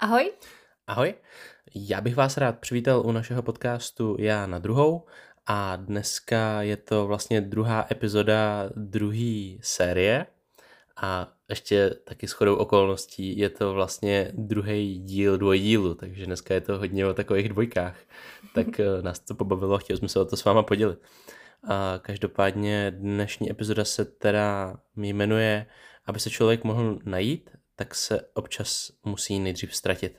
Ahoj. Ahoj, já bych vás rád přivítal u našeho podcastu Já na druhou a dneska je to vlastně druhá epizoda druhé série a ještě taky shodou okolností je to vlastně druhý díl dvojdílu, takže dneska je to hodně o takových dvojkách, tak eh, nás to pobavilo a chtěli jsme se o to s váma podělit. A každopádně dnešní epizoda se teda jmenuje Aby se člověk mohl najít, tak se občas musí nejdřív ztratit.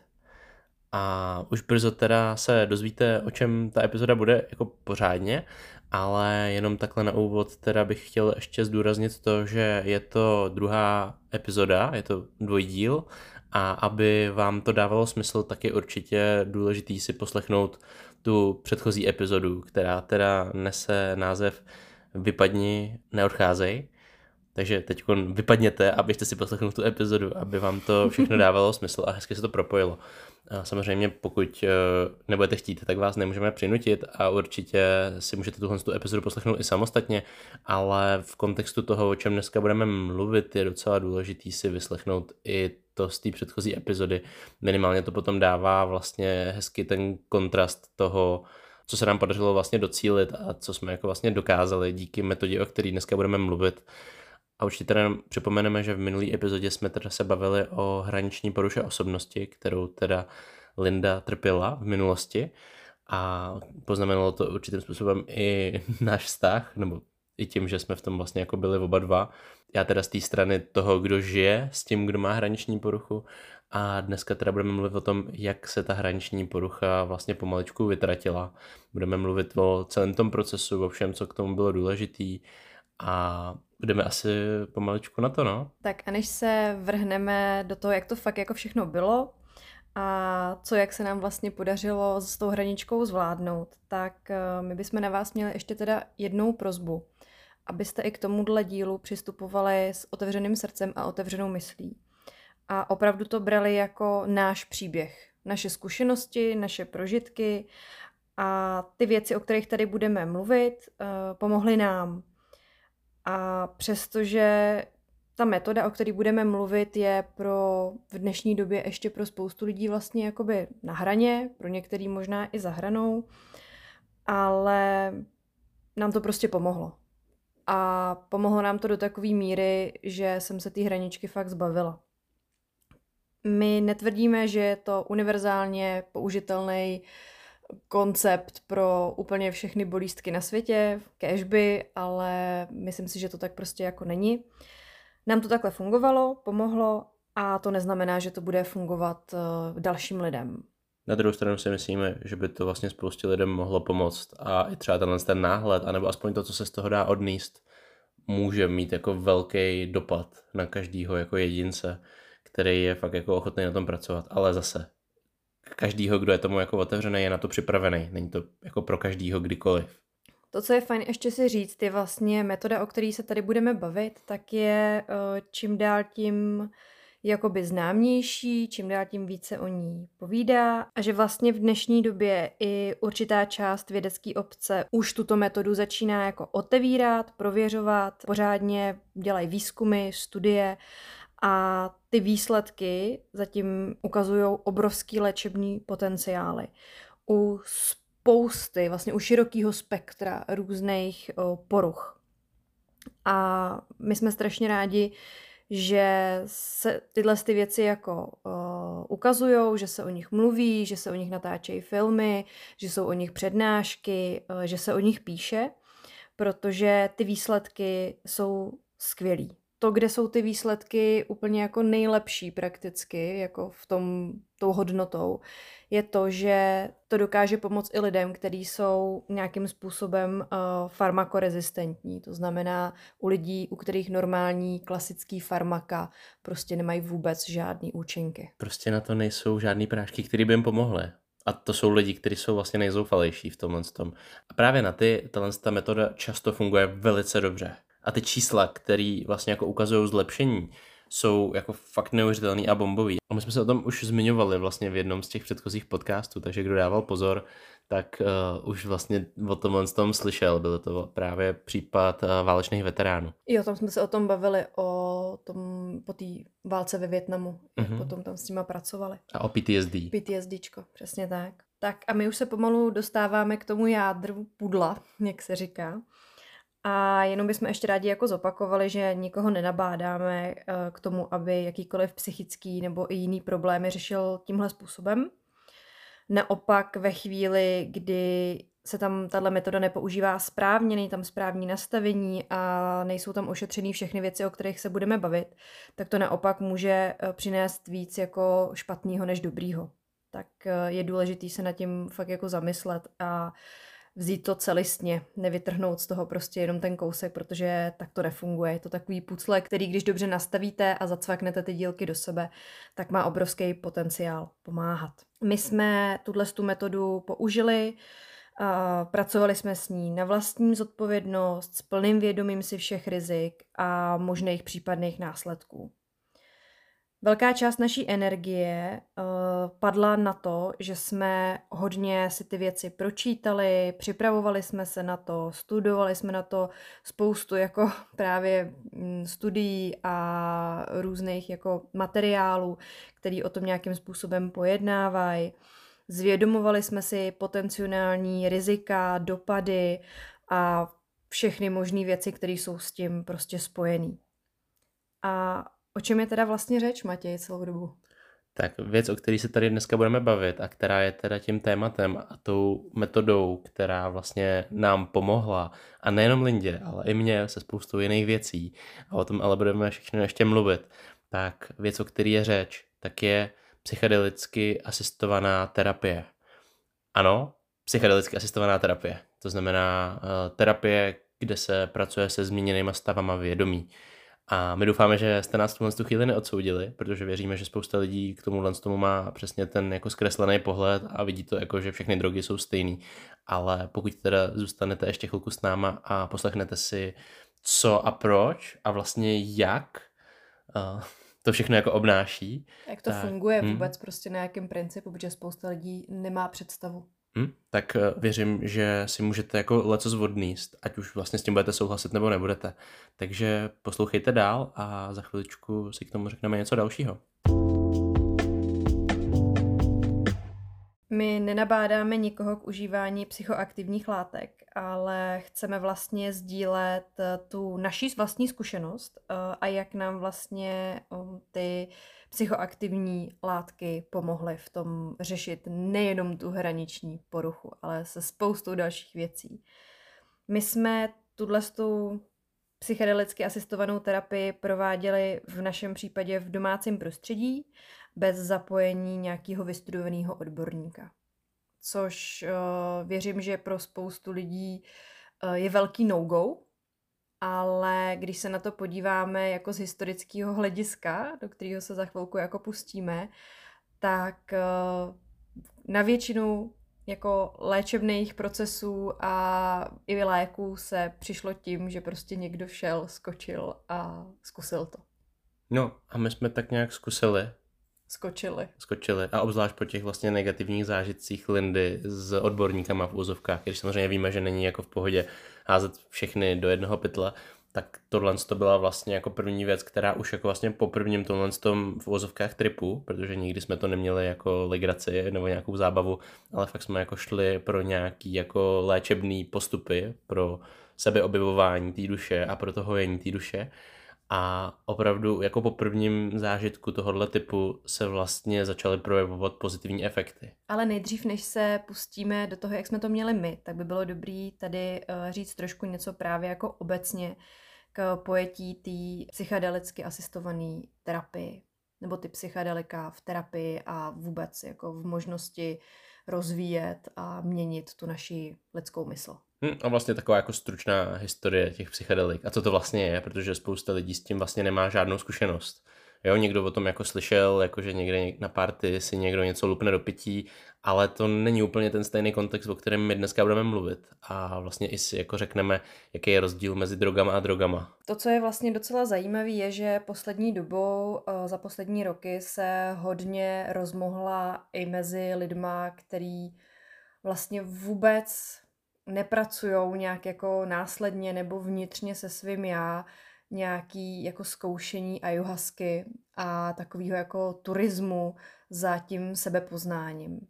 A už brzo teda se dozvíte, o čem ta epizoda bude jako pořádně, ale jenom takhle na úvod teda bych chtěl ještě zdůraznit to, že je to druhá epizoda, je to dvojdíl a aby vám to dávalo smysl, tak je určitě důležitý si poslechnout tu předchozí epizodu, která teda nese název Vypadni, neodcházej. Takže teď vypadněte a běžte si poslechnout tu epizodu, aby vám to všechno dávalo smysl a hezky se to propojilo. A samozřejmě pokud eh, nebudete chtít, tak vás nemůžeme přinutit a určitě si můžete tuhle tu epizodu poslechnout i samostatně, ale v kontextu toho, o čem dneska budeme mluvit, je docela důležitý si vyslechnout i to z té předchozí epizody. Minimálně to potom dává vlastně hezky ten kontrast toho, co se nám podařilo vlastně docílit a co jsme jako vlastně dokázali díky metodě, o které dneska budeme mluvit. A určitě teda připomeneme, že v minulé epizodě jsme teda se bavili o hraniční poruše osobnosti, kterou teda Linda trpěla v minulosti a poznamenalo to určitým způsobem i náš vztah, nebo i tím, že jsme v tom vlastně jako byli oba dva. Já teda z té strany toho, kdo žije s tím, kdo má hraniční poruchu a dneska teda budeme mluvit o tom, jak se ta hraniční porucha vlastně pomaličku vytratila. Budeme mluvit o celém tom procesu, o všem, co k tomu bylo důležitý a jdeme asi pomaličku na to, no. Tak a než se vrhneme do toho, jak to fakt jako všechno bylo a co, jak se nám vlastně podařilo s tou hraničkou zvládnout, tak eh, my bychom na vás měli ještě teda jednou prozbu, abyste i k tomuhle dílu přistupovali s otevřeným srdcem a otevřenou myslí. A opravdu to brali jako náš příběh, naše zkušenosti, naše prožitky a ty věci, o kterých tady budeme mluvit, eh, pomohly nám a přestože ta metoda, o které budeme mluvit, je pro v dnešní době ještě pro spoustu lidí vlastně jakoby na hraně, pro některý možná i za hranou, ale nám to prostě pomohlo. A pomohlo nám to do takové míry, že jsem se té hraničky fakt zbavila. My netvrdíme, že je to univerzálně použitelný koncept pro úplně všechny bolístky na světě, cashby, ale myslím si, že to tak prostě jako není. Nám to takhle fungovalo, pomohlo a to neznamená, že to bude fungovat uh, dalším lidem. Na druhou stranu si myslíme, že by to vlastně spoustě lidem mohlo pomoct a i třeba tenhle ten náhled, anebo aspoň to, co se z toho dá odníst, může mít jako velký dopad na každýho jako jedince, který je fakt jako ochotný na tom pracovat. Ale zase, každýho, kdo je tomu jako otevřený, je na to připravený. Není to jako pro každýho kdykoliv. To, co je fajn ještě si říct, je vlastně metoda, o které se tady budeme bavit, tak je eh, čím dál tím jakoby známější, čím dál tím více o ní povídá a že vlastně v dnešní době i určitá část vědecké obce už tuto metodu začíná jako otevírat, prověřovat, pořádně dělají výzkumy, studie a ty výsledky zatím ukazují obrovský léčebný potenciály. U spousty, vlastně u širokého spektra různých poruch. A my jsme strašně rádi, že se tyhle ty věci jako uh, ukazují, že se o nich mluví, že se o nich natáčejí filmy, že jsou o nich přednášky, uh, že se o nich píše, protože ty výsledky jsou skvělý to, kde jsou ty výsledky úplně jako nejlepší prakticky, jako v tom tou hodnotou, je to, že to dokáže pomoct i lidem, kteří jsou nějakým způsobem uh, farmakorezistentní. To znamená u lidí, u kterých normální klasický farmaka prostě nemají vůbec žádný účinky. Prostě na to nejsou žádný prášky, které by jim pomohly. A to jsou lidi, kteří jsou vlastně nejzoufalejší v tomhle tom. A právě na ty, tato metoda často funguje velice dobře a ty čísla, které vlastně jako ukazují zlepšení, jsou jako fakt neuvěřitelný a bombový. A my jsme se o tom už zmiňovali vlastně v jednom z těch předchozích podcastů, takže kdo dával pozor, tak uh, už vlastně o tom tom slyšel. Byl to právě případ uh, válečných veteránů. Jo, tam jsme se o tom bavili, o tom, po té válce ve Větnamu, jak mm-hmm. potom tam s nima pracovali. A o PTSD. PTSDčko, přesně tak. Tak a my už se pomalu dostáváme k tomu jádru pudla, jak se říká. A jenom bychom ještě rádi jako zopakovali, že nikoho nenabádáme eh, k tomu, aby jakýkoliv psychický nebo i jiný problémy řešil tímhle způsobem. Naopak ve chvíli, kdy se tam tahle metoda nepoužívá správně, není tam správní nastavení a nejsou tam ošetřený všechny věci, o kterých se budeme bavit, tak to naopak může eh, přinést víc jako špatného než dobrýho. Tak eh, je důležitý se nad tím fakt jako zamyslet a vzít to celistně, nevytrhnout z toho prostě jenom ten kousek, protože tak to nefunguje. Je to takový pucle, který když dobře nastavíte a zacvaknete ty dílky do sebe, tak má obrovský potenciál pomáhat. My jsme tuhle tu metodu použili, pracovali jsme s ní na vlastní zodpovědnost, s plným vědomím si všech rizik a možných případných následků. Velká část naší energie uh, padla na to, že jsme hodně si ty věci pročítali, připravovali jsme se na to, studovali jsme na to spoustu jako právě mm, studií a různých jako materiálů, který o tom nějakým způsobem pojednávají. Zvědomovali jsme si potenciální rizika, dopady a všechny možné věci, které jsou s tím prostě spojený. A O čem je teda vlastně řeč, Matěj, celou dobu? Tak věc, o které se tady dneska budeme bavit a která je teda tím tématem a tou metodou, která vlastně nám pomohla a nejenom Lindě, ale i mně se spoustou jiných věcí a o tom ale budeme všechno ještě mluvit, tak věc, o které je řeč, tak je psychedelicky asistovaná terapie. Ano, psychedelicky asistovaná terapie. To znamená uh, terapie, kde se pracuje se zmíněnýma stavama vědomí. A my doufáme, že jste nás v tu chvíli neodsoudili, protože věříme, že spousta lidí k tomu tomu má přesně ten jako zkreslený pohled a vidí to jako, že všechny drogy jsou stejný. Ale pokud teda zůstanete ještě chvilku s náma a poslechnete si, co a proč a vlastně jak uh, to všechno jako obnáší. Jak to tak, funguje hmm. vůbec prostě na jakém principu, protože spousta lidí nemá představu. Hmm, tak eh, věřím, že si můžete jako leco zvodníst, ať už vlastně s tím budete souhlasit nebo nebudete. Takže poslouchejte dál a za chviličku si k tomu řekneme něco dalšího. My nenabádáme nikoho k užívání psychoaktivních látek, ale chceme vlastně sdílet eh, tu naší vlastní zkušenost eh, a jak nám vlastně ty psychoaktivní látky pomohly v tom řešit nejenom tu hraniční poruchu, ale se spoustou dalších věcí. My jsme tuhle psychedelicky asistovanou terapii prováděli v našem případě v domácím prostředí bez zapojení nějakého vystudovaného odborníka. Což uh, věřím, že pro spoustu lidí uh, je velký no-go, ale když se na to podíváme jako z historického hlediska, do kterého se za chvilku jako pustíme, tak eh, na většinu jako léčebných procesů a i léků se přišlo tím, že prostě někdo šel, skočil a zkusil to. No a my jsme tak nějak zkusili. Skočili. Skočili. A obzvlášť po těch vlastně negativních zážitcích Lindy s odborníkama v úzovkách, když samozřejmě víme, že není jako v pohodě házet všechny do jednoho pytle, tak tohle to byla vlastně jako první věc, která už jako vlastně po prvním tohle tom v uvozovkách tripu, protože nikdy jsme to neměli jako legraci nebo nějakou zábavu, ale fakt jsme jako šli pro nějaký jako léčebný postupy, pro sebeobjevování té duše a pro to hojení té duše. A opravdu jako po prvním zážitku tohohle typu se vlastně začaly projevovat pozitivní efekty. Ale nejdřív, než se pustíme do toho, jak jsme to měli my, tak by bylo dobré tady uh, říct trošku něco právě jako obecně k pojetí té psychedelicky asistované terapii, nebo ty psychedelika v terapii a vůbec jako v možnosti rozvíjet a měnit tu naši lidskou mysl. Hmm, a vlastně taková jako stručná historie těch psychedelik. A co to vlastně je, protože spousta lidí s tím vlastně nemá žádnou zkušenost. Jo, někdo o tom jako slyšel, jako že někde na party si někdo něco lupne do pití, ale to není úplně ten stejný kontext, o kterém my dneska budeme mluvit. A vlastně i si jako řekneme, jaký je rozdíl mezi drogama a drogama. To, co je vlastně docela zajímavé, je, že poslední dobou, eh, za poslední roky se hodně rozmohla i mezi lidma, který vlastně vůbec nepracují nějak jako následně nebo vnitřně se svým já, nějaký jako zkoušení ayahuasky a takového jako turismu za tím sebepoznáním.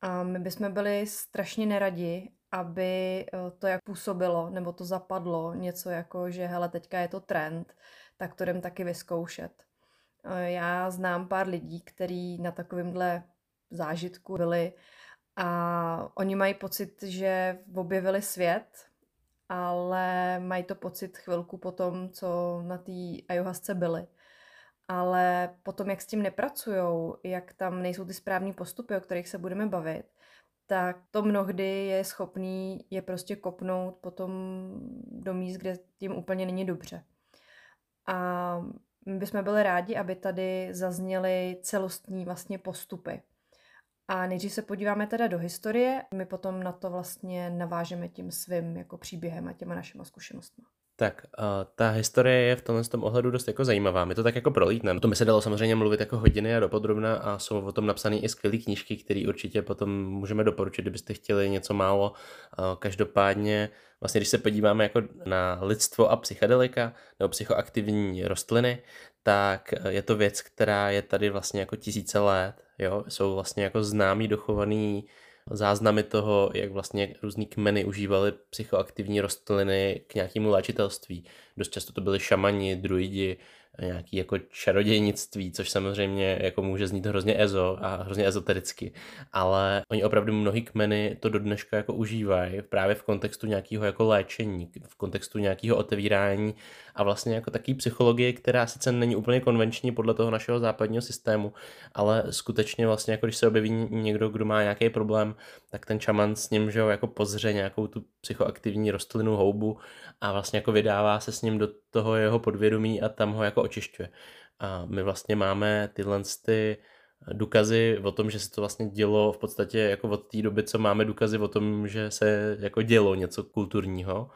A my bychom byli strašně neradi, aby eh, to jak působilo, nebo to zapadlo, něco jako, že hele, teďka je to trend, tak to jdem taky vyzkoušet. Eh, já znám pár lidí, kteří na takovémhle zážitku byli a oni mají pocit, že objevili svět, ale mají to pocit chvilku po tom, co na té ayahuasce byli. Ale potom, jak s tím nepracujou, jak tam nejsou ty správní postupy, o kterých se budeme bavit, tak to mnohdy je schopný je prostě kopnout potom do míst, kde tím úplně není dobře. A my bychom byli rádi, aby tady zazněly celostní vlastně postupy. A nejdřív se podíváme teda do historie, my potom na to vlastně navážeme tím svým jako příběhem a těma našima zkušenostmi. Tak, uh, ta historie je v tomhle tom ohledu dost jako zajímavá. My to tak jako prolítneme. To mi se dalo samozřejmě mluvit jako hodiny a dopodrobna a jsou o tom napsané i skvělé knížky, které určitě potom můžeme doporučit, kdybyste chtěli něco málo. Uh, každopádně, vlastně když se podíváme jako na lidstvo a psychedelika nebo psychoaktivní rostliny, tak je to věc, která je tady vlastně jako tisíce let. Jo? Jsou vlastně jako známý, dochovaný záznamy toho, jak vlastně různý kmeny užívali psychoaktivní rostliny k nějakému léčitelství. Dost často to byli šamani, druidi, nějaký jako čarodějnictví, což samozřejmě jako může znít hrozně ezo a hrozně ezotericky, ale oni opravdu mnohý kmeny to do dneška jako užívají právě v kontextu nějakého jako léčení, v kontextu nějakého otevírání a vlastně jako taký psychologie, která sice není úplně konvenční podle toho našeho západního systému, ale skutečně vlastně jako když se objeví někdo, kdo má nějaký problém, tak ten čaman s ním, že jo, jako pozře nějakou tu psychoaktivní rostlinu houbu a vlastně jako vydává se s ním do toho jeho podvědomí a tam ho jako očišťuje. A my vlastně máme tyhle ty důkazy o tom, že se to vlastně dělo v podstatě jako od té doby, co máme důkazy o tom, že se jako dělo něco kulturního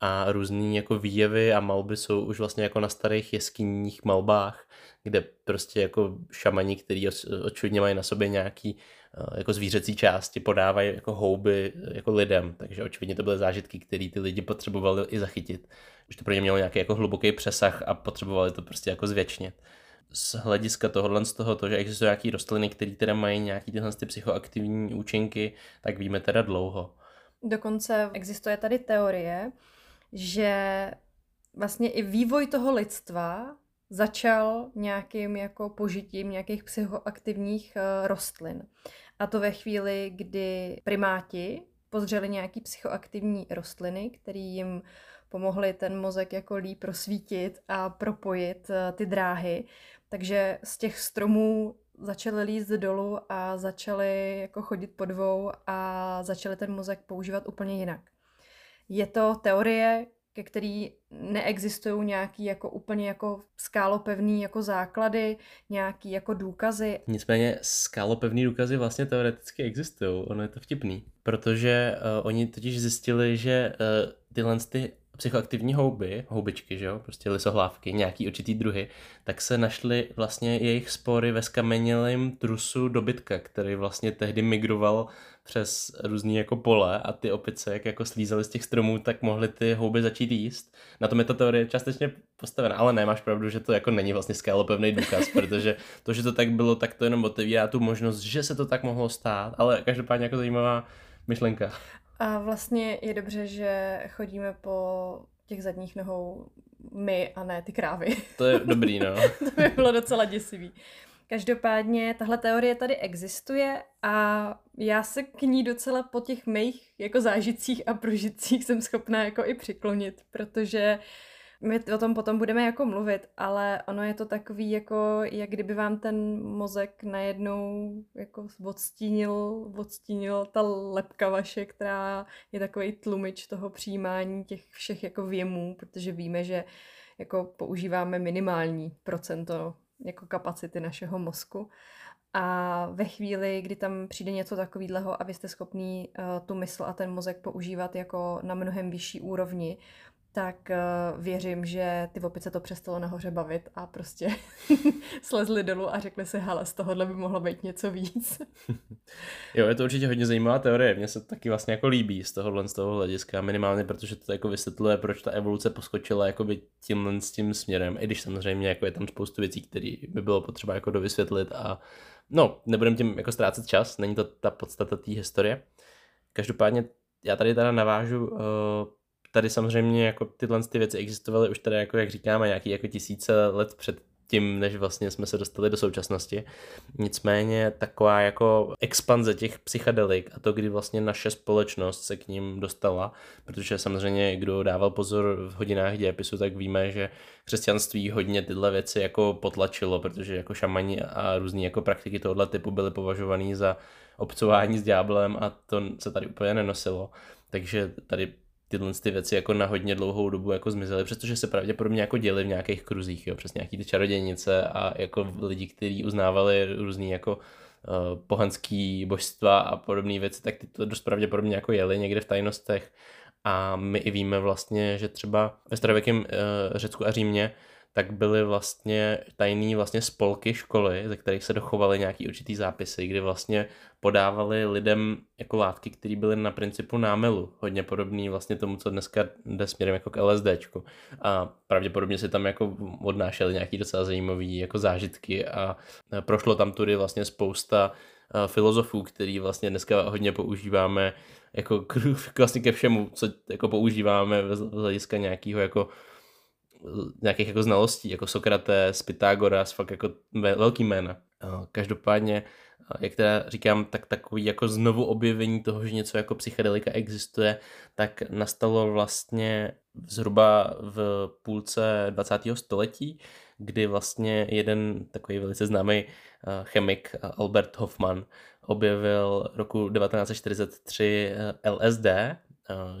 a různý jako výjevy a malby jsou už vlastně jako na starých jeskyních malbách, kde prostě jako šamani, který očividně mají na sobě nějaký eh, jako zvířecí části, podávají jako houby jako lidem, takže očividně to byly zážitky, které ty lidi potřebovali i zachytit. Už to pro ně mělo nějaký jako hluboký přesah a potřebovali to prostě jako zvětšnit. Z hlediska tohohle z toho, to, že existují nějaké rostliny, které teda mají nějaký tyhle ty psychoaktivní účinky, tak víme teda dlouho. Dokonce existuje tady teorie, že vlastně i vývoj toho lidstva začal nějakým jako požitím nějakých psychoaktivních uh, rostlin. A to ve chvíli, kdy primáti pozřeli nějaký psychoaktivní rostliny, které jim pomohly ten mozek jako líp prosvítit a propojit uh, ty dráhy. Takže z těch stromů začaly líst dolů a začaly jako chodit po dvou a začaly ten mozek používat úplně jinak. Je to teorie, ke který neexistují nějaký jako úplně jako skálopevný jako základy, nějaký jako důkazy. Nicméně skálopevný důkazy vlastně teoreticky existují, ono je to vtipný, protože uh, oni totiž zjistili, že uh, tyhle ty psychoaktivní houby, houbičky, že jo, prostě lisohlávky, nějaký určitý druhy, tak se našly vlastně jejich spory ve skamenělém trusu dobytka, který vlastně tehdy migroval přes různý jako pole a ty opice, jak jako slízaly z těch stromů, tak mohly ty houby začít jíst. Na tom je ta teorie částečně postavena, ale nemáš pravdu, že to jako není vlastně skálopevný důkaz, protože to, že to tak bylo, tak to jenom otevírá tu možnost, že se to tak mohlo stát, ale každopádně jako zajímavá myšlenka. A vlastně je dobře, že chodíme po těch zadních nohou my a ne ty krávy. To je dobrý, no. to by bylo docela děsivý. Každopádně tahle teorie tady existuje a já se k ní docela po těch mých jako zážitcích a prožitcích jsem schopná jako i přiklonit, protože my o tom potom budeme jako mluvit, ale ono je to takový jako, jak kdyby vám ten mozek najednou jako odstínil, odstínil ta lepka vaše, která je takový tlumič toho přijímání těch všech jako věmů, protože víme, že jako používáme minimální procento jako kapacity našeho mozku. A ve chvíli, kdy tam přijde něco takového a vy jste schopný uh, tu mysl a ten mozek používat jako na mnohem vyšší úrovni, tak uh, věřím, že ty opice to přestalo nahoře bavit a prostě slezli dolů a řekli si, hele, z tohohle by mohlo být něco víc. jo, je to určitě hodně zajímavá teorie, mně se to taky vlastně jako líbí z tohohle, z toho hlediska, minimálně protože to jako vysvětluje, proč ta evoluce poskočila jakoby tímhle s tím směrem, i když samozřejmě jako je tam spoustu věcí, které by bylo potřeba jako dovysvětlit a no, nebudem tím jako ztrácet čas, není to ta podstata té historie. Každopádně já tady teda navážu uh, tady samozřejmě jako tyhle ty věci existovaly už tady jako jak říkáme nějaký jako tisíce let před tím, než vlastně jsme se dostali do současnosti. Nicméně taková jako expanze těch psychedelik a to, kdy vlastně naše společnost se k ním dostala, protože samozřejmě kdo dával pozor v hodinách dějepisu, tak víme, že křesťanství hodně tyhle věci jako potlačilo, protože jako šamani a různé jako praktiky tohoto typu byly považovaný za obcování s ďáblem a to se tady úplně nenosilo. Takže tady tyhle ty věci jako na hodně dlouhou dobu jako zmizely, přestože se pravděpodobně jako děli v nějakých kruzích, jo, přes nějaký ty čarodějnice a jako lidi, kteří uznávali různý jako uh, pohanský božstva a podobné věci, tak ty to dost pravděpodobně jako jeli někde v tajnostech. A my i víme vlastně, že třeba ve starověkém uh, Řecku a Římě tak byly vlastně tajný vlastně spolky školy, ze kterých se dochovaly nějaký určitý zápisy, kdy vlastně podávali lidem jako látky, které byly na principu námelu, hodně podobný vlastně tomu, co dneska jde směrem jako k LSDčku. A pravděpodobně si tam jako odnášeli nějaký docela zajímavý jako zážitky a prošlo tam tudy vlastně spousta filozofů, který vlastně dneska hodně používáme jako k, vlastně ke všemu, co jako používáme z hlediska nějakého jako nějakých jako znalostí, jako Sokrates, Pythagoras, fakt jako velký jména. Každopádně, jak teda říkám, tak takový jako znovu objevení toho, že něco jako psychedelika existuje, tak nastalo vlastně zhruba v půlce 20. století, kdy vlastně jeden takový velice známý chemik Albert Hoffman objevil roku 1943 LSD,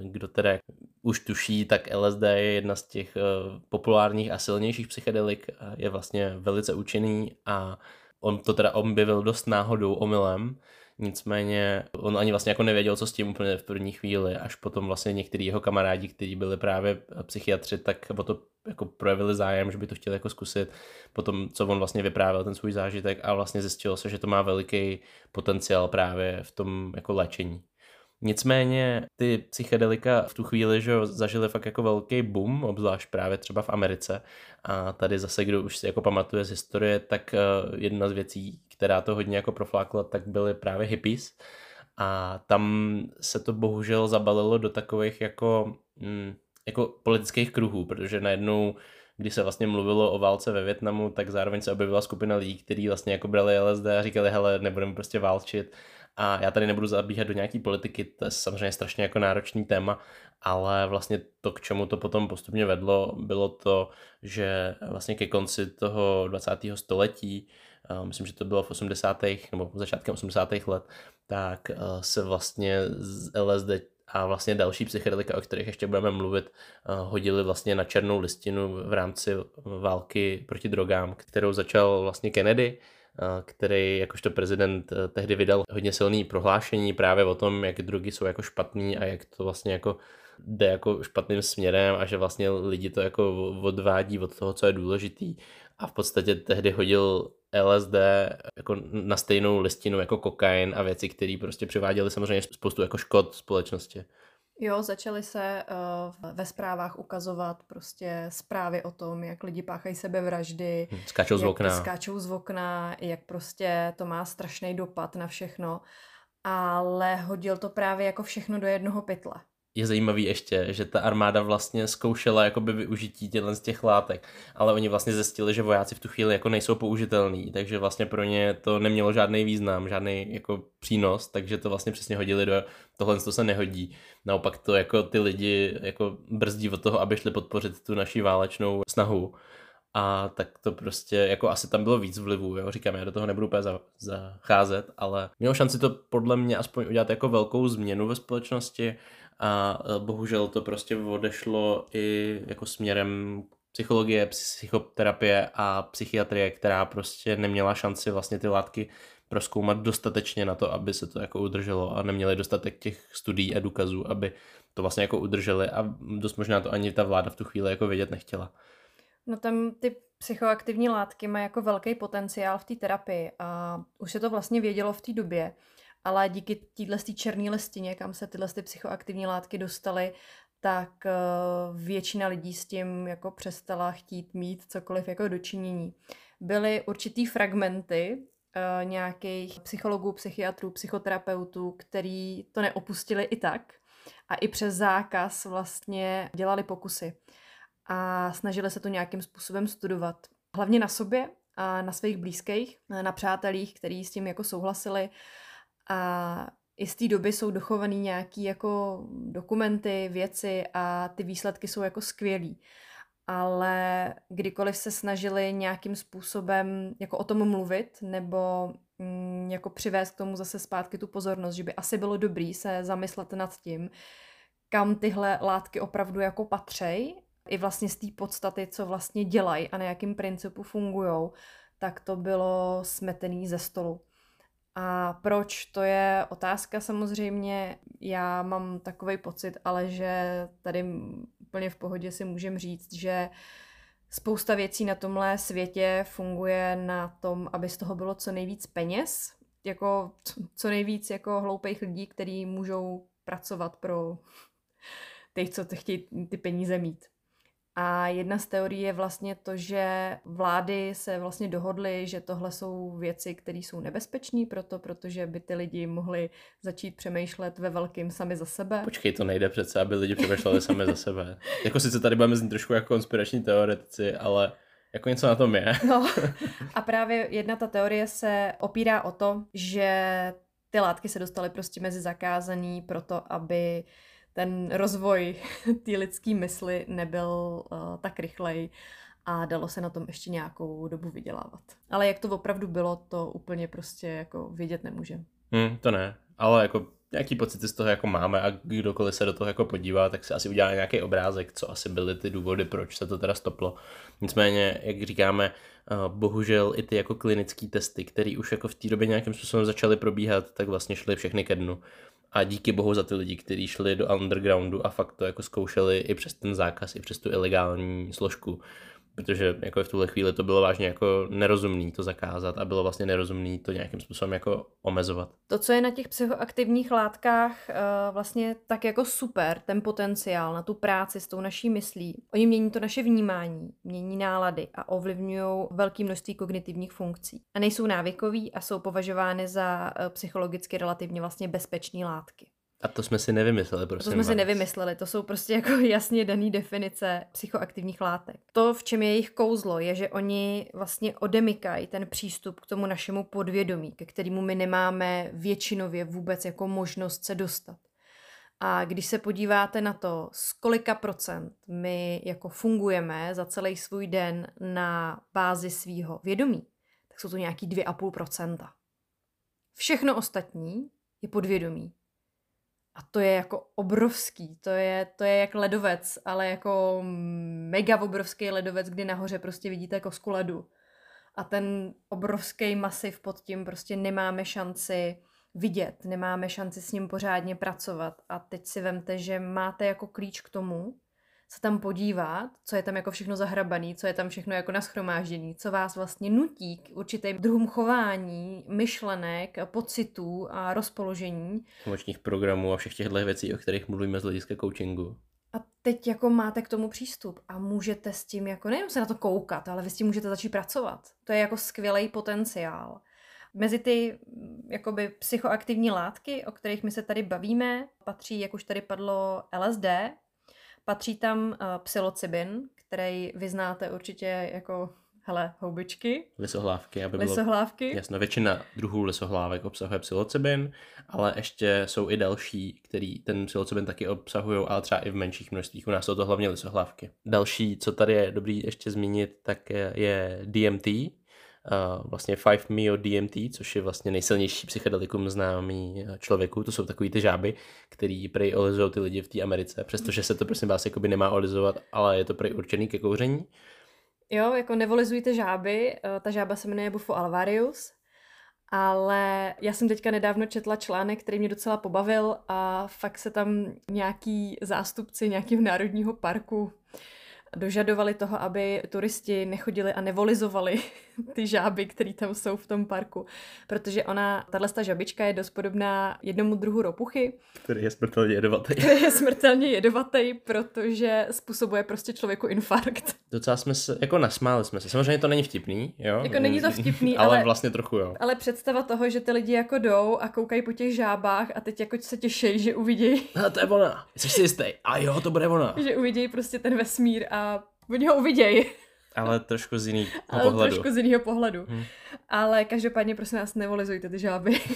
kdo teda už tuší, tak LSD je jedna z těch eh, populárních a silnějších psychedelik, je vlastně velice účinný a on to teda objevil dost náhodou, omylem, nicméně on ani vlastně jako nevěděl, co s tím úplně v první chvíli, až potom vlastně některý jeho kamarádi, kteří byli právě psychiatři, tak o to jako projevili zájem, že by to chtěli jako zkusit, potom co on vlastně vyprávěl ten svůj zážitek a vlastně zjistilo se, že to má veliký potenciál právě v tom jako léčení. Nicméně ty psychedelika v tu chvíli že zažili fakt jako velký boom, obzvlášť právě třeba v Americe. A tady zase, kdo už si jako pamatuje z historie, tak eh, jedna z věcí, která to hodně jako proflákla, tak byly právě hippies. A tam se to bohužel zabalilo do takových jako, mm, jako politických kruhů, protože najednou když se vlastně mluvilo o válce ve Větnamu, tak zároveň se objevila skupina lidí, kteří vlastně jako brali LSD a říkali, hele, nebudeme prostě válčit a já tady nebudu zabíhat do nějaký politiky, to je samozřejmě strašně jako náročný téma, ale vlastně to, k čemu to potom postupně vedlo, bylo to, že vlastně ke konci toho 20. století, myslím, že to bylo v 80. nebo začátkem 80. let, tak se vlastně z LSD a vlastně další psychedelika, o kterých ještě budeme mluvit, hodili vlastně na černou listinu v rámci války proti drogám, kterou začal vlastně Kennedy který jakožto prezident eh, tehdy vydal hodně silný prohlášení právě o tom, jak drogy jsou jako špatný a jak to vlastně jako jde jako špatným směrem a že vlastně lidi to jako odvádí od toho, co je důležitý a v podstatě tehdy hodil LSD jako na stejnou listinu jako kokain a věci, které prostě přiváděly samozřejmě spoustu jako škod společnosti. Jo, začaly se uh, ve zprávách ukazovat prostě zprávy o tom, jak lidi páchají sebevraždy. Hm, skáčou z okna. Skáčou z okna, jak prostě to má strašný dopad na všechno. Ale hodil to právě jako všechno do jednoho pytle je zajímavý ještě, že ta armáda vlastně zkoušela jakoby využití těchto z těch látek, ale oni vlastně zjistili, že vojáci v tu chvíli jako nejsou použitelní, takže vlastně pro ně to nemělo žádný význam, žádný jako přínos, takže to vlastně přesně hodili do tohle, to se nehodí. Naopak to jako ty lidi jako brzdí od toho, aby šli podpořit tu naší válečnou snahu. A tak to prostě, jako asi tam bylo víc vlivů, jo, říkám, já do toho nebudu úplně zacházet, ale měl šanci to podle mě aspoň udělat jako velkou změnu ve společnosti a e, bohužel to prostě odešlo i jako směrem psychologie, psychoterapie a psychiatrie, která prostě neměla šanci vlastně ty látky proskoumat dostatečně na to, aby se to jako udrželo a neměli dostatek těch studií a důkazů, aby to vlastně jako udrželi a dost možná to ani ta vláda v tu chvíli jako vědět nechtěla. No tam ty psychoaktivní látky mají jako velký potenciál v té terapii a už se to vlastně vědělo v té době, ale díky téhle černé listině, kam se tyhle ty psychoaktivní látky dostaly, tak eh, většina lidí s tím jako přestala chtít mít cokoliv jako dočinění. Byly určitý fragmenty uh, nějakých psychologů, psychiatrů, psychoterapeutů, který to neopustili i tak a i přes zákaz vlastně dělali pokusy a snažili se to nějakým způsobem studovat. Hlavně na sobě a na svých blízkých, na přátelích, kteří s tím jako souhlasili a i z té doby jsou dochované nějaké jako dokumenty, věci a ty výsledky jsou jako skvělý. Ale kdykoliv se snažili nějakým způsobem jako o tom mluvit nebo mm, jako přivést k tomu zase zpátky tu pozornost, že by asi bylo dobrý se zamyslet nad tím, kam tyhle látky opravdu jako patřej, i vlastně z té podstaty, co vlastně dělají a na jakým principu fungují, tak to bylo smetený ze stolu. A proč, to je otázka samozřejmě. Já mám takový pocit, ale že tady úplně v pohodě si můžem říct, že spousta věcí na tomhle světě funguje na tom, aby z toho bylo co nejvíc peněz, jako co nejvíc jako hloupých lidí, kteří můžou pracovat pro těch, co chtějí ty peníze mít. A jedna z teorií je vlastně to, že vlády se vlastně dohodly, že tohle jsou věci, které jsou nebezpečné proto, protože by ty lidi mohli začít přemýšlet ve velkým sami za sebe. Počkej, to nejde přece, aby lidi přemýšleli sami za sebe. Jako sice tady budeme znít trošku jako konspirační teoretici, ale jako něco na tom je. No. A právě jedna ta teorie se opírá o to, že ty látky se dostaly prostě mezi zakázaný proto, aby ten rozvoj té lidské mysli nebyl uh, tak rychlej a dalo se na tom ještě nějakou dobu vydělávat. Ale jak to opravdu bylo, to úplně prostě jako vědět nemůžeme. Hmm, to ne, ale jako nějaký pocity z toho jako máme a kdokoliv se do toho jako podívá, tak si asi udělá nějaký obrázek, co asi byly ty důvody, proč se to teda stoplo. Nicméně, jak říkáme, eh, bohužel i ty jako klinické testy, které už jako v té době nějakým způsobem začaly probíhat, tak vlastně šly všechny ke dnu. A díky bohu za ty lidi, kteří šli do undergroundu a fakt to jako zkoušeli i přes ten zákaz, i přes tu ilegální složku protože jako v tuhle chvíli to bylo vážně jako nerozumný to zakázat a bylo vlastně nerozumný to nějakým způsobem jako omezovat. To, co je na těch psychoaktivních látkách uh, vlastně tak jako super, ten potenciál na tu práci s tou naší myslí, oni mění to naše vnímání, mění nálady a ovlivňují velké množství kognitivních funkcí. A nejsou návykový a jsou považovány za uh, psychologicky relativně vlastně bezpečné látky. A to jsme si nevymysleli, prosím. To jsme vás. si nevymysleli, to jsou prostě jako jasně dané definice psychoaktivních látek. To, v čem je jejich kouzlo, je, že oni vlastně odemykají ten přístup k tomu našemu podvědomí, ke kterému my nemáme většinově vůbec jako možnost se dostat. A když se podíváte na to, z kolika procent my jako fungujeme za celý svůj den na bázi svýho vědomí, tak jsou to nějaký 2,5 procenta. Všechno ostatní je podvědomí. A to je jako obrovský, to je, to je jak ledovec, ale jako mega obrovský ledovec, kdy nahoře prostě vidíte kosku ledu. A ten obrovský masiv pod tím prostě nemáme šanci vidět, nemáme šanci s ním pořádně pracovat. A teď si vemte, že máte jako klíč k tomu, se tam podívat, co je tam jako všechno zahrabaný, co je tam všechno jako naschromážděný, co vás vlastně nutí k určitým druhům chování, myšlenek, pocitů a rozpoložení. Emočních programů a všech těchto věcí, o kterých mluvíme z hlediska coachingu. A teď jako máte k tomu přístup a můžete s tím jako nejenom se na to koukat, ale vy s tím můžete začít pracovat. To je jako skvělý potenciál. Mezi ty jakoby psychoaktivní látky, o kterých my se tady bavíme, patří, jak už tady padlo, LSD, Patří tam uh, psilocybin, který vy znáte určitě jako hele, houbičky. Lisohlávky, aby bylo Lisohlávky. Jasno, většina druhů lisohlávek obsahuje psilocybin, ale ještě jsou i další, který ten psilocybin taky obsahují, ale třeba i v menších množstvích. U nás jsou to hlavně lisohlávky. Další, co tady je dobrý ještě zmínit, tak je, je DMT, vlastně 5-MeO DMT, což je vlastně nejsilnější psychedelikum známý eh, člověku. To jsou takový ty žáby, který prej olizují ty lidi v té Americe, přestože se to prosím vás jakoby nemá olizovat, ale je to prej určený ke kouření. Jo, jako nevolizujte žáby, uh, ta žába se jmenuje Bufo alvarius Ale já jsem teďka nedávno četla článek, který mě docela pobavil a fakt se tam nějaký zástupci nějakého národního parku dožadovali toho, aby turisti nechodili a nevolizovali ty žáby, které tam jsou v tom parku. Protože ona, tahle ta žabička je dost podobná jednomu druhu ropuchy. Který je smrtelně jedovatý. Který je smrtelně jedovatý, protože způsobuje prostě člověku infarkt. Docela jsme se, jako nasmáli jsme se. Samozřejmě to není vtipný, jo? Jako není to vtipný, ale, ale, vlastně trochu jo. Ale představa toho, že ty lidi jako jdou a koukají po těch žábách a teď jako se těší, že uvidějí. A to je ona, jsi si jistý. A jo, to bude ona. že uvidějí prostě ten vesmír a oni ho uvidějí. Ale trošku z jiného Ale pohledu. trošku z jiného pohledu. Hmm. Ale každopádně prosím nás nevolizujte ty žáby.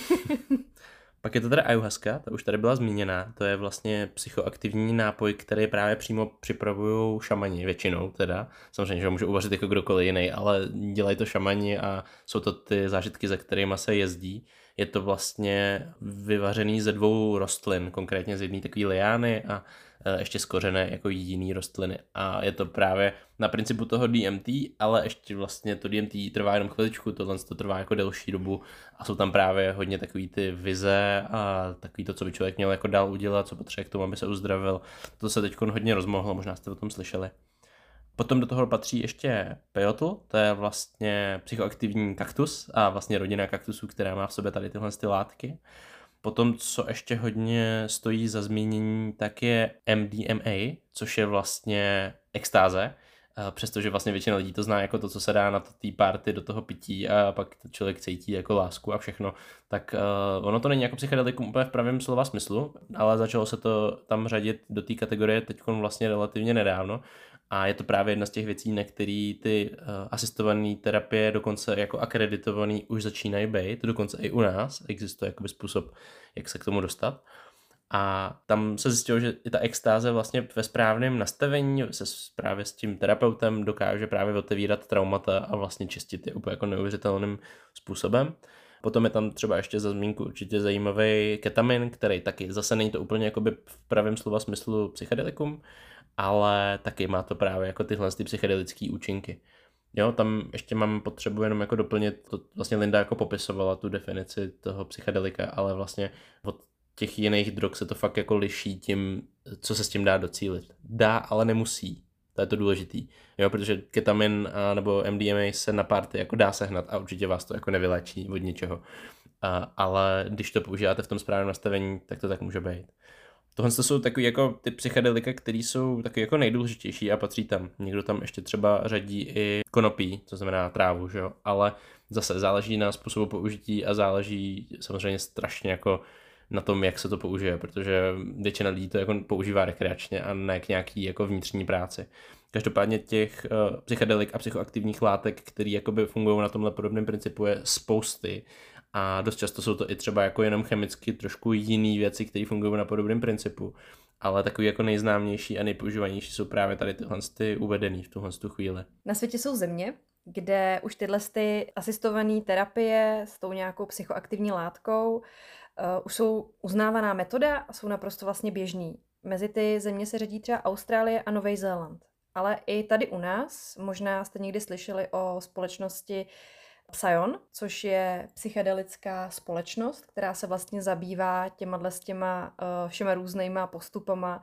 Pak je to teda ayahuasca, ta už tady byla zmíněna, to je vlastně psychoaktivní nápoj, který právě přímo připravují šamani, většinou teda. Samozřejmě, že ho může uvařit jako kdokoliv jiný, ale dělají to šamani a jsou to ty zážitky, za kterými se jezdí. Je to vlastně vyvařený ze dvou rostlin, konkrétně z jedné takové liány a ještě z kořené jako jiný rostliny. A je to právě na principu toho DMT, ale ještě vlastně to DMT trvá jenom chviličku, tohle to trvá jako delší dobu a jsou tam právě hodně takový ty vize a takový to, co by člověk měl jako dál udělat, co potřebuje k tomu, aby se uzdravil. To se teď hodně rozmohlo, možná jste o tom slyšeli. Potom do toho patří ještě peotl, to je vlastně psychoaktivní kaktus a vlastně rodina kaktusů, která má v sobě tady tyhle ty látky. Potom, co ještě hodně stojí za zmínění, tak je MDMA, což je vlastně extáze, přestože vlastně většina lidí to zná jako to, co se dá na té party do toho pití a pak to člověk cítí jako lásku a všechno, tak uh, ono to není jako psychedelikum úplně v pravém slova smyslu, ale začalo se to tam řadit do té kategorie teď vlastně relativně nedávno a je to právě jedna z těch věcí, na které ty uh, asistované terapie dokonce jako akreditovaný už začínají být, dokonce i u nás existuje jakoby způsob, jak se k tomu dostat. A tam se zjistilo, že i ta extáze vlastně ve správném nastavení se právě s tím terapeutem dokáže právě otevírat traumata a vlastně čistit je úplně jako neuvěřitelným způsobem. Potom je tam třeba ještě za zmínku určitě zajímavý ketamin, který taky zase není to úplně jakoby v pravém slova smyslu psychedelikum, ale taky má to právě jako tyhle ty psychedelické účinky. Jo, tam ještě mám potřebu jenom jako doplnit, to vlastně Linda jako popisovala tu definici toho psychedelika, ale vlastně od těch jiných drog se to fakt jako liší tím, co se s tím dá docílit. Dá, ale nemusí. To je to důležitý. Jo, protože ketamin a, nebo MDMA se na party jako dá sehnat a určitě vás to jako nevylečí od ničeho. A, ale když to používáte v tom správném nastavení, tak to tak může být. Tohle to jsou takový jako ty psychedelika, které jsou taky jako nejdůležitější a patří tam. Někdo tam ještě třeba řadí i konopí, to znamená trávu, že jo? ale zase záleží na způsobu použití a záleží samozřejmě strašně jako na tom, jak se to použije, protože většina lidí to jako používá rekreačně a ne k nějaký jako vnitřní práci. Každopádně těch uh, psychedelik a psychoaktivních látek, které jakoby fungují na tomhle podobném principu, je spousty a dost často jsou to i třeba jako jenom chemicky trošku jiné věci, které fungují na podobném principu. Ale takový jako nejznámější a nejpoužívanější jsou právě tady tyhle ty uvedený v tuhle tu chvíli. Na světě jsou země, kde už tyhle ty asistované terapie s tou nějakou psychoaktivní látkou uh, už jsou uznávaná metoda a jsou naprosto vlastně běžný. Mezi ty země se řadí třeba Austrálie a Nový Zéland. Ale i tady u nás, možná jste někdy slyšeli o společnosti Psion, což je psychedelická společnost, která se vlastně zabývá těma s těma uh, všema různýma postupama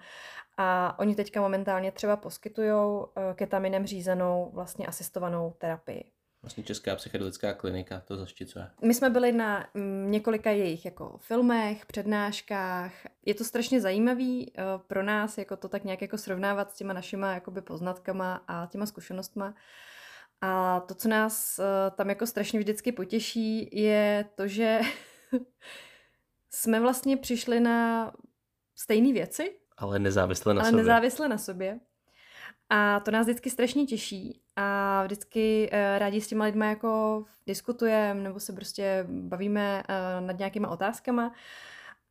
a oni teďka momentálně třeba poskytují uh, ketaminem řízenou vlastně asistovanou terapii. Vlastně Česká psychedelická klinika to zašticuje. My jsme byli na mm, několika jejich jako filmech, přednáškách. Je to strašně zajímavý uh, pro nás, jako to tak nějak jako srovnávat s těma našima jakoby poznatkama a těma zkušenostma. A to, co nás uh, tam jako strašně vždycky potěší, je to, že jsme vlastně přišli na stejné věci. Ale nezávisle na ale sobě. nezávisle na sobě. A to nás vždycky strašně těší a vždycky uh, rádi s těma lidma jako diskutujeme nebo se prostě bavíme uh, nad nějakýma otázkama.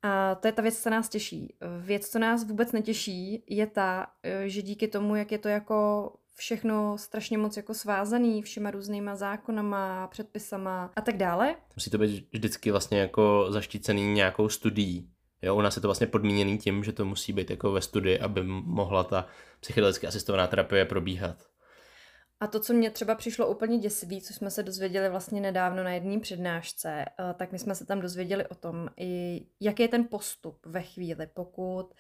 A to je ta věc, co nás těší. Věc, co nás vůbec netěší, je ta, že díky tomu, jak je to jako všechno strašně moc jako svázaný všema různýma zákonama, předpisama a tak dále. Musí to být vždycky vlastně jako zaštícený nějakou studií. Jo, u nás je to vlastně podmíněný tím, že to musí být jako ve studii, aby mohla ta psychedelicky asistovaná terapie probíhat. A to, co mě třeba přišlo úplně děsivý, co jsme se dozvěděli vlastně nedávno na jedné přednášce, eh, tak my jsme se tam dozvěděli o tom, jaký je ten postup ve chvíli, pokud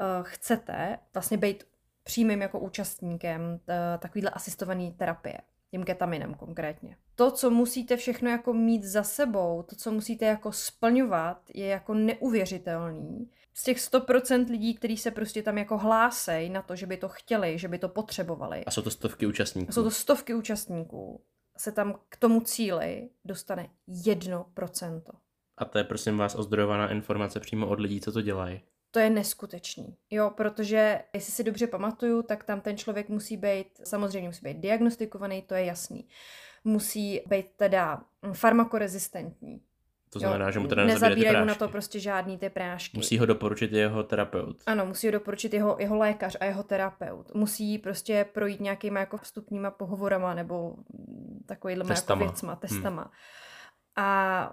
eh, chcete vlastně být přímým jako účastníkem eh, takovýhle asistované terapie tím ketaminem konkrétně. To, co musíte všechno jako mít za sebou, to, co musíte jako splňovat, je jako neuvěřitelný. Z těch 100% lidí, kteří se prostě tam jako hlásej na to, že by to chtěli, že by to potřebovali. A jsou to stovky účastníků. jsou to stovky účastníků. Se tam k tomu cíli dostane 1%. A to je prosím vás ozdrojovaná informace přímo od lidí, co to dělají to je neskutečný. Jo, protože jestli si dobře pamatuju, tak tam ten člověk musí být, samozřejmě musí být diagnostikovaný, to je jasný. Musí být teda farmakorezistentní. To znamená, jo, že mu teda nezabírají mu na to prostě žádný ty prášky. Musí ho doporučit jeho terapeut. Ano, musí ho doporučit jeho, jeho lékař a jeho terapeut. Musí prostě projít nějakýma jako vstupníma pohovorama nebo takovýhle jako věcma, testama. Hmm. A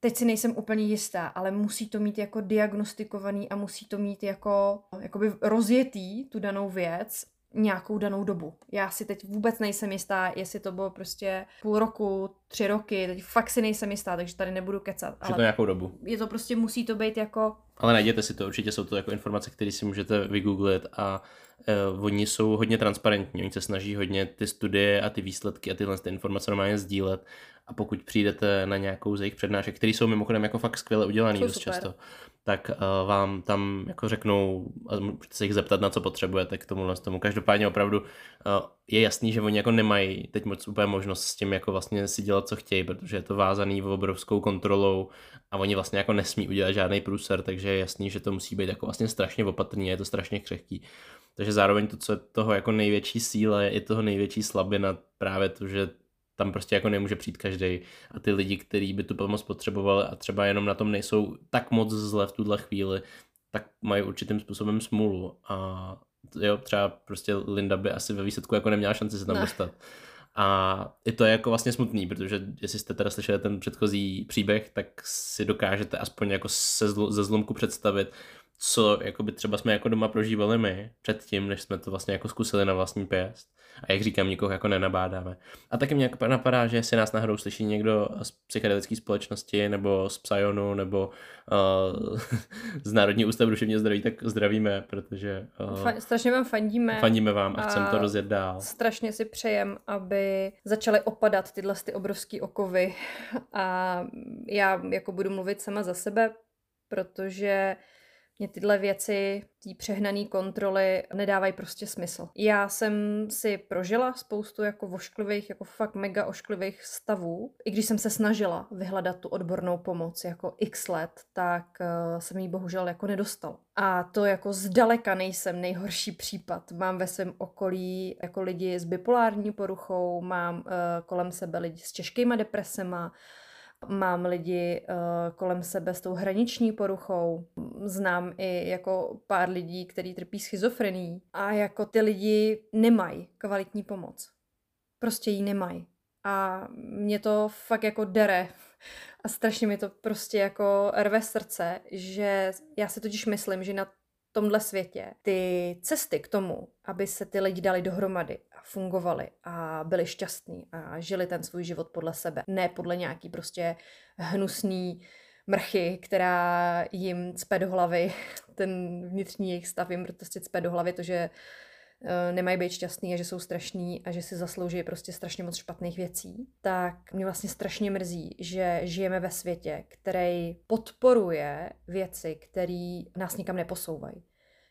teď si nejsem úplně jistá, ale musí to mít jako diagnostikovaný a musí to mít jako jakoby rozjetý tu danou věc nějakou danou dobu. Já si teď vůbec nejsem jistá, jestli to bylo prostě půl roku, tři roky, teď fakt si nejsem jistá, takže tady nebudu kecat. Ale to nějakou dobu. Je to prostě, musí to být jako... Ale najděte si to, určitě jsou to jako informace, které si můžete vygooglit a uh, oni jsou hodně transparentní, oni se snaží hodně ty studie a ty výsledky a tyhle ty informace normálně sdílet a pokud přijdete na nějakou z jejich přednášek, které jsou mimochodem jako fakt skvěle udělané dost super. často, tak uh, vám tam jako řeknou, a můžete se jich zeptat, na co potřebujete k tomu, tomu. Každopádně opravdu uh, je jasný, že oni jako nemají teď moc úplně možnost s tím jako vlastně si dělat, co chtějí, protože je to vázaný v obrovskou kontrolou a oni vlastně jako nesmí udělat žádný průser, takže je jasný, že to musí být jako vlastně strašně opatrný, je to strašně křehký. Takže zároveň to, co je toho jako největší síla, je i toho největší slabina právě to, že tam prostě jako nemůže přijít každý a ty lidi, kteří by tu pomoc potřebovali a třeba jenom na tom nejsou tak moc zle v tuhle chvíli, tak mají určitým způsobem smůlu a jo, třeba prostě Linda by asi ve výsledku jako neměla šanci se tam ne. dostat. A i to je jako vlastně smutný, protože jestli jste teda slyšeli ten předchozí příběh, tak si dokážete aspoň jako se zl- ze zlomku představit, co jako by třeba jsme jako doma prožívali my předtím, než jsme to vlastně jako zkusili na vlastní pěst. A jak říkám, nikoho jako nenabádáme. A taky mě jako napadá, že si nás náhodou slyší někdo z psychedelické společnosti, nebo z Psionu, nebo uh, z Národní ústavu duševního zdraví, tak zdravíme, protože... Uh, Fa- strašně vám fandíme. Fandíme vám a, a chceme to rozjet dál. Strašně si přejem, aby začaly opadat tyhle ty obrovské okovy. A já jako budu mluvit sama za sebe, protože mě tyhle věci, ty přehnané kontroly nedávají prostě smysl. Já jsem si prožila spoustu jako vošklivých, jako fakt mega ošklivých stavů. I když jsem se snažila vyhledat tu odbornou pomoc jako x let, tak uh, jsem ji bohužel jako nedostal. A to jako zdaleka nejsem nejhorší případ. Mám ve svém okolí jako lidi s bipolární poruchou, mám uh, kolem sebe lidi s těžkýma depresema, Mám lidi uh, kolem sebe s tou hraniční poruchou. Znám i jako pár lidí, kteří trpí schizofrenií. A jako ty lidi nemají kvalitní pomoc. Prostě ji nemají. A mě to fakt jako dere. A strašně mi to prostě jako rve srdce, že já si totiž myslím, že na tomhle světě ty cesty k tomu, aby se ty lidi dali dohromady a fungovali a byli šťastní a žili ten svůj život podle sebe, ne podle nějaký prostě hnusný mrchy, která jim cpe do hlavy, ten vnitřní jejich stav jim prostě cpe do hlavy to, že nemají být šťastný a že jsou strašní a že si zaslouží prostě strašně moc špatných věcí, tak mě vlastně strašně mrzí, že žijeme ve světě, který podporuje věci, které nás nikam neposouvají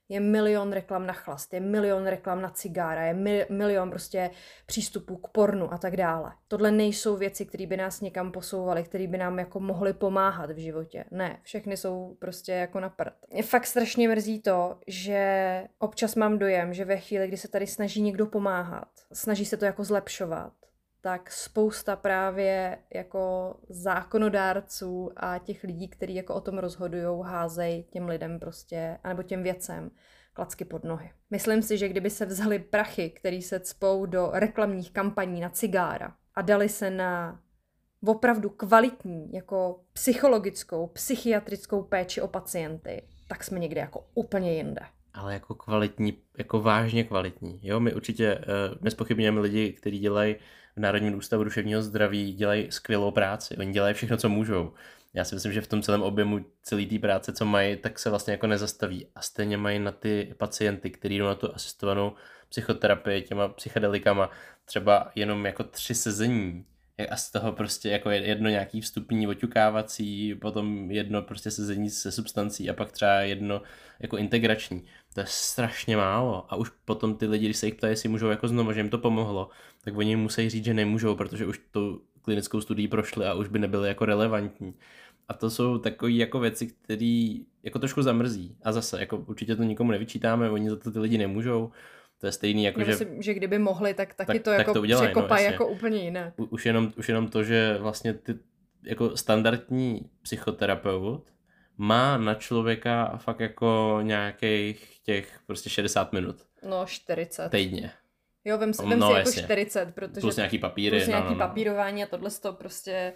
je milion reklam na chlast, je milion reklam na cigára, je mil, milion prostě přístupů k pornu a tak dále. Tohle nejsou věci, které by nás někam posouvaly, které by nám jako mohly pomáhat v životě. Ne, všechny jsou prostě jako na prd. Mě fakt strašně mrzí to, že občas mám dojem, že ve chvíli, kdy se tady snaží někdo pomáhat, snaží se to jako zlepšovat, tak spousta právě jako zákonodárců a těch lidí, kteří jako o tom rozhodují, házejí těm lidem prostě, anebo těm věcem klacky pod nohy. Myslím si, že kdyby se vzali prachy, který se cpou do reklamních kampaní na cigára a dali se na opravdu kvalitní, jako psychologickou, psychiatrickou péči o pacienty, tak jsme někde jako úplně jinde. Ale jako kvalitní, jako vážně kvalitní. Jo, my určitě uh, nespochybňujeme lidi, kteří dělají v Národním ústavu duševního zdraví, dělají skvělou práci. Oni dělají všechno, co můžou. Já si myslím, že v tom celém objemu celé té práce, co mají, tak se vlastně jako nezastaví. A stejně mají na ty pacienty, kteří jdou na tu asistovanou psychoterapii těma psychedelikama, třeba jenom jako tři sezení a z toho prostě jako jedno nějaký vstupní oťukávací, potom jedno prostě sezení se substancí a pak třeba jedno jako integrační. To je strašně málo a už potom ty lidi, když se jich ptají, jestli můžou jako znovu, že jim to pomohlo, tak oni musí říct, že nemůžou, protože už tu klinickou studii prošli a už by nebyly jako relevantní. A to jsou takové jako věci, které jako trošku zamrzí. A zase, jako určitě to nikomu nevyčítáme, oni za to ty lidi nemůžou, to je stejný jako, Já že... myslím, že kdyby mohli, tak taky tak, to jako to udělaj, překopají no, jako úplně jinak. Už jenom, už jenom to, že vlastně ty jako standardní psychoterapeut má na člověka fakt jako nějakých těch prostě 60 minut. No 40. Týdně. Jo, vem, vem no, si jako 40, protože... Plus nějaký papíry. Plus nějaký no, no, no. papírování a tohle to prostě...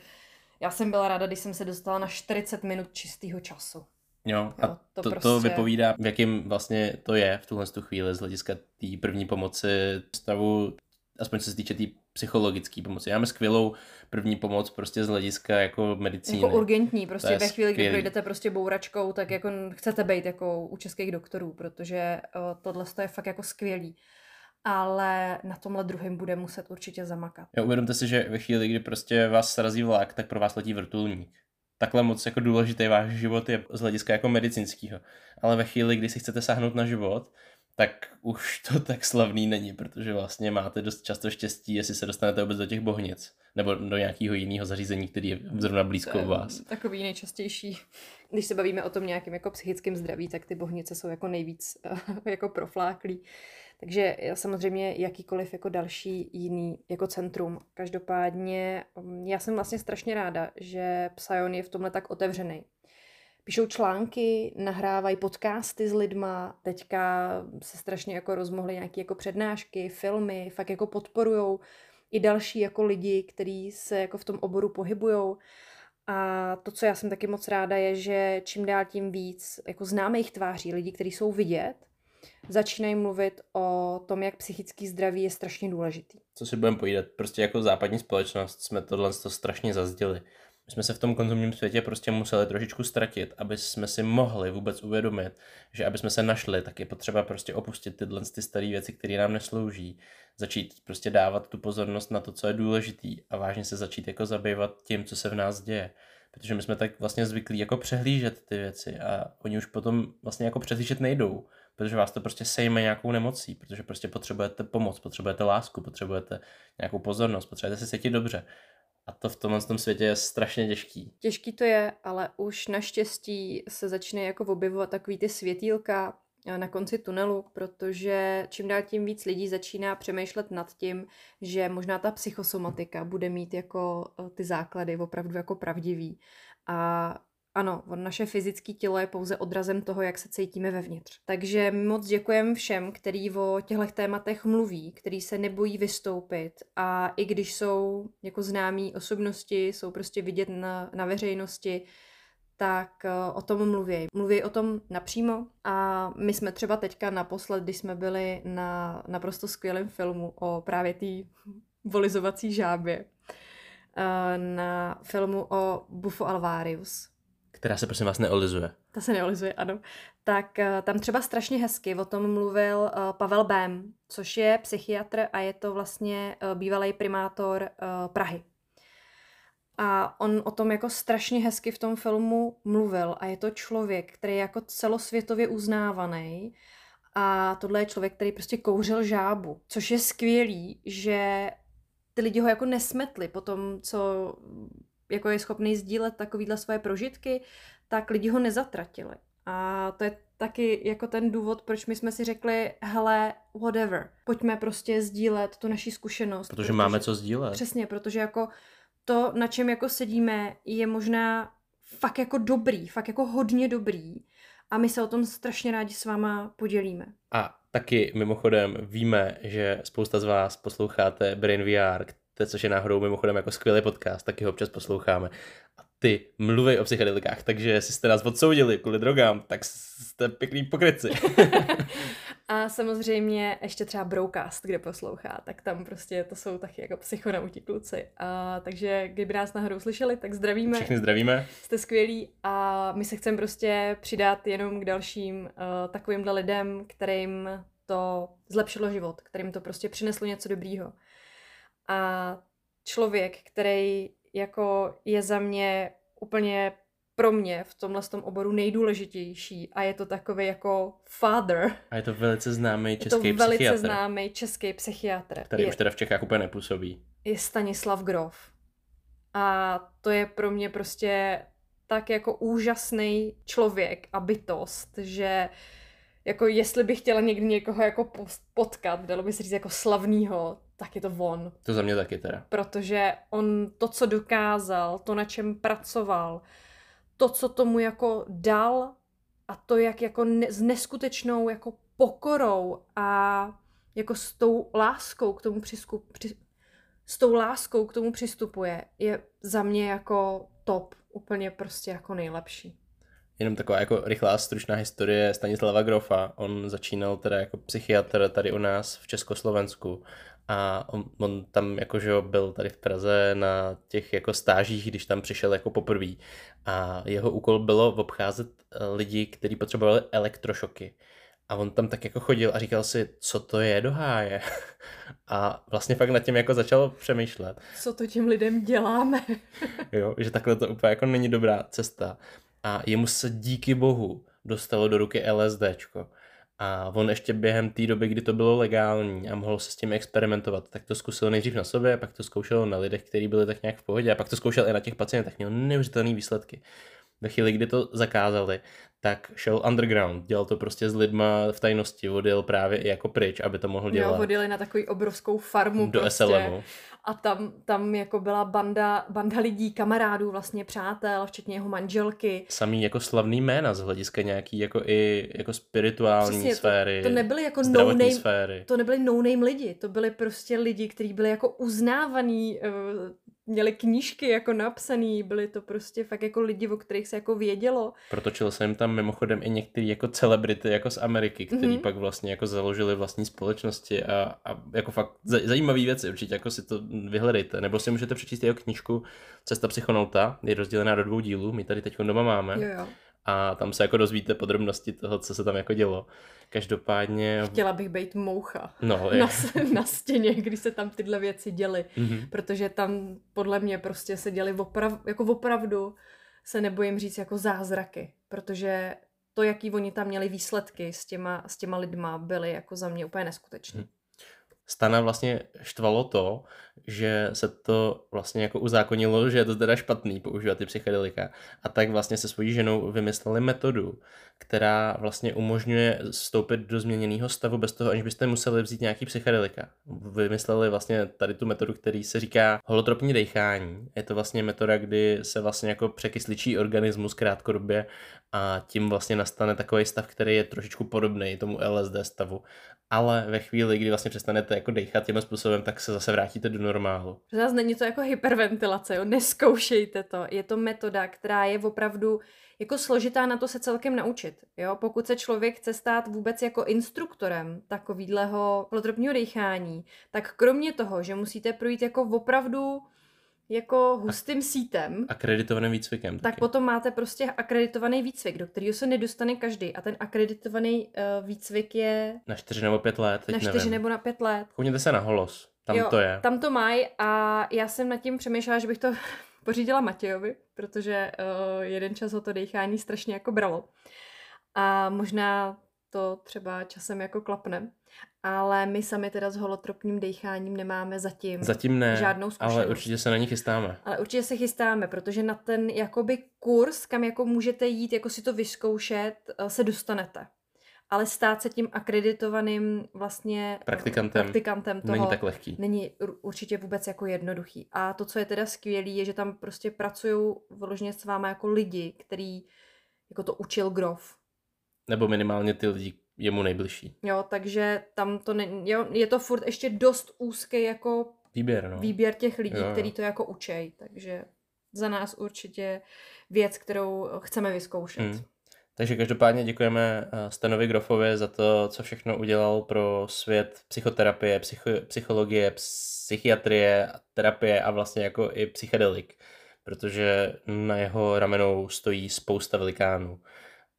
Já jsem byla ráda, když jsem se dostala na 40 minut čistého času. Jo, a jo, to, to, prostě... to vypovídá, v jakým vlastně to je v tuhle chvíli z hlediska té první pomoci stavu, aspoň co se týče té tý psychologické pomoci. Já máme skvělou první pomoc prostě z hlediska jako medicíny. Jako urgentní, prostě ve chvíli, kdy projdete prostě bouračkou, tak jako chcete být jako u českých doktorů, protože uh, tohle je fakt jako skvělý ale na tomhle druhém bude muset určitě zamakat. Jo, uvědomte si, že ve chvíli, kdy prostě vás srazí vlak, tak pro vás letí vrtulník takhle moc jako důležitý váš život je z hlediska jako medicínského. Ale ve chvíli, kdy si chcete sáhnout na život, tak už to tak slavný není, protože vlastně máte dost často štěstí, jestli se dostanete vůbec do těch bohnic nebo do nějakého jiného zařízení, který je zrovna blízko u vás. Takový nejčastější. Když se bavíme o tom nějakém jako psychickém zdraví, tak ty bohnice jsou jako nejvíc jako profláklý. Takže samozřejmě jakýkoliv jako další jiný jako centrum. Každopádně mm, já jsem vlastně strašně ráda, že Psion je v tomhle tak otevřený. Píšou články, nahrávají podcasty s lidma, teďka se strašně jako rozmohly nějaké jako přednášky, filmy, fakt jako podporujou i další jako lidi, kteří se jako v tom oboru pohybujou. A to, co já jsem taky moc ráda, je, že čím dál tím víc jako známých tváří, lidí, kteří jsou vidět, začínají mluvit o tom, jak psychický zdraví je strašně důležitý. Co si budeme povídat, prostě jako západní společnost jsme tohle to strašně zazděli. My jsme se v tom konzumním světě prostě museli trošičku ztratit, aby jsme si mohli vůbec uvědomit, že aby jsme se našli, tak je potřeba prostě opustit tyhle ty staré věci, které nám neslouží, začít prostě dávat tu pozornost na to, co je důležitý a vážně se začít jako zabývat tím, co se v nás děje. Protože my jsme tak vlastně zvyklí jako přehlížet ty věci a oni už potom vlastně jako přehlížet nejdou protože vás to prostě sejme nějakou nemocí, protože prostě potřebujete pomoc, potřebujete lásku, potřebujete nějakou pozornost, potřebujete se cítit dobře. A to v tomhle tom světě je strašně těžký. Těžký to je, ale už naštěstí se začne jako objevovat takový ty světýlka eh, na konci tunelu, protože čím dál tím víc lidí začíná přemýšlet nad tím, že možná ta psychosomatika bude mít jako eh, ty základy opravdu jako pravdivý. A ano, naše fyzické tělo je pouze odrazem toho, jak se cítíme vevnitř. Takže moc děkujeme všem, který o těchto tématech mluví, který se nebojí vystoupit a i když jsou jako známí osobnosti, jsou prostě vidět na, na veřejnosti, tak uh, o tom mluví. Mluví o tom napřímo a my jsme třeba teďka naposled, když jsme byli na naprosto skvělém filmu o právě té volizovací žábě, uh, na filmu o Bufo Alvarius, která se prosím vás neolizuje. Ta se neolizuje, ano. Tak uh, tam třeba strašně hezky o tom mluvil uh, Pavel Bém, což je psychiatr a je to vlastně uh, bývalý primátor Prahy. A on o tom jako strašně hezky v tom filmu mluvil a je to člověk, který je jako celosvětově uznávaný a tohle je člověk, který prostě kouřil žábu, což je skvělý, že ty lidi ho jako nesmetli po tom, co jako je schopný sdílet takovýhle svoje prožitky, tak lidi ho nezatratili. A to je taky jako ten důvod, proč my jsme si řekli, hele, whatever, pojďme prostě sdílet tu naši zkušenost. Protože, protože máme co sdílet. Přesně, protože jako to, na čem jako sedíme, je možná fakt jako dobrý, fakt jako hodně dobrý a my se o tom strašně rádi s váma podělíme. A taky mimochodem víme, že spousta z vás posloucháte Brain VR, což je náhodou mimochodem jako skvělý podcast, taky ho občas posloucháme. A ty mluví o psychedelikách, takže jestli jste nás odsoudili kvůli drogám, tak jste pěkný pokryci. A samozřejmě ještě třeba Broadcast, kde poslouchá, tak tam prostě to jsou taky jako psychonauti kluci. A, takže kdyby nás náhodou slyšeli, tak zdravíme. Všechny zdravíme. Jste skvělí a my se chceme prostě přidat jenom k dalším uh, takovýmhle lidem, kterým to zlepšilo život, kterým to prostě přineslo něco dobrýho. A člověk, který jako je za mě úplně pro mě v tomhle tom oboru nejdůležitější a je to takový jako father. A je to velice známý český je to velice psychiatr. známý český psychiatr. Který je, už teda v Čechách úplně nepůsobí. Je Stanislav Grof. A to je pro mě prostě tak jako úžasný člověk a bytost, že jako jestli bych chtěla někdy někoho jako potkat, dalo by se říct jako slavného, tak je to on. To za mě taky teda. Protože on to, co dokázal, to, na čem pracoval, to, co tomu jako dal a to, jak jako ne, s neskutečnou jako pokorou a jako s tou láskou k tomu přiskup, při, s tou láskou k tomu přistupuje, je za mě jako top, úplně prostě jako nejlepší. Jenom taková jako rychlá stručná historie Stanislava Grofa. On začínal teda jako psychiatr tady u nás v Československu a on, on tam jakože byl tady v Praze na těch jako stážích, když tam přišel jako poprvé a jeho úkol bylo obcházet eh, lidi, kteří potřebovali elektrošoky. A on tam tak jako chodil a říkal si, co to je do háje. A vlastně fakt nad tím jako začal přemýšlet. Co to těm lidem děláme? jo, že takhle to úplně jako není dobrá cesta. A jemu se díky bohu dostalo do ruky LSDčko. A on ještě během té doby, kdy to bylo legální a mohl se s tím experimentovat, tak to zkusil nejdřív na sobě, pak to zkoušel na lidech, kteří byli tak nějak v pohodě a pak to zkoušel i na těch pacientech. Měl neuvěřitelné výsledky. Ve chvíli, kdy to zakázali, tak šel underground, dělal to prostě s lidma v tajnosti, odjel právě i jako pryč, aby to mohl dělat. Jo, odjeli na takovou obrovskou farmu Do prostě. SLMu. A tam, tam jako byla banda, banda lidí, kamarádů, vlastně přátel, včetně jeho manželky. Samý jako slavný jména z hlediska nějaký jako i jako spirituální Přesně, sféry, to, to nebyly jako no name, sféry. to nebyly no name lidi, to byly prostě lidi, kteří byli jako uznávaný uh, měli knížky jako napsaný, byli to prostě fakt jako lidi, o kterých se jako vědělo. Protočil jsem tam mimochodem i některý jako celebrity jako z Ameriky, který mm-hmm. pak vlastně jako založili vlastní společnosti a, a jako fakt zajímavé věci, určitě jako si to vyhledejte, nebo si můžete přečíst jeho knížku Cesta psychonauta, je rozdělená do dvou dílů, my tady teď doma máme. Jo, jo a tam se jako dozvíte podrobnosti toho, co se tam jako dělo. Každopádně... Chtěla bych být moucha no, na, na stěně, když se tam tyhle věci děly, mm-hmm. protože tam podle mě prostě se děly oprav, jako opravdu se nebojím říct jako zázraky, protože to, jaký oni tam měli výsledky s těma, s těma lidma, byly jako za mě úplně neskutečné. Stana vlastně štvalo to, že se to vlastně jako uzákonilo, že je to teda špatný používat ty psychedelika. A tak vlastně se svojí ženou vymysleli metodu, která vlastně umožňuje vstoupit do změněného stavu bez toho, aniž byste museli vzít nějaký psychedelika. Vymysleli vlastně tady tu metodu, který se říká holotropní dechání. Je to vlastně metoda, kdy se vlastně jako překysličí organismus krátkodobě a tím vlastně nastane takový stav, který je trošičku podobný tomu LSD stavu ale ve chvíli, kdy vlastně přestanete jako dechat tím způsobem, tak se zase vrátíte do normálu. Zase není to jako hyperventilace, jo? neskoušejte to. Je to metoda, která je opravdu jako složitá na to se celkem naučit. Jo? Pokud se člověk chce stát vůbec jako instruktorem takovýhleho holotropního dechání, tak kromě toho, že musíte projít jako opravdu jako hustým sítem. Akreditovaným výcvikem. Tak taky. potom máte prostě akreditovaný výcvik, do kterého se nedostane každý. A ten akreditovaný uh, výcvik je... Na čtyři nebo pět let, teď Na čtyři nevím. nebo na pět let. Koukněte se na holos, tam jo, to je. tam to mají a já jsem nad tím přemýšlela, že bych to pořídila Matějovi, protože uh, jeden čas ho to dechání strašně jako bralo. A možná to třeba časem jako klapne. Ale my sami teda s holotropním decháním nemáme zatím, zatím ne, žádnou zkušenost. ale určitě se na ní chystáme. Ale určitě se chystáme, protože na ten jakoby kurz, kam jako můžete jít, jako si to vyzkoušet, eh, se dostanete. Ale stát se tím akreditovaným vlastně eh, praktikantem, praktikantem toho není tak lehký. Není určitě vůbec jako jednoduchý. A to, co je teda skvělé, je, že tam prostě pracují vyloženě s váma jako lidi, který jako to učil Grof. Nebo minimálně ty lidi, je mu nejbližší. Jo, takže tam to ne, jo, je to furt ještě dost úzký jako výběr, no. výběr těch lidí, jo, jo. který to jako učej, takže za nás určitě věc, kterou chceme vyzkoušet. Hmm. Takže každopádně děkujeme eh, Stanovi Grofovi za to, co všechno udělal pro svět psychoterapie, psycho, psychologie, psychiatrie, terapie a vlastně jako i psychedelik, protože na jeho ramenou stojí spousta velikánů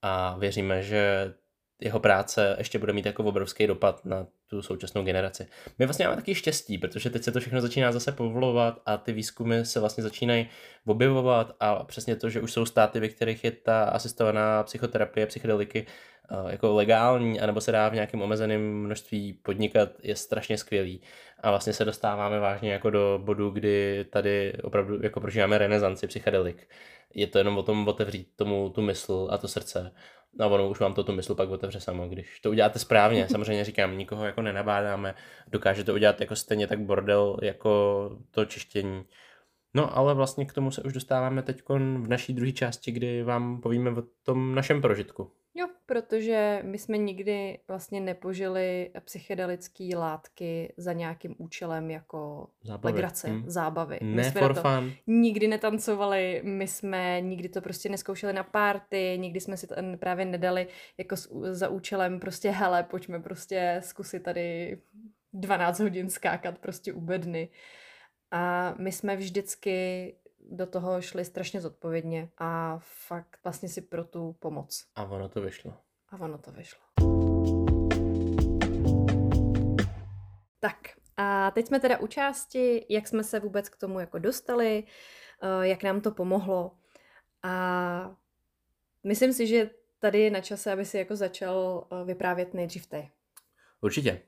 a věříme, že jeho práce ještě bude mít jako obrovský dopad na tu současnou generaci. My vlastně máme taky štěstí, protože teď se to všechno začíná zase povolovat a ty výzkumy se vlastně začínají objevovat a přesně to, že už jsou státy, ve kterých je ta asistovaná psychoterapie, psychedeliky eh, jako legální, anebo se dá v nějakém omezeném množství podnikat, je strašně skvělý. A vlastně se dostáváme vážně jako do bodu, kdy tady opravdu jako prožíváme renesanci psychedelik. Je to jenom o tom otevřít tomu tu mysl a to srdce No ono už vám to tu mysl pak otevře samo, když to uděláte správně. Samozřejmě říkám, nikoho jako nenabádáme, dokáže to udělat jako stejně tak bordel jako to čištění. No ale vlastně k tomu se už dostáváme teď v naší druhé části, kdy vám povíme o tom našem prožitku. Jo, protože my jsme nikdy vlastně nepožili psychedelické látky za nějakým účelem jako zábavy. legrace, hmm. zábavy. Ne my jsme for to fun. nikdy netancovali, my jsme nikdy to prostě neskoušeli na párty, nikdy jsme si to právě nedali jako za účelem prostě hele, pojďme prostě zkusit tady 12 hodin skákat prostě u bedny. A my jsme vždycky do toho šli strašně zodpovědně a fakt vlastně si pro tu pomoc. A ono to vyšlo. A ono to vyšlo. Tak a teď jsme teda u části, jak jsme se vůbec k tomu jako dostali, eh, jak nám to pomohlo. A myslím si, že tady je na čase, aby si jako začal eh, vyprávět nejdřív ty. Určitě.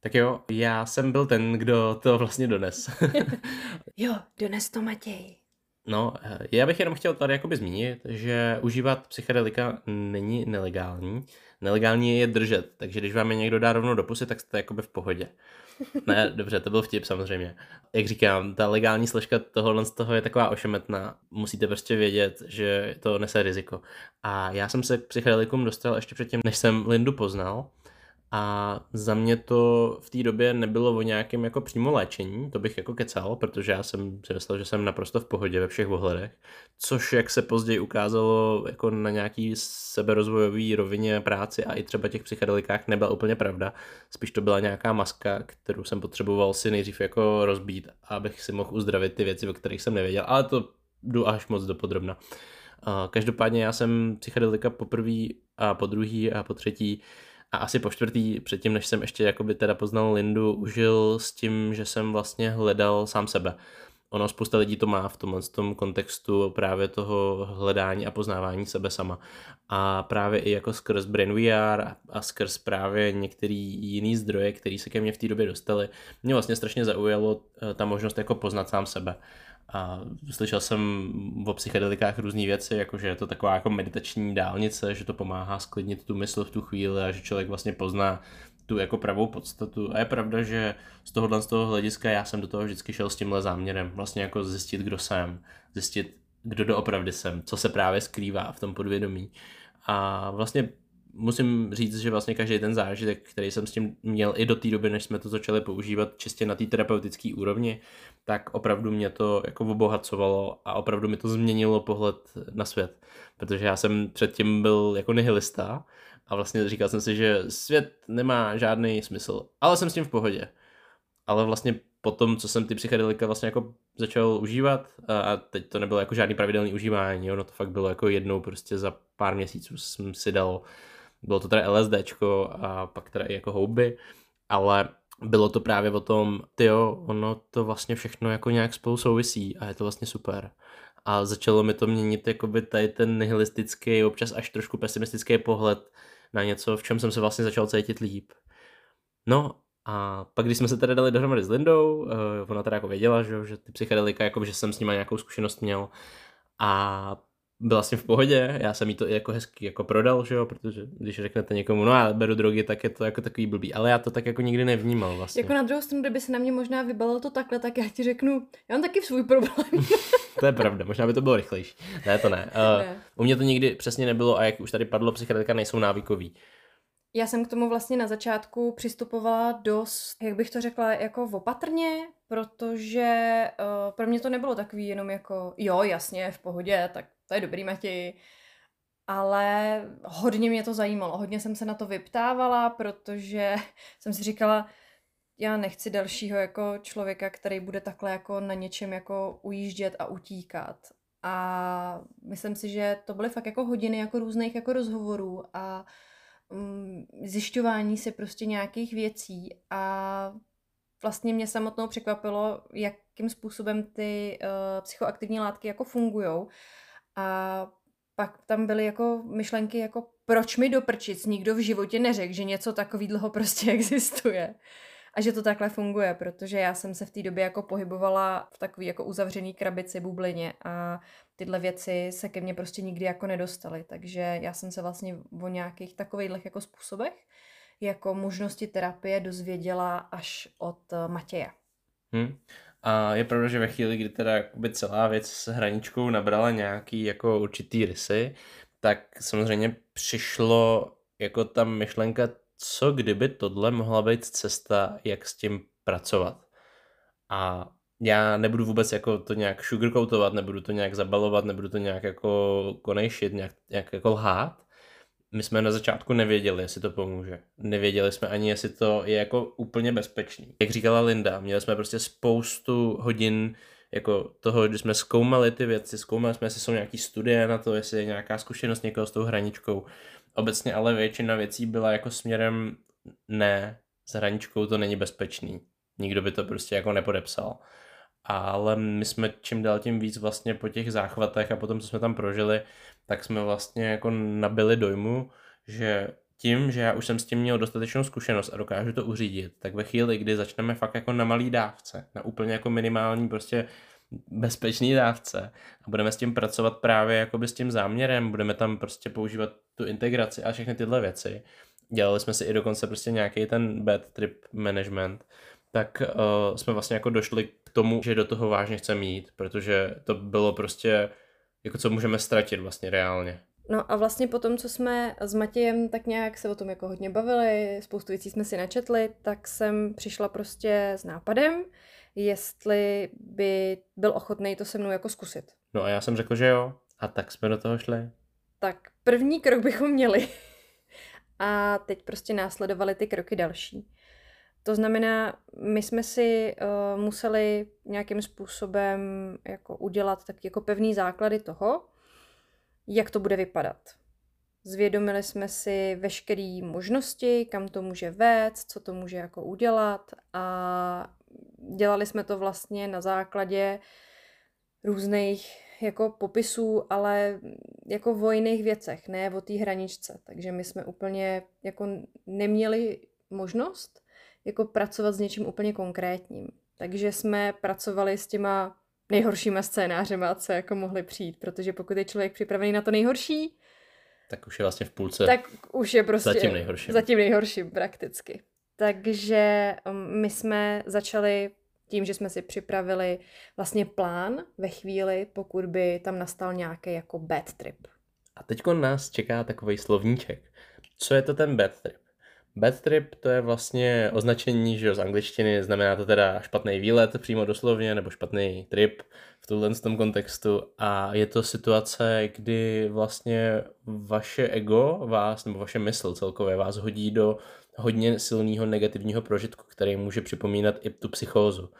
Tak jo, já jsem byl ten, kdo to vlastně dones. jo, dones to Matěj. No, já bych jenom chtěl tady jakoby zmínit, že užívat psychedelika není nelegální. Nelegální je držet, takže když vám je někdo dá rovnou do pusy, tak jste jakoby v pohodě. Ne, dobře, to byl vtip samozřejmě. Jak říkám, ta legální složka tohohle z toho je taková ošemetná. Musíte prostě vědět, že to nese riziko. A já jsem se k psychedelikům dostal ještě předtím, než jsem Lindu poznal. A za mě to v té době nebylo o nějakém jako přímo léčení, to bych jako kecal, protože já jsem si myslel, že jsem naprosto v pohodě ve všech ohledech, což jak se později ukázalo jako na nějaký seberozvojový rovině práci a i třeba těch psychedelikách nebyla úplně pravda. Spíš to byla nějaká maska, kterou jsem potřeboval si nejdřív jako rozbít, abych si mohl uzdravit ty věci, o kterých jsem nevěděl, ale to jdu až moc do podrobna. Každopádně já jsem psychedelika poprvé a po druhý a po třetí a asi po čtvrtý, předtím, než jsem ještě jakoby teda poznal Lindu, užil s tím, že jsem vlastně hledal sám sebe. Ono spousta lidí to má v tomhle tom kontextu právě toho hledání a poznávání sebe sama. A právě i jako skrz Brain VR a skrz právě některý jiný zdroje, který se ke mně v té době dostaly, mě vlastně strašně zaujalo eh, ta možnost jako poznat sám sebe. A slyšel jsem o psychedelikách různé věci, jako že je to taková jako meditační dálnice, že to pomáhá sklidnit tu mysl v tu chvíli a že člověk vlastně pozná tu jako pravou podstatu. A je pravda, že z tohohle z toho hlediska já jsem do toho vždycky šel s tímhle záměrem. Vlastně jako zjistit, kdo jsem, zjistit, kdo doopravdy jsem, co se právě skrývá v tom podvědomí. A vlastně musím říct, že vlastně každý ten zážitek, který jsem s tím měl i do té doby, než jsme to začali používat čistě na té terapeutické úrovni, tak opravdu mě to jako obohacovalo a opravdu mi to změnilo pohled na svět. Protože já jsem předtím byl jako nihilista a vlastně říkal jsem si, že svět nemá žádný smysl, ale jsem s tím v pohodě. Ale vlastně po tom, co jsem ty psychedelika vlastně jako začal užívat a teď to nebylo jako žádný pravidelný užívání, ono to fakt bylo jako jednou prostě za pár měsíců jsem si dal bylo to teda LSDčko a pak teda i jako houby, ale bylo to právě o tom, jo, ono to vlastně všechno jako nějak spolu souvisí a je to vlastně super. A začalo mi to měnit jakoby tady ten nihilistický, občas až trošku pesimistický pohled na něco, v čem jsem se vlastně začal cítit líp. No a pak, když jsme se teda dali dohromady s Lindou, uh, ona teda jako věděla, že, že ty psychedelika, jako, že jsem s nima nějakou zkušenost měl. A byla s tím v pohodě, já jsem jí to jako hezky jako prodal, že jo, protože když řeknete někomu, no já beru drogy, tak je to jako takový blbý, ale já to tak jako nikdy nevnímal vlastně. Jako na druhou stranu, kdyby se na mě možná vybalil to takhle, tak já ti řeknu, já mám taky svůj problém. to je pravda, možná by to bylo rychlejší. Ne, to ne. Uh, ne. U mě to nikdy přesně nebylo a jak už tady padlo, psychedelika nejsou návykový. Já jsem k tomu vlastně na začátku přistupovala dost, jak bych to řekla, jako opatrně, protože uh, pro mě to nebylo takový jenom jako, jo, jasně, v pohodě, tak to je dobrý, Matěj, ale hodně mě to zajímalo, hodně jsem se na to vyptávala, protože jsem si říkala, já nechci dalšího jako člověka, který bude takhle jako na něčem jako ujíždět a utíkat. A myslím si, že to byly fakt jako hodiny jako různých jako rozhovorů a um, zjišťování si prostě nějakých věcí a vlastně mě samotnou překvapilo, jakým způsobem ty uh, psychoaktivní látky jako fungujou. A pak tam byly jako myšlenky jako proč mi doprčic nikdo v životě neřekl, že něco takového prostě existuje a že to takhle funguje, protože já jsem se v té době jako pohybovala v takové jako uzavřený krabici, bublině a tyhle věci se ke mně prostě nikdy jako nedostaly, takže já jsem se vlastně o nějakých takových jako způsobech jako možnosti terapie dozvěděla až od eh, Matěje. Hmm. A je pravda, že ve chvíli, kdy teda celá věc s hraničkou nabrala nějaký jako určitý rysy, tak samozřejmě přišlo jako ta myšlenka co kdyby tohle mohla být cesta, jak s tím pracovat. A já nebudu vůbec jako to nějak sugarcoatovat, nebudu to nějak zabalovat, nebudu to nějak jako konejšit, nějak, nějak jako lhát. My jsme na začátku nevěděli, jestli to pomůže. Nevěděli jsme ani, jestli to je jako úplně bezpečný. Jak říkala Linda, měli jsme prostě spoustu hodin jako toho, že jsme zkoumali ty věci, zkoumali jsme, jestli jsou nějaký studie na to, jestli je nějaká zkušenost někoho s tou hraničkou. Obecně ale většina věcí byla jako směrem ne, s hraničkou to není bezpečný. Nikdo by to prostě jako nepodepsal. Ale my jsme čím dál tím víc vlastně po těch záchvatech a potom, co jsme tam prožili, tak jsme vlastně jako nabili dojmu, že tím, že já už jsem s tím měl dostatečnou zkušenost a dokážu to uřídit, tak ve chvíli, kdy začneme fakt jako na malý dávce, na úplně jako minimální prostě bezpečný dávce a budeme s tím pracovat právě jakoby s tím záměrem, budeme tam prostě používat tu integraci a všechny tyhle věci. Dělali jsme si i dokonce prostě nějaký ten bad trip management, tak uh, jsme vlastně jako došli k tomu, že do toho vážně chceme jít, protože to bylo prostě jako co můžeme ztratit vlastně reálně. No a vlastně po tom, co jsme s Matějem tak nějak se o tom jako hodně bavili, spoustu věcí jsme si načetli, tak jsem přišla prostě s nápadem, jestli by byl ochotný to se mnou jako zkusit. No a já jsem řekl, že jo. A tak jsme do toho šli. Tak první krok bychom měli. a teď prostě následovali ty kroky další. To znamená, my jsme si uh, museli nějakým způsobem jako udělat tak jako pevný základy toho, jak to bude vypadat. Zvědomili jsme si veškeré možnosti, kam to může vést, co to může jako udělat a dělali jsme to vlastně na základě různých jako popisů, ale jako o jiných věcech, ne o té hraničce. Takže my jsme úplně jako neměli možnost jako pracovat s něčím úplně konkrétním. Takže jsme pracovali s těma nejhoršíma scénářema, co jako mohli přijít, protože pokud je člověk připravený na to nejhorší, tak už je vlastně v půlce. Tak už je prostě zatím nejhorším. Zatím nejhorším prakticky. Takže um, my jsme začali tím, že jsme si připravili vlastně plán ve chvíli, pokud by tam nastal nějaký jako bad trip. A teď nás čeká takový slovníček. Co je to ten bad trip? Bad trip to je vlastně označení že z angličtiny, znamená to teda špatný výlet přímo doslovně, nebo špatný trip v tomhle tom kontextu a je to situace, kdy vlastně vaše ego vás, nebo vaše mysl celkově vás hodí do hodně silného negativního prožitku, který může připomínat i tu psychózu.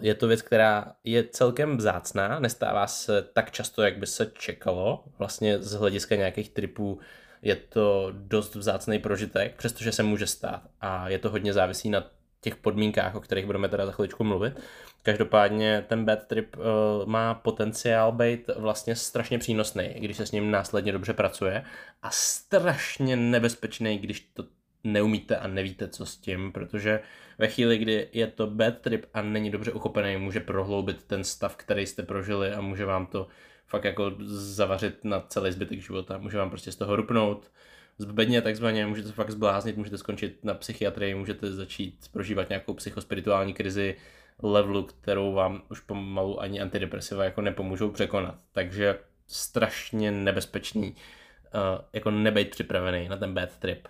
Je to věc, která je celkem vzácná, nestává se tak často, jak by se čekalo, vlastně z hlediska nějakých tripů je to dost vzácný prožitek, přestože se může stát a je to hodně závisí na těch podmínkách, o kterých budeme teda za chviličku mluvit. Každopádně ten bad trip uh, má potenciál být vlastně strašně přínosný, když se s ním následně dobře pracuje a strašně nebezpečný, když to neumíte a nevíte, co s tím, protože ve chvíli, kdy je to bad trip a není dobře uchopený, může prohloubit ten stav, který jste prožili a může vám to fakt jako zavařit na celý zbytek života. Může vám prostě z toho rupnout, zbedně takzvaně, můžete se fakt zbláznit, můžete skončit na psychiatrii, můžete začít prožívat nějakou psychospirituální krizi levelu, kterou vám už pomalu ani antidepresiva jako nepomůžou překonat. Takže strašně nebezpečný uh, jako nebejt připravený na ten bad trip.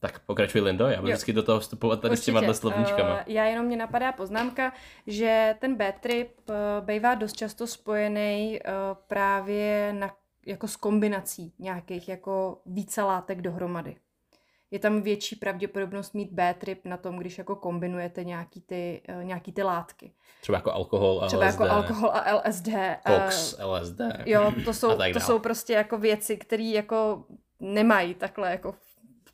Tak pokračuj Lindo, já budu Jo. vždycky do toho vstupovat tady s těma Určitě. slovníčkama. Eh, já jenom mě napadá poznámka, že ten bad trip uh, bývá dost často spojený uh, právě na, jako s kombinací nějakých jako více látek dohromady. Je tam větší pravděpodobnost mít bad trip na tom, když jako kombinujete nějaký ty, uh, nějaký ty látky. Třeba jako alkohol, Třeba LSD, jako alkohol a LSD. eh, Koks, LSD. Jo, to jsou, a to jsou prostě jako věci, které jako nemají takhle jako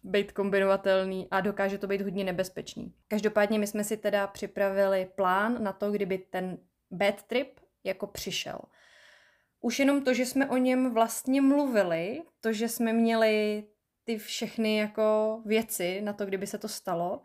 být kombinovatelný a dokáže to být hodně nebezpečný. Každopádně my jsme si teda připravili plán na to, kdyby ten bad trip jako přišel. Už jenom to, že jsme o něm vlastně mluvili, to, že jsme měli ty všechny jako věci na to, kdyby se to stalo,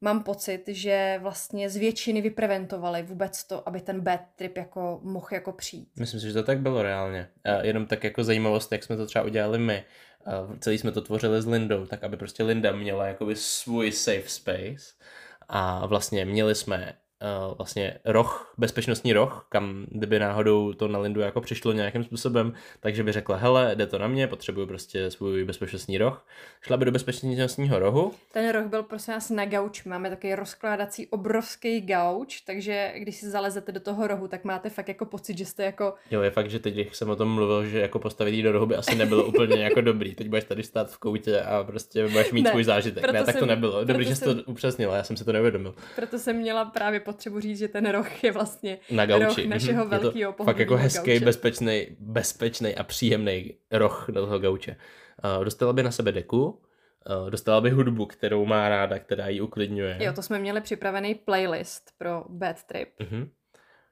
mám pocit, že vlastně z většiny vypreventovali vůbec to, aby ten bad trip jako mohl jako přijít. Myslím si, že to tak bylo reálně. A jenom tak jako zajímavost, jak jsme to třeba udělali my. A celý jsme to tvořili s Lindou, tak aby prostě Linda měla jakoby svůj safe space a vlastně měli jsme uh, vlastně roh, bezpečnostní roh, kam kdyby náhodou to na Lindu jako přišlo nějakým způsobem, takže by řekla, hele, jde to na mě, potřebuju prostě svůj bezpečnostní roh. Šla by do bezpečnostního rohu, Ten roh byl prosím nás na gauč. Máme takový rozkládací obrovský gauč, takže když si zalezete do toho rohu, tak máte fakt jako pocit, že jste jako Jo, je fakt, že teď, když jsem o tom mluvil, že jako postavit jí do rohu by asi nebylo úplně jako dobrý. Teď budeš tady stát v koutě a prostě budeš mít Ne, svůj zážitek. Ne, tak to jsem- nebylo. Dobrý, že jsi to upřesnila, já jsem si to neuvědomil. Proto jsem měla právě potřebu říct, že ten roh je vlastně Na gauči. roh našeho Mhm. Je to velkého Fakt jako hezký, gauče. bezpečný, bezpečný a příjemný roh do toho gauče. Uh, dostala by na sebe deku, uh, dostala by hudbu, kterou má ráda, která ji uklidňuje. Jo, to jsme měli připravený playlist pro bad trip. Mhm.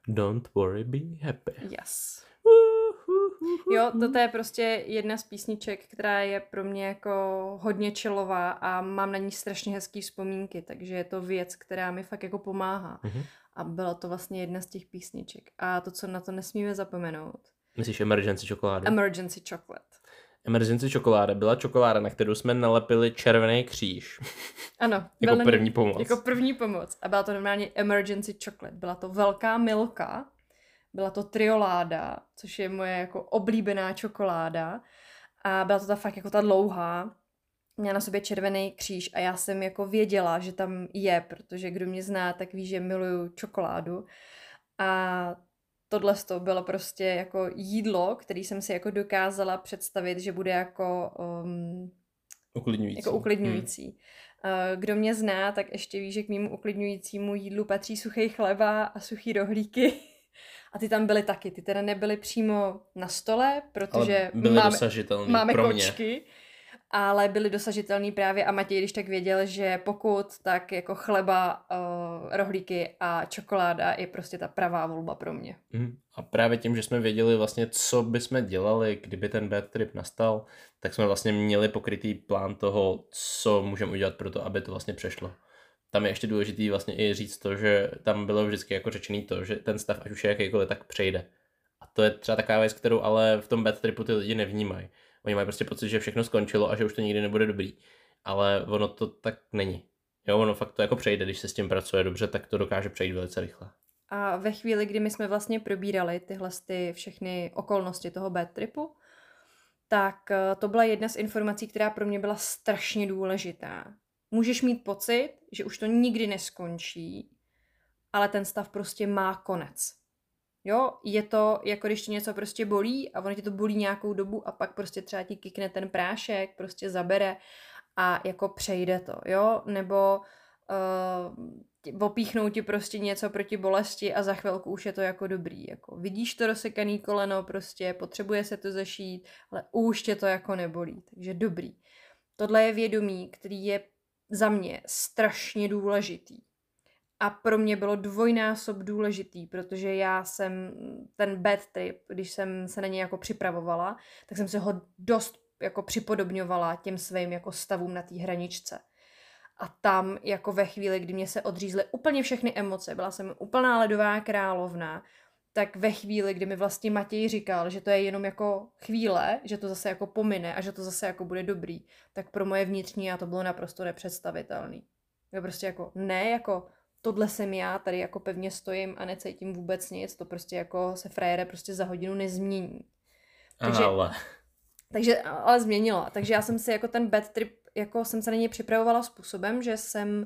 Don't worry, be happy. Yes. Jo, toto je prostě jedna z písniček, která je pro mě jako hodně chillová a mám na ní strašně hezký vzpomínky, takže je to věc, která mi fakt jako pomáhá. Mhm. A byla to vlastně jedna z těch písniček. A to, co na to nesmíme zapomenout. Myslíš emergency čokoládu? Emergency Chocolate. emergency čokoláda byla čokoláda, na kterou jsme nalepili červený kříž. Ano. Jako první pomoc. Jako první pomoc. A byla to normálně emergency chocolate. Byla to velká milka, byla to trioláda, což je moje jako oblíbená čokoláda. A byla to ta fakt jako ta dlouhá. Měla na sobě červený kříž a já jsem jako věděla, že tam je, protože kdo mě zná, tak ví, že miluju čokoládu. A tohle to bylo prostě jako jídlo, který jsem si jako dokázala představit, že bude jako um, Uklidňující. jako uklidňující. Eh, Kdo mě zná, tak ještě ví, že k mému uklidňujícímu jídlu patří suchý chleba a suchý rohlíky. A ty tam byly taky. Ty teda nebyly přímo na stole, protože Ale byly máme, dosažitelný máme pro mě. kočky, ale byly dosažitelný právě a Matěj, když tak věděl, že pokud, tak jako chleba, uh, rohlíky a čokoláda je prostě ta pravá volba pro mě. Mhm. A právě tím, že jsme věděli vlastně, co bychom dělali, kdyby ten bad trip nastal, tak jsme vlastně měli pokrytý plán toho, co můžeme udělat pro to, aby to vlastně přešlo. Tam je ještě důležitý vlastně i říct to, že tam bylo vždycky jako řečený to, že ten stav, ať už je jakýkoliv, tak přejde. A to je třeba taková věc, kterou ale v tom bad tripu ty lidi nevnímají. Oni mají prostě pocit, že všechno skončilo a že už to nikdy nebude dobrý. Ale ono to tak není. Jo, ono fakt to jako přejde, když se s tím pracuje dobře, tak to dokáže přejít velice rychle. A ve chvíli, kdy my jsme vlastně probírali tyhle ty všechny okolnosti toho bad tripu, tak eh, to byla jedna z informací, která pro mě byla strašně důležitá. Můžeš mít pocit, že už to nikdy neskončí, ale ten stav prostě má konec. Jo, je to jako když tě něco prostě bolí a ono tě to bolí nějakou dobu a pak prostě třeba ti kikne ten prášek, prostě zabere a jako přejde to, jo, nebo uh, opíchnou ti prostě něco proti bolesti a za chvilku už je to jako dobrý, jako vidíš to rozsekaný koleno prostě, potřebuje se to zašít, ale už tě to jako nebolí, takže dobrý. Tohle je vědomí, který je za mě strašně důležitý. A pro mě bylo dvojnásob důležitý, protože já jsem ten bad trip, když jsem se na něj jako připravovala, tak jsem se ho dost jako připodobňovala těm svým jako stavům na té hraničce. A tam jako ve chvíli, kdy mě se odřízly úplně všechny emoce, byla jsem úplná ledová královna, tak ve chvíli, kdy mi vlastně Matěj říkal, že to je jenom jako chvíle, že to zase jako pomine a že to zase jako bude dobrý, tak pro moje vnitřní já to bylo naprosto nepředstavitelný. Je prostě jako ne, jako tohle jsem já, tady jako pevně stojím a necítím vůbec nic, to prostě jako se frajere prostě za hodinu nezmění. Takže- Ale Takže, ale změnila. Takže já jsem si jako ten bad trip jako jsem se na něj připravovala způsobem, že jsem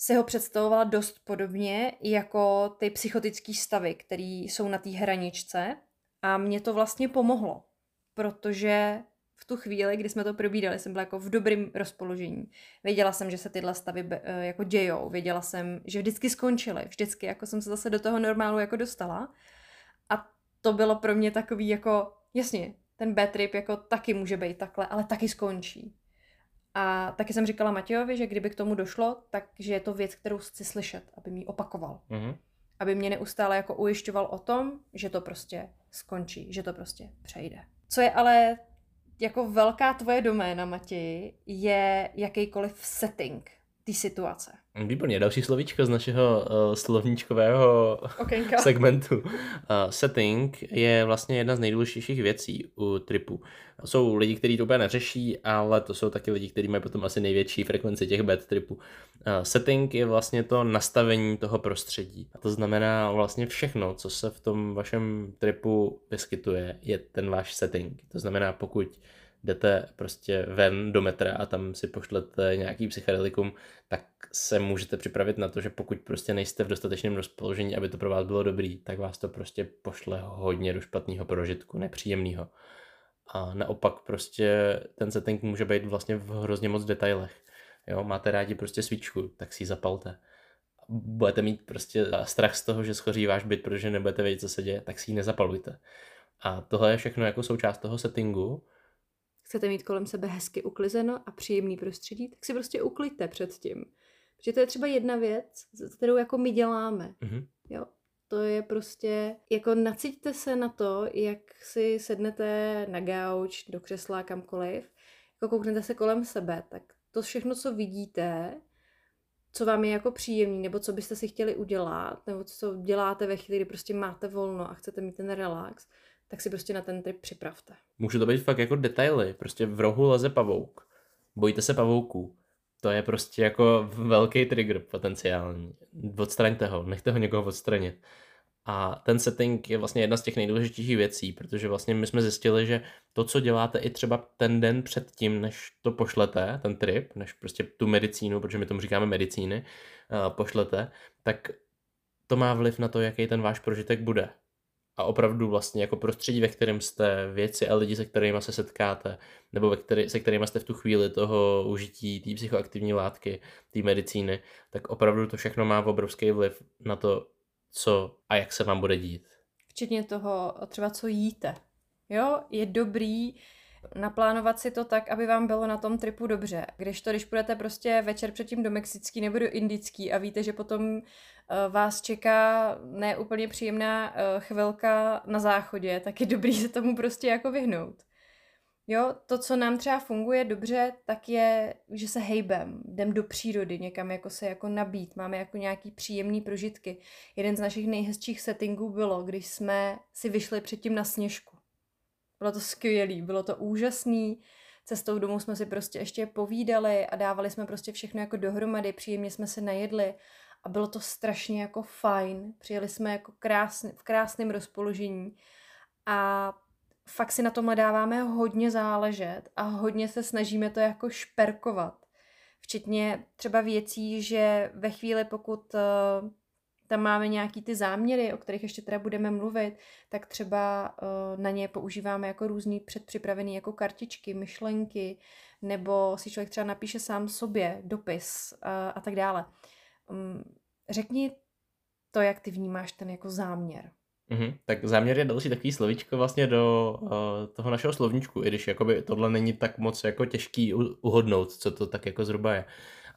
si ho představovala dost podobně jako ty psychotické stavy, které jsou na té hraničce a mě to vlastně pomohlo, protože v tu chvíli, kdy jsme to probídali, jsem byla jako v dobrém rozpoložení. Věděla jsem, že se tyhle stavy eh, jako dějou, věděla jsem, že vždycky skončily, vždycky jako jsem se zase do toho normálu jako dostala. A to bylo pro mě takový jako, jasně, ten bad trip jako taky může být takhle, ale taky skončí. A taky jsem říkala Matějovi, že kdyby k tomu došlo, takže je to věc, kterou chci slyšet, aby mi opakoval. Mm-hmm. Aby mě neustále jako ujišťoval o tom, že to prostě skončí, že to prostě přejde. Co je ale jako velká tvoje doména, Matěji, je jakýkoliv setting té situace. Výborně, další slovíčko z našeho uh, slovníčkového Okenka. segmentu. Uh, setting je vlastně jedna z nejdůležitějších věcí u tripu. Jsou lidi, kteří to úplně neřeší, ale to jsou taky lidi, kteří mají potom asi největší frekvenci těch bad tripů. Uh, setting je vlastně to nastavení toho prostředí. A to znamená vlastně všechno, co se v tom vašem tripu vyskytuje, je ten váš setting. To znamená, pokud jdete prostě ven do metra a tam si pošlete nějaký psychedelikum, tak se můžete připravit na to, že pokud prostě nejste v dostatečném rozpoložení, aby to pro vás bylo dobrý, tak vás to prostě pošle hodně do špatného prožitku, nepříjemného. A naopak prostě ten setting může být vlastně v hrozně moc detailech. Jo, máte rádi prostě svíčku, tak si ji zapalte. Budete mít prostě strach z toho, že schoří váš byt, protože nebudete vědět, co se děje, tak si ji nezapalujte. A tohle je všechno jako součást toho settingu, chcete mít kolem sebe hezky uklizeno a příjemný prostředí, tak si prostě ukliďte před tím. Protože to je třeba jedna věc, kterou jako my děláme. Mm-hmm. Jo, to je prostě, jako naciťte se na to, jak si sednete na gauč, do křesla, kamkoliv, jako kouknete se kolem sebe, tak to všechno, co vidíte, co vám je jako příjemný, nebo co byste si chtěli udělat, nebo co děláte ve chvíli, kdy prostě máte volno a chcete mít ten relax, tak si prostě na ten trip připravte. Může to být fakt jako detaily, prostě v rohu leze pavouk. Bojíte se pavouků. To je prostě jako velký trigger potenciální. Odstraňte ho, nechte ho někoho odstranit. A ten setting je vlastně jedna z těch nejdůležitějších věcí, protože vlastně my jsme zjistili, že to, co děláte i třeba ten den předtím, než to pošlete, ten trip, než prostě tu medicínu, protože my tomu říkáme medicíny, pošlete, tak to má vliv na to, jaký ten váš prožitek bude a opravdu vlastně jako prostředí, ve kterém jste, věci a lidi, se kterými se setkáte, nebo ve který, se kterými jste v tu chvíli toho užití té psychoaktivní látky, té medicíny, tak opravdu to všechno má obrovský vliv na to, co a jak se vám bude dít. Včetně toho třeba, co jíte. Jo, je dobrý naplánovat si to tak, aby vám bylo na tom tripu dobře. Když to, když půjdete prostě večer předtím do mexický nebo do indický a víte, že potom uh, vás čeká neúplně příjemná uh, chvilka na záchodě, tak je dobrý se tomu prostě jako vyhnout. Jo, to, co nám třeba funguje dobře, tak je, že se hejbem, jdem do přírody, někam jako se jako nabít, máme jako nějaký příjemný prožitky. Jeden z našich nejhezčích settingů bylo, když jsme si vyšli předtím na sněžku. Bylo to skvělé, bylo to úžasný. Cestou domů jsme si prostě ještě povídali a dávali jsme prostě všechno jako dohromady, příjemně jsme se najedli a bylo to strašně jako fajn. Přijeli jsme jako krásný, v krásném rozpoložení a fakt si na tomhle dáváme hodně záležet a hodně se snažíme to jako šperkovat. Včetně třeba věcí, že ve chvíli, pokud eh, tam máme nějaký ty záměry, o kterých ještě teda budeme mluvit, tak třeba uh, na ně používáme jako různý předpřipravený jako kartičky, myšlenky, nebo si člověk třeba napíše sám sobě dopis uh, a tak dále. Um, řekni to, jak ty vnímáš ten jako záměr. Mm-hmm. Tak záměr je další takový slovíčko vlastně do uh, toho našeho slovníčku, i když jakoby tohle není tak moc jako těžký uhodnout, co to tak jako zhruba je.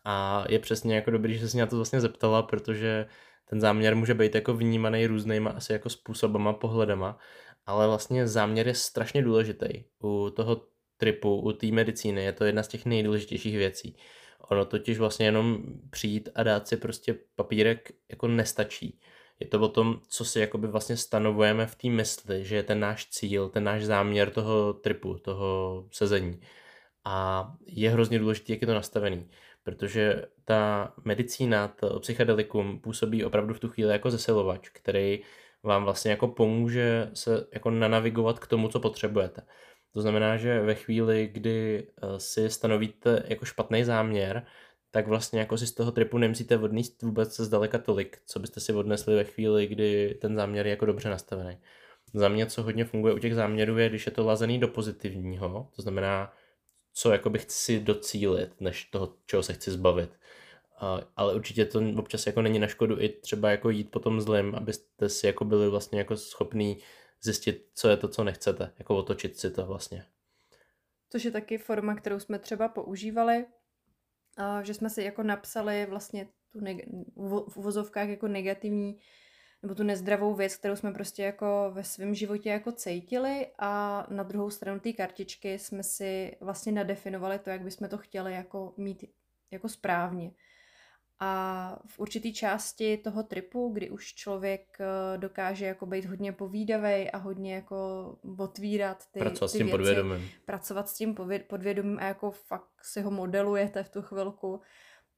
A je přesně jako dobrý, že jsi mě na to vlastně zeptala, protože ten záměr může být jako vnímaný různýma asi jako způsobama, pohledama, ale vlastně záměr je strašně důležitý. U toho tripu, u té medicíny je to jedna z těch nejdůležitějších věcí. Ono totiž vlastně jenom přijít a dát si prostě papírek jako nestačí. Je to o tom, co si jakoby vlastně stanovujeme v té mysli, že je ten náš cíl, ten náš záměr toho tripu, toho sezení. A je hrozně důležité, jak je to nastavený protože ta medicína, to psychedelikum působí opravdu v tu chvíli jako zesilovač, který vám vlastně jako pomůže se jako nanavigovat k tomu, co potřebujete. To znamená, že ve chvíli, kdy eh, si stanovíte jako špatný záměr, tak vlastně jako si z toho tripu nemusíte odníst vůbec zdaleka tolik, co byste si odnesli ve chvíli, kdy ten záměr je jako dobře nastavený. Za mě, co hodně funguje u těch záměrů, je, když je to lazený do pozitivního, to znamená, co jako bych chci docílit, než toho, čeho se chci zbavit. Uh, ale určitě to občas jako není na škodu i třeba jako jít po tom zlým, abyste si jako byli vlastně jako schopný zjistit, co je to, co nechcete, jako otočit si to vlastně. Což je taky forma, kterou jsme třeba používali, že jsme si jako napsali vlastně tu neg- v uvozovkách jako negativní nebo tu nezdravou věc, kterou jsme prostě jako ve svém životě jako cítili a na druhou stranu té kartičky jsme si vlastně nadefinovali to, jak bychom to chtěli jako mít jako správně. A v určitý části toho tripu, kdy už člověk eh, dokáže jako být hodně povídavý a hodně jako otvírat ty, pracovat ty s tím věci, podvědomím. pracovat s tím podvědomím a jako fakt si ho modelujete v tu chvilku,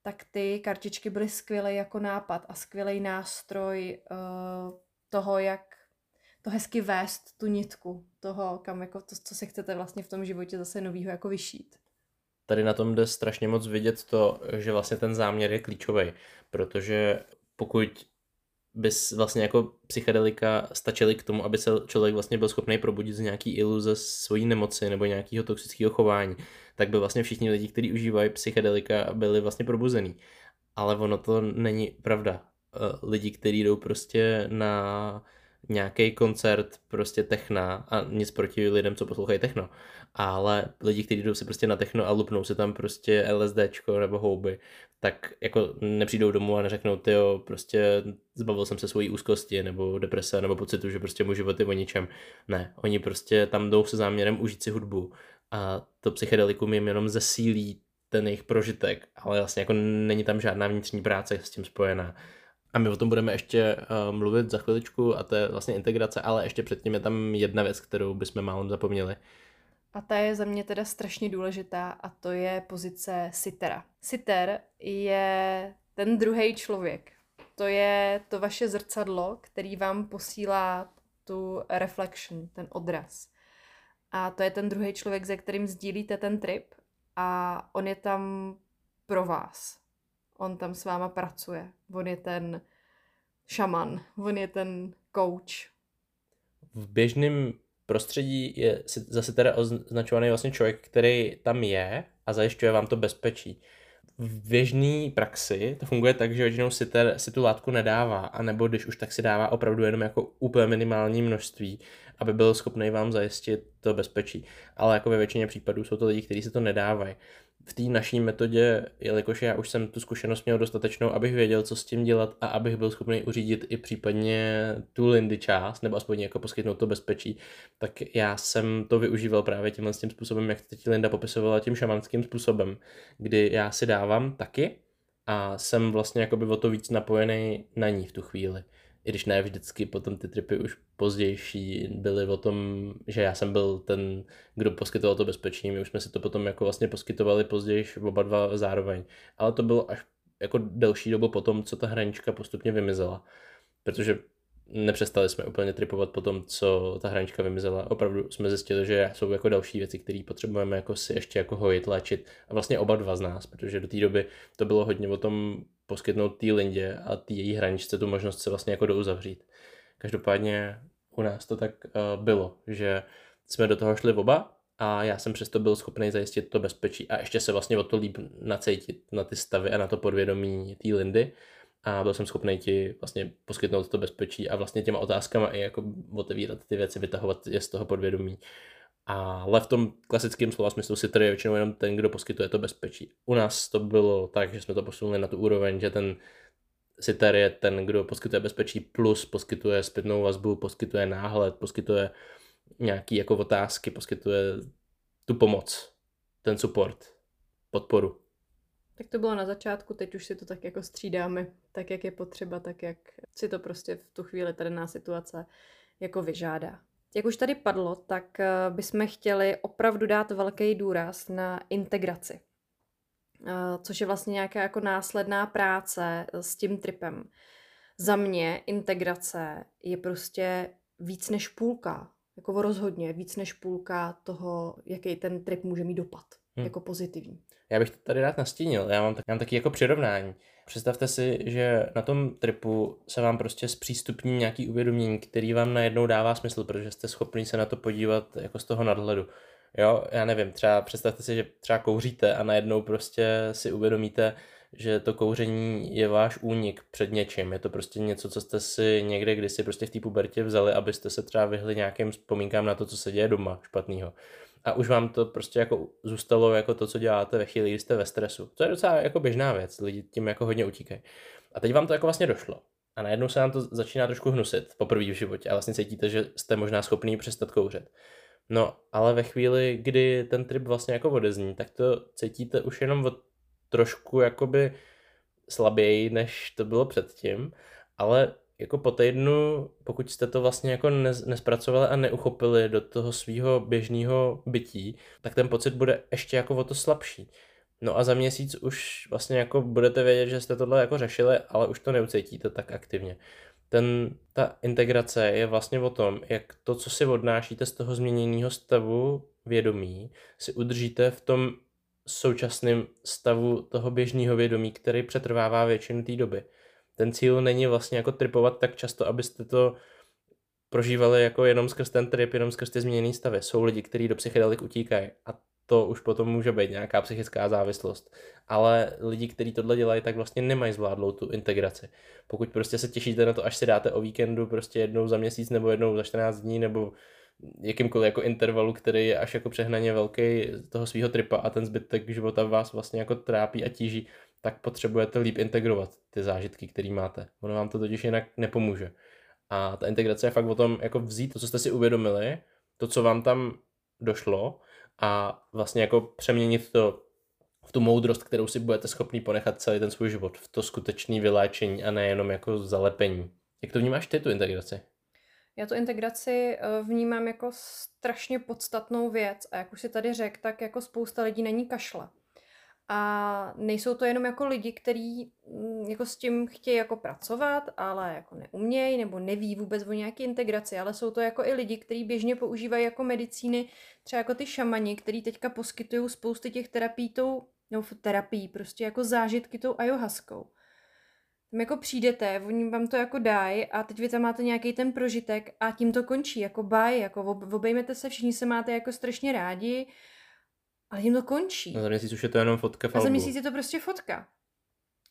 tak ty kartičky byly skvělý jako nápad a skvělý nástroj uh, toho, jak to hezky vést tu nitku toho, kam jako to, co si chcete vlastně v tom životě zase novýho jako vyšít. Tady na tom jde strašně moc vidět to, že vlastně ten záměr je klíčový, protože pokud bys vlastně jako psychedelika stačily k tomu, aby se člověk vlastně byl schopný probudit z nějaký iluze svojí nemoci nebo nějakého toxického chování, tak by vlastně všichni lidi, kteří užívají psychedelika, byli vlastně probuzený. Ale ono to není pravda. Eh, lidi, kteří jdou prostě na nějaký koncert prostě techna a nic proti lidem, co poslouchají techno, ale lidi, kteří jdou si prostě na techno a lupnou si tam prostě LSDčko nebo houby, tak jako nepřijdou domů a neřeknou, ty jo, prostě zbavil jsem se svojí úzkosti nebo deprese nebo pocitu, že prostě můj život je o ničem. Ne, oni prostě tam jdou se záměrem užít si hudbu a to psychedelikum jim jenom zesílí ten jejich prožitek, ale vlastně jako není tam žádná vnitřní práce s tím spojená. A my o tom budeme ještě uh, mluvit za chviličku a to je vlastně integrace, ale ještě předtím je tam jedna věc, kterou bychom málem zapomněli. A ta je za mě teda strašně důležitá a to je pozice sitera. Siter je ten druhý člověk. To je to vaše zrcadlo, který vám posílá tu reflection, ten odraz. A to je ten druhý člověk, se kterým sdílíte ten trip a on je tam pro vás. On tam s váma pracuje. On je ten šaman, on je ten coach. V běžném prostředí je zase teda označovaný vlastně člověk, který tam je a zajišťuje vám to bezpečí. V běžné praxi to funguje tak, že většinou si, ter, si tu látku nedává, anebo když už tak si dává opravdu jenom jako úplně minimální množství, aby byl schopný vám zajistit to bezpečí. Ale jako ve většině případů jsou to lidi, kteří si to nedávají v té naší metodě, jelikož já už jsem tu zkušenost měl dostatečnou, abych věděl, co s tím dělat a abych byl schopný uřídit i případně tu Lindy část, nebo aspoň jako poskytnout to bezpečí, tak já jsem to využíval právě tímhle tím způsobem, jak teď Linda popisovala tím šamanským způsobem, kdy já si dávám taky a jsem vlastně jakoby o to víc napojený na ní v tu chvíli i když ne vždycky, potom ty tripy už pozdější byly o tom, že já jsem byl ten, kdo poskytoval to bezpečí, my už jsme si to potom jako vlastně poskytovali později oba dva zároveň, ale to bylo až jako delší dobu potom, co ta hranička postupně vymizela, protože nepřestali jsme úplně tripovat po tom, co ta hranička vymizela. Opravdu jsme zjistili, že jsou jako další věci, které potřebujeme jako si ještě jako hojit, léčit. A vlastně oba dva z nás, protože do té doby to bylo hodně o tom poskytnout té Lindě a té její hraničce tu možnost se vlastně jako douzavřít. Každopádně u nás to tak uh, bylo, že jsme do toho šli oba a já jsem přesto byl schopný zajistit to bezpečí a ještě se vlastně o to líp nacejtit na ty stavy a na to podvědomí té Lindy a byl jsem schopný ti vlastně poskytnout to bezpečí a vlastně těma otázkama i jako otevírat ty věci, vytahovat je z toho podvědomí. Ale v tom klasickém slova smyslu si tady je většinou jenom ten, kdo poskytuje to bezpečí. U nás to bylo tak, že jsme to posunuli na tu úroveň, že ten sitar je ten, kdo poskytuje bezpečí plus poskytuje zpětnou vazbu, poskytuje náhled, poskytuje nějaký jako otázky, poskytuje tu pomoc, ten support, podporu. Tak to bylo na začátku, teď už si to tak jako střídáme, tak jak je potřeba, tak jak si to prostě v tu chvíli tady na situace jako vyžádá. Jak už tady padlo, tak eh, bychom chtěli opravdu dát velký důraz na integraci, eh, což je vlastně nějaká jako následná práce s tím tripem. Za mě integrace je prostě víc než půlka Jako rozhodně víc než půlka toho, jaký ten trip může mít dopad, hmm. jako pozitivní. Já bych to tady rád nastínil. Já mám, tak, já mám taky jako přirovnání. Představte si, že na tom tripu se vám prostě zpřístupní nějaký uvědomění, který vám najednou dává smysl, protože jste schopni se na to podívat jako z toho nadhledu. Jo, já nevím, třeba představte si, že třeba kouříte a najednou prostě si uvědomíte, že to kouření je váš únik před něčím. Je to prostě něco, co jste si někde kdysi prostě v té pubertě vzali, abyste se třeba vyhli nějakým vzpomínkám na to, co se děje doma špatného. A už vám to prostě jako zůstalo jako to, co děláte ve chvíli, kdy jste ve stresu. To je docela jako běžná věc, lidi tím jako hodně utíkají. A teď vám to jako vlastně došlo. A najednou se nám to začíná trošku hnusit poprvé v životě a vlastně cítíte, že jste možná schopný přestat kouřit. No, ale ve chvíli, kdy ten trip vlastně jako odezní, tak to cítíte už jenom od trošku jakoby slaběji, než to bylo předtím, ale jako po týdnu, pokud jste to vlastně jako nespracovali a neuchopili do toho svého běžného bytí, tak ten pocit bude ještě jako o to slabší. No a za měsíc už vlastně jako budete vědět, že jste tohle jako řešili, ale už to neucítíte tak aktivně. Ten, ta integrace je vlastně o tom, jak to, co si odnášíte z toho změněného stavu vědomí, si udržíte v tom současném stavu toho běžného vědomí, který přetrvává většinu té doby. Ten cíl není vlastně jako tripovat tak často, abyste to prožívali jako jenom skrz ten trip, jenom skrz ty změněné stavy. Jsou lidi, kteří do psychedelik utíkají a to už potom může být nějaká psychická závislost. Ale lidi, kteří tohle dělají, tak vlastně nemají zvládlou tu integraci. Pokud prostě se těšíte na to, až si dáte o víkendu prostě jednou za měsíc nebo jednou za 14 dní nebo jakýmkoliv jako intervalu, který je až jako přehnaně velký toho svého tripa a ten zbytek života vás vlastně jako trápí a tíží, tak potřebujete líp integrovat ty zážitky, které máte. Ono vám to totiž jinak nepomůže. A ta integrace je fakt o tom, jako vzít to, co jste si uvědomili, to, co vám tam došlo a vlastně jako přeměnit to v tu moudrost, kterou si budete schopný ponechat celý ten svůj život, v to skutečné vyléčení a nejenom jako zalepení. Jak to vnímáš ty, tu integraci? Já tu integraci eh, vnímám jako strašně podstatnou věc a jak už si tady řekl, tak jako spousta lidí není kašle. A nejsou to jenom jako lidi, kteří mm, jako s tím chtějí jako pracovat, ale jako neumějí nebo neví vůbec o nějaké integraci, ale jsou to jako i lidi, kteří běžně používají jako medicíny, třeba jako ty šamani, který teďka poskytují spousty těch terapií tou, nebo terapií, prostě jako zážitky tou ayahuaskou. Tam jako přijdete, oni vám to jako dají a teď vy tam máte nějaký ten prožitek a tím to končí, jako bye, jako obejmete se, všichni se máte jako strašně rádi, ale tím to končí. A za měsíc už je to jenom fotka A za měsíc je to prostě fotka.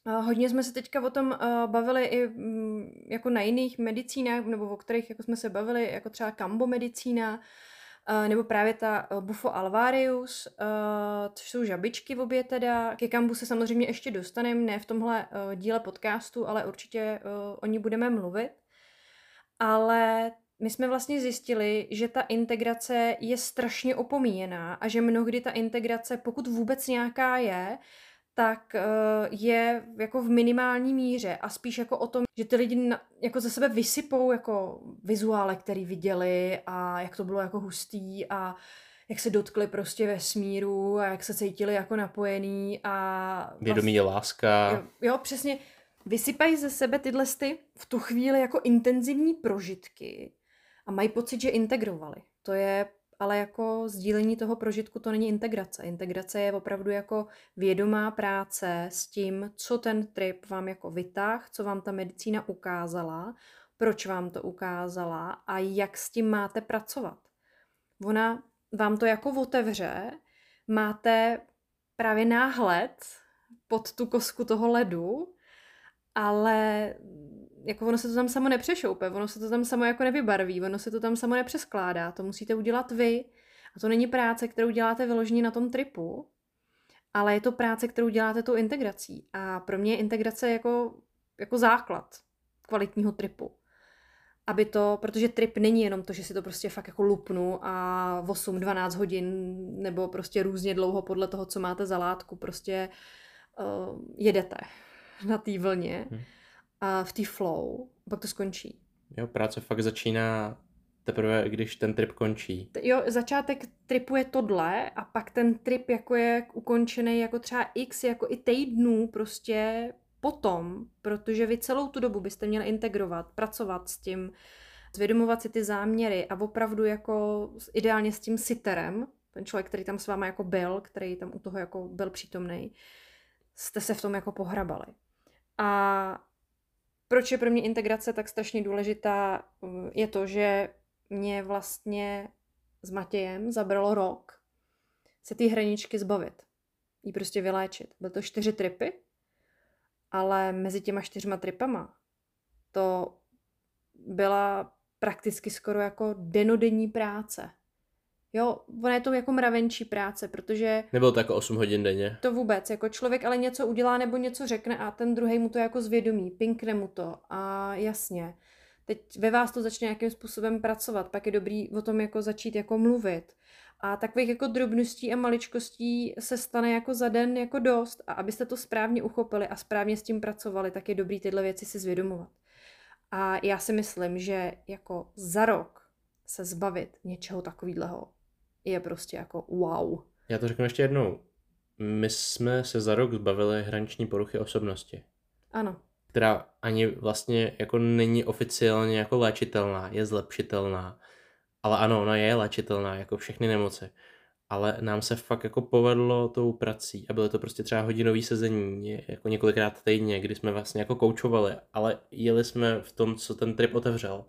Hodně jsme se teďka o tom uh, bavili i um, jako na jiných medicínách, nebo o kterých jako jsme se bavili, jako třeba kambo medicína, Uh, nebo právě ta uh, Bufo alvarius, což jsou žabičky v obě teda. Ke kambu se samozřejmě ještě dostaneme, ne v tomhle díle podcastu, ale určitě o ní budeme mluvit. Ale my jsme vlastně zjistili, že ta integrace je strašně opomíjená a že mnohdy ta integrace, pokud vůbec nějaká je, tak uh, je jako v minimální míře a spíš jako o tom, že ty lidi na, jako ze sebe vysypou jako vizuále, který viděli a jak to bylo jako hustý a jak se dotkli prostě ve smíru a jak se cítili jako napojený a... Vědomí je vlastně láska. Jo, jo, přesně. Vysypají ze sebe tyhle sty v tu chvíli jako intenzivní prožitky a mají pocit, že integrovali. To je ale jako sdílení toho prožitku to není integrace. Integrace je opravdu jako vědomá práce s tím, co ten trip vám jako vytáh, co vám ta medicína ukázala, proč vám to ukázala a jak s tím máte pracovat. Ona vám to jako otevře, máte právě náhled pod tu kosku toho ledu, ale jako ono se to tam samo nepřešoupe, ono se to tam samo jako nevybarví, ono se to tam samo nepřeskládá, to musíte udělat vy. A to není práce, kterou děláte vyloženě na tom tripu, ale je to práce, kterou děláte tou integrací. A pro mě je integrace jako, jako základ kvalitního tripu. Aby to, protože trip není jenom to, že si to prostě fakt jako lupnu a 8-12 hodin nebo prostě různě dlouho podle toho, co máte za látku, prostě uh, jedete na té vlně. Hmm a v té flow, pak to skončí. Jo, práce fakt začíná teprve, když ten trip končí. Jo, začátek tripu je tohle a pak ten trip jako je ukončený jako třeba x, jako i týdnů prostě potom, protože vy celou tu dobu byste měli integrovat, pracovat s tím, zvědomovat si ty záměry a opravdu jako ideálně s tím siterem, ten člověk, který tam s váma jako byl, který tam u toho jako byl přítomný, jste se v tom jako pohrabali. A proč je pro mě integrace tak strašně důležitá, je to, že mě vlastně s Matějem zabralo rok se ty hraničky zbavit. Jí prostě vyléčit. Byly to čtyři tripy, ale mezi těma čtyřma tripama to byla prakticky skoro jako denodenní práce. Jo, ona je to jako mravenčí práce, protože... Nebylo to jako 8 hodin denně. To vůbec, jako člověk ale něco udělá nebo něco řekne a ten druhý mu to jako zvědomí, pinkne mu to a jasně. Teď ve vás to začne nějakým způsobem pracovat, pak je dobrý o tom jako začít jako mluvit. A takových jako drobností a maličkostí se stane jako za den jako dost a abyste to správně uchopili a správně s tím pracovali, tak je dobrý tyhle věci si zvědomovat. A já si myslím, že jako za rok se zbavit něčeho takového je prostě jako wow. Já to řeknu ještě jednou. My jsme se za rok zbavili hraniční poruchy osobnosti. Ano. Která ani vlastně jako není oficiálně jako léčitelná, je zlepšitelná. Ale ano, ona je léčitelná, jako všechny nemoci. Ale nám se fakt jako povedlo tou prací a bylo to prostě třeba hodinový sezení, jako několikrát týdně, kdy jsme vlastně jako koučovali, ale jeli jsme v tom, co ten trip otevřel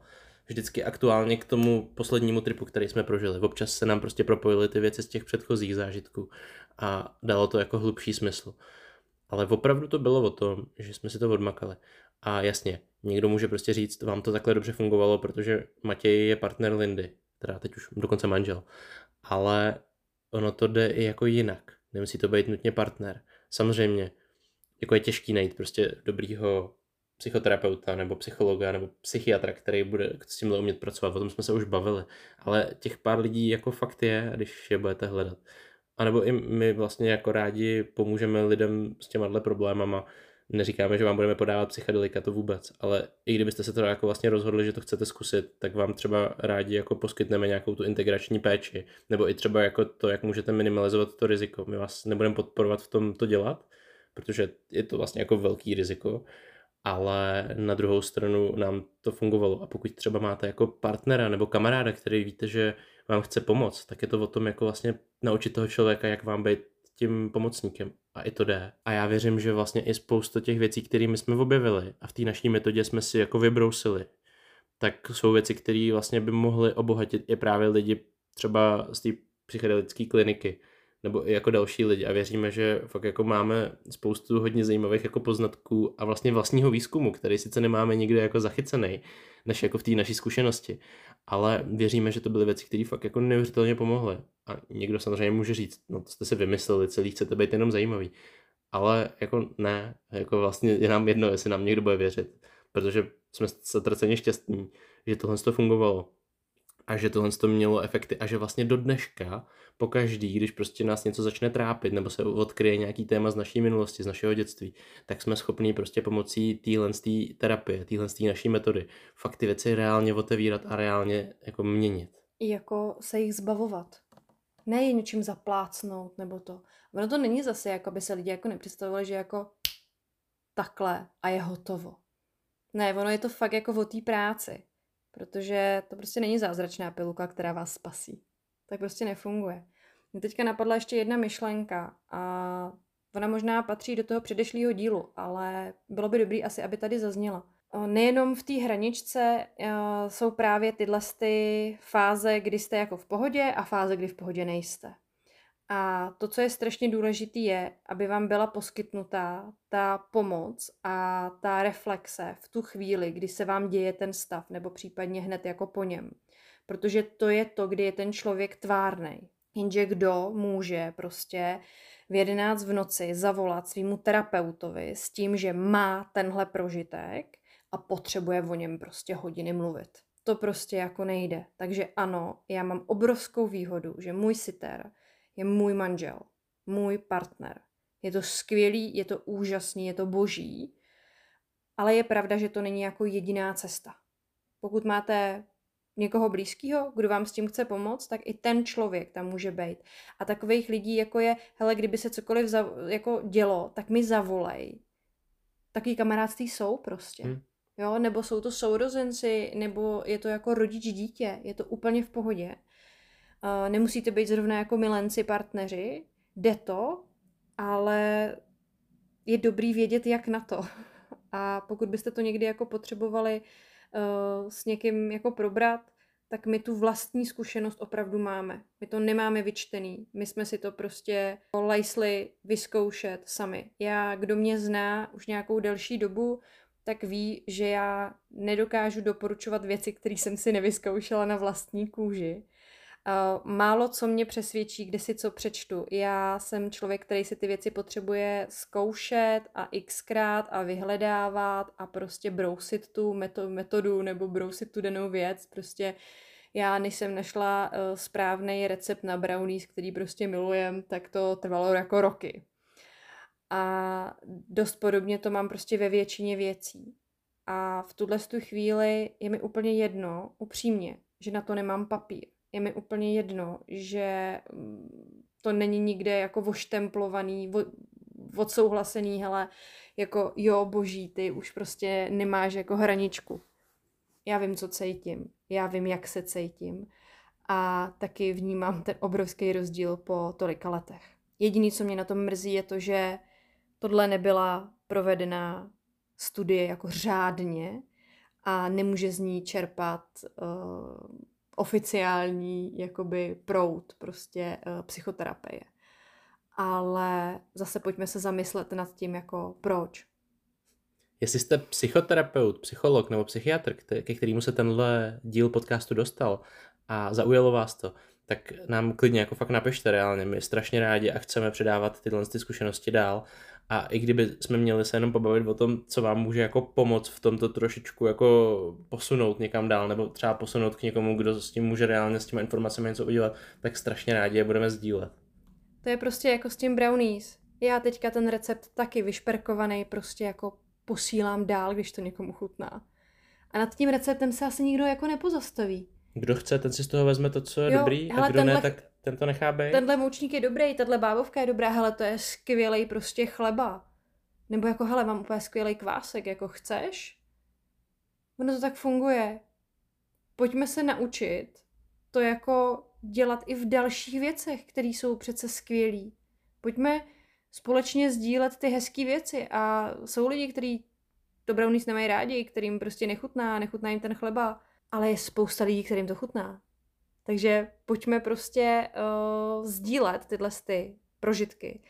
vždycky aktuálně k tomu poslednímu tripu, který jsme prožili. Občas se nám prostě propojily ty věci z těch předchozích zážitků a dalo to jako hlubší smysl. Ale opravdu to bylo o tom, že jsme si to odmakali. A jasně, někdo může prostě říct, vám to takhle dobře fungovalo, protože Matěj je partner Lindy, teda teď už dokonce manžel. Ale ono to jde i jako jinak. Nemusí to být nutně partner. Samozřejmě, jako je těžký najít prostě dobrýho psychoterapeuta nebo psychologa nebo psychiatra, který bude s tímhle umět pracovat. O tom jsme se už bavili. Ale těch pár lidí jako fakt je, když je budete hledat. A nebo i my vlastně jako rádi pomůžeme lidem s těma problémama. Neříkáme, že vám budeme podávat psychedelika, to vůbec, ale i kdybyste se to jako vlastně rozhodli, že to chcete zkusit, tak vám třeba rádi jako poskytneme nějakou tu integrační péči, nebo i třeba jako to, jak můžete minimalizovat to riziko. My vás nebudeme podporovat v tom to dělat, protože je to vlastně jako velký riziko, ale na druhou stranu nám to fungovalo. A pokud třeba máte jako partnera nebo kamaráda, který víte, že vám chce pomoct, tak je to o tom jako vlastně naučit toho člověka, jak vám být tím pomocníkem. A i to jde. A já věřím, že vlastně i spoustu těch věcí, které jsme objevili a v té naší metodě jsme si jako vybrousili, tak jsou věci, které vlastně by mohly obohatit i právě lidi třeba z té psychedelické kliniky, nebo i jako další lidi a věříme, že fakt jako máme spoustu hodně zajímavých jako poznatků a vlastně vlastního výzkumu, který sice nemáme nikde jako zachycený, než jako v té naší zkušenosti, ale věříme, že to byly věci, které fakt jako neuvěřitelně pomohly. A někdo samozřejmě může říct, no to jste si vymysleli, celý chcete být jenom zajímavý. Ale jako ne, jako vlastně je nám jedno, jestli nám někdo bude věřit, protože jsme zatraceně šťastní, že tohle to fungovalo a že tohle to mělo efekty a že vlastně do dneška po každý, když prostě nás něco začne trápit nebo se odkryje nějaký téma z naší minulosti, z našeho dětství, tak jsme schopni prostě pomocí téhle terapie, téhle naší metody fakt ty věci reálně otevírat a reálně jako měnit. I jako se jich zbavovat. Ne je něčím zaplácnout nebo to. Ono to není zase, jako by se lidi jako nepředstavovali, že jako takhle a je hotovo. Ne, ono je to fakt jako o té práci. Protože to prostě není zázračná piluka, která vás spasí. Tak prostě nefunguje. Mě teďka napadla ještě jedna myšlenka a ona možná patří do toho předešlého dílu, ale bylo by dobrý asi, aby tady zazněla. Nejenom v té hraničce jsou právě tyhle ty fáze, kdy jste jako v pohodě a fáze, kdy v pohodě nejste. A to, co je strašně důležité, je, aby vám byla poskytnutá ta pomoc a ta reflexe v tu chvíli, kdy se vám děje ten stav, nebo případně hned jako po něm. Protože to je to, kdy je ten člověk tvárnej. Jenže kdo může prostě v 11 v noci zavolat svýmu terapeutovi s tím, že má tenhle prožitek a potřebuje o něm prostě hodiny mluvit. To prostě jako nejde. Takže ano, já mám obrovskou výhodu, že můj siter je můj manžel, můj partner. Je to skvělý, je to úžasný, je to boží, ale je pravda, že to není jako jediná cesta. Pokud máte někoho blízkého, kdo vám s tím chce pomoct, tak i ten člověk tam může být. A takových lidí, jako je, hele, kdyby se cokoliv za, jako dělo, tak mi zavolej. Takový kamarádství jsou prostě. Hmm. jo, nebo jsou to sourozenci, nebo je to jako rodič dítě, je to úplně v pohodě. Uh, nemusíte být zrovna jako milenci, partneři, jde to, ale je dobrý vědět, jak na to. A pokud byste to někdy jako potřebovali uh, s někým jako probrat, tak my tu vlastní zkušenost opravdu máme. My to nemáme vyčtený. My jsme si to prostě lajsli vyzkoušet sami. Já, kdo mě zná už nějakou delší dobu, tak ví, že já nedokážu doporučovat věci, které jsem si nevyzkoušela na vlastní kůži. Uh, málo co mě přesvědčí, kde si co přečtu. Já jsem člověk, který si ty věci potřebuje zkoušet a xkrát a vyhledávat a prostě brousit tu metodu nebo brousit tu danou věc. Prostě já, než jsem našla uh, správný recept na brownies, který prostě milujem, tak to trvalo jako roky. A dost podobně to mám prostě ve většině věcí. A v tuhle chvíli je mi úplně jedno, upřímně, že na to nemám papír je mi úplně jedno, že mm, to není nikde jako voštemplovaný, vo, odsouhlasený, hele, jako jo, boží, ty už prostě nemáš jako hraničku. Já vím, co cítím, já vím, jak se cítím a taky vnímám ten obrovský rozdíl po tolika letech. Jediný, co mě na tom mrzí, je to, že tohle nebyla provedená studie jako řádně a nemůže z ní čerpat uh, oficiální jakoby proud prostě uh, psychoterapie. Ale zase pojďme se zamyslet nad tím, jako proč. Jestli jste psychoterapeut, psycholog nebo psychiatr, ke kterému se tenhle díl podcastu dostal a zaujalo vás to, tak nám klidně jako fakt napište reálně. My strašně rádi a chceme předávat tyhle ty zkušenosti dál a i kdyby jsme měli se jenom pobavit o tom, co vám může jako pomoct v tomto trošičku jako posunout někam dál, nebo třeba posunout k někomu, kdo s tím může reálně s těma informacemi něco udělat, tak strašně rádi je budeme sdílet. To je prostě jako s tím brownies. Já teďka ten recept taky vyšperkovaný prostě jako posílám dál, když to někomu chutná. A nad tím receptem se asi nikdo jako nepozastaví. Kdo chce, ten si z toho vezme to, co je jo, dobrý, hele, a kdo tenhle, ne, tak ten to nechá být. Tenhle moučník je dobrý, tahle bábovka je dobrá, hele, to je skvělý prostě chleba. Nebo jako, hele, mám úplně skvělý kvásek, jako chceš? Ono to tak funguje. Pojďme se naučit to jako dělat i v dalších věcech, které jsou přece skvělý. Pojďme společně sdílet ty hezké věci a jsou lidi, kteří to brownies nemají rádi, kterým prostě nechutná, nechutná jim ten chleba, ale je spousta lidí, kterým to chutná. Takže pojďme prostě uh, sdílet tyhle ty prožitky,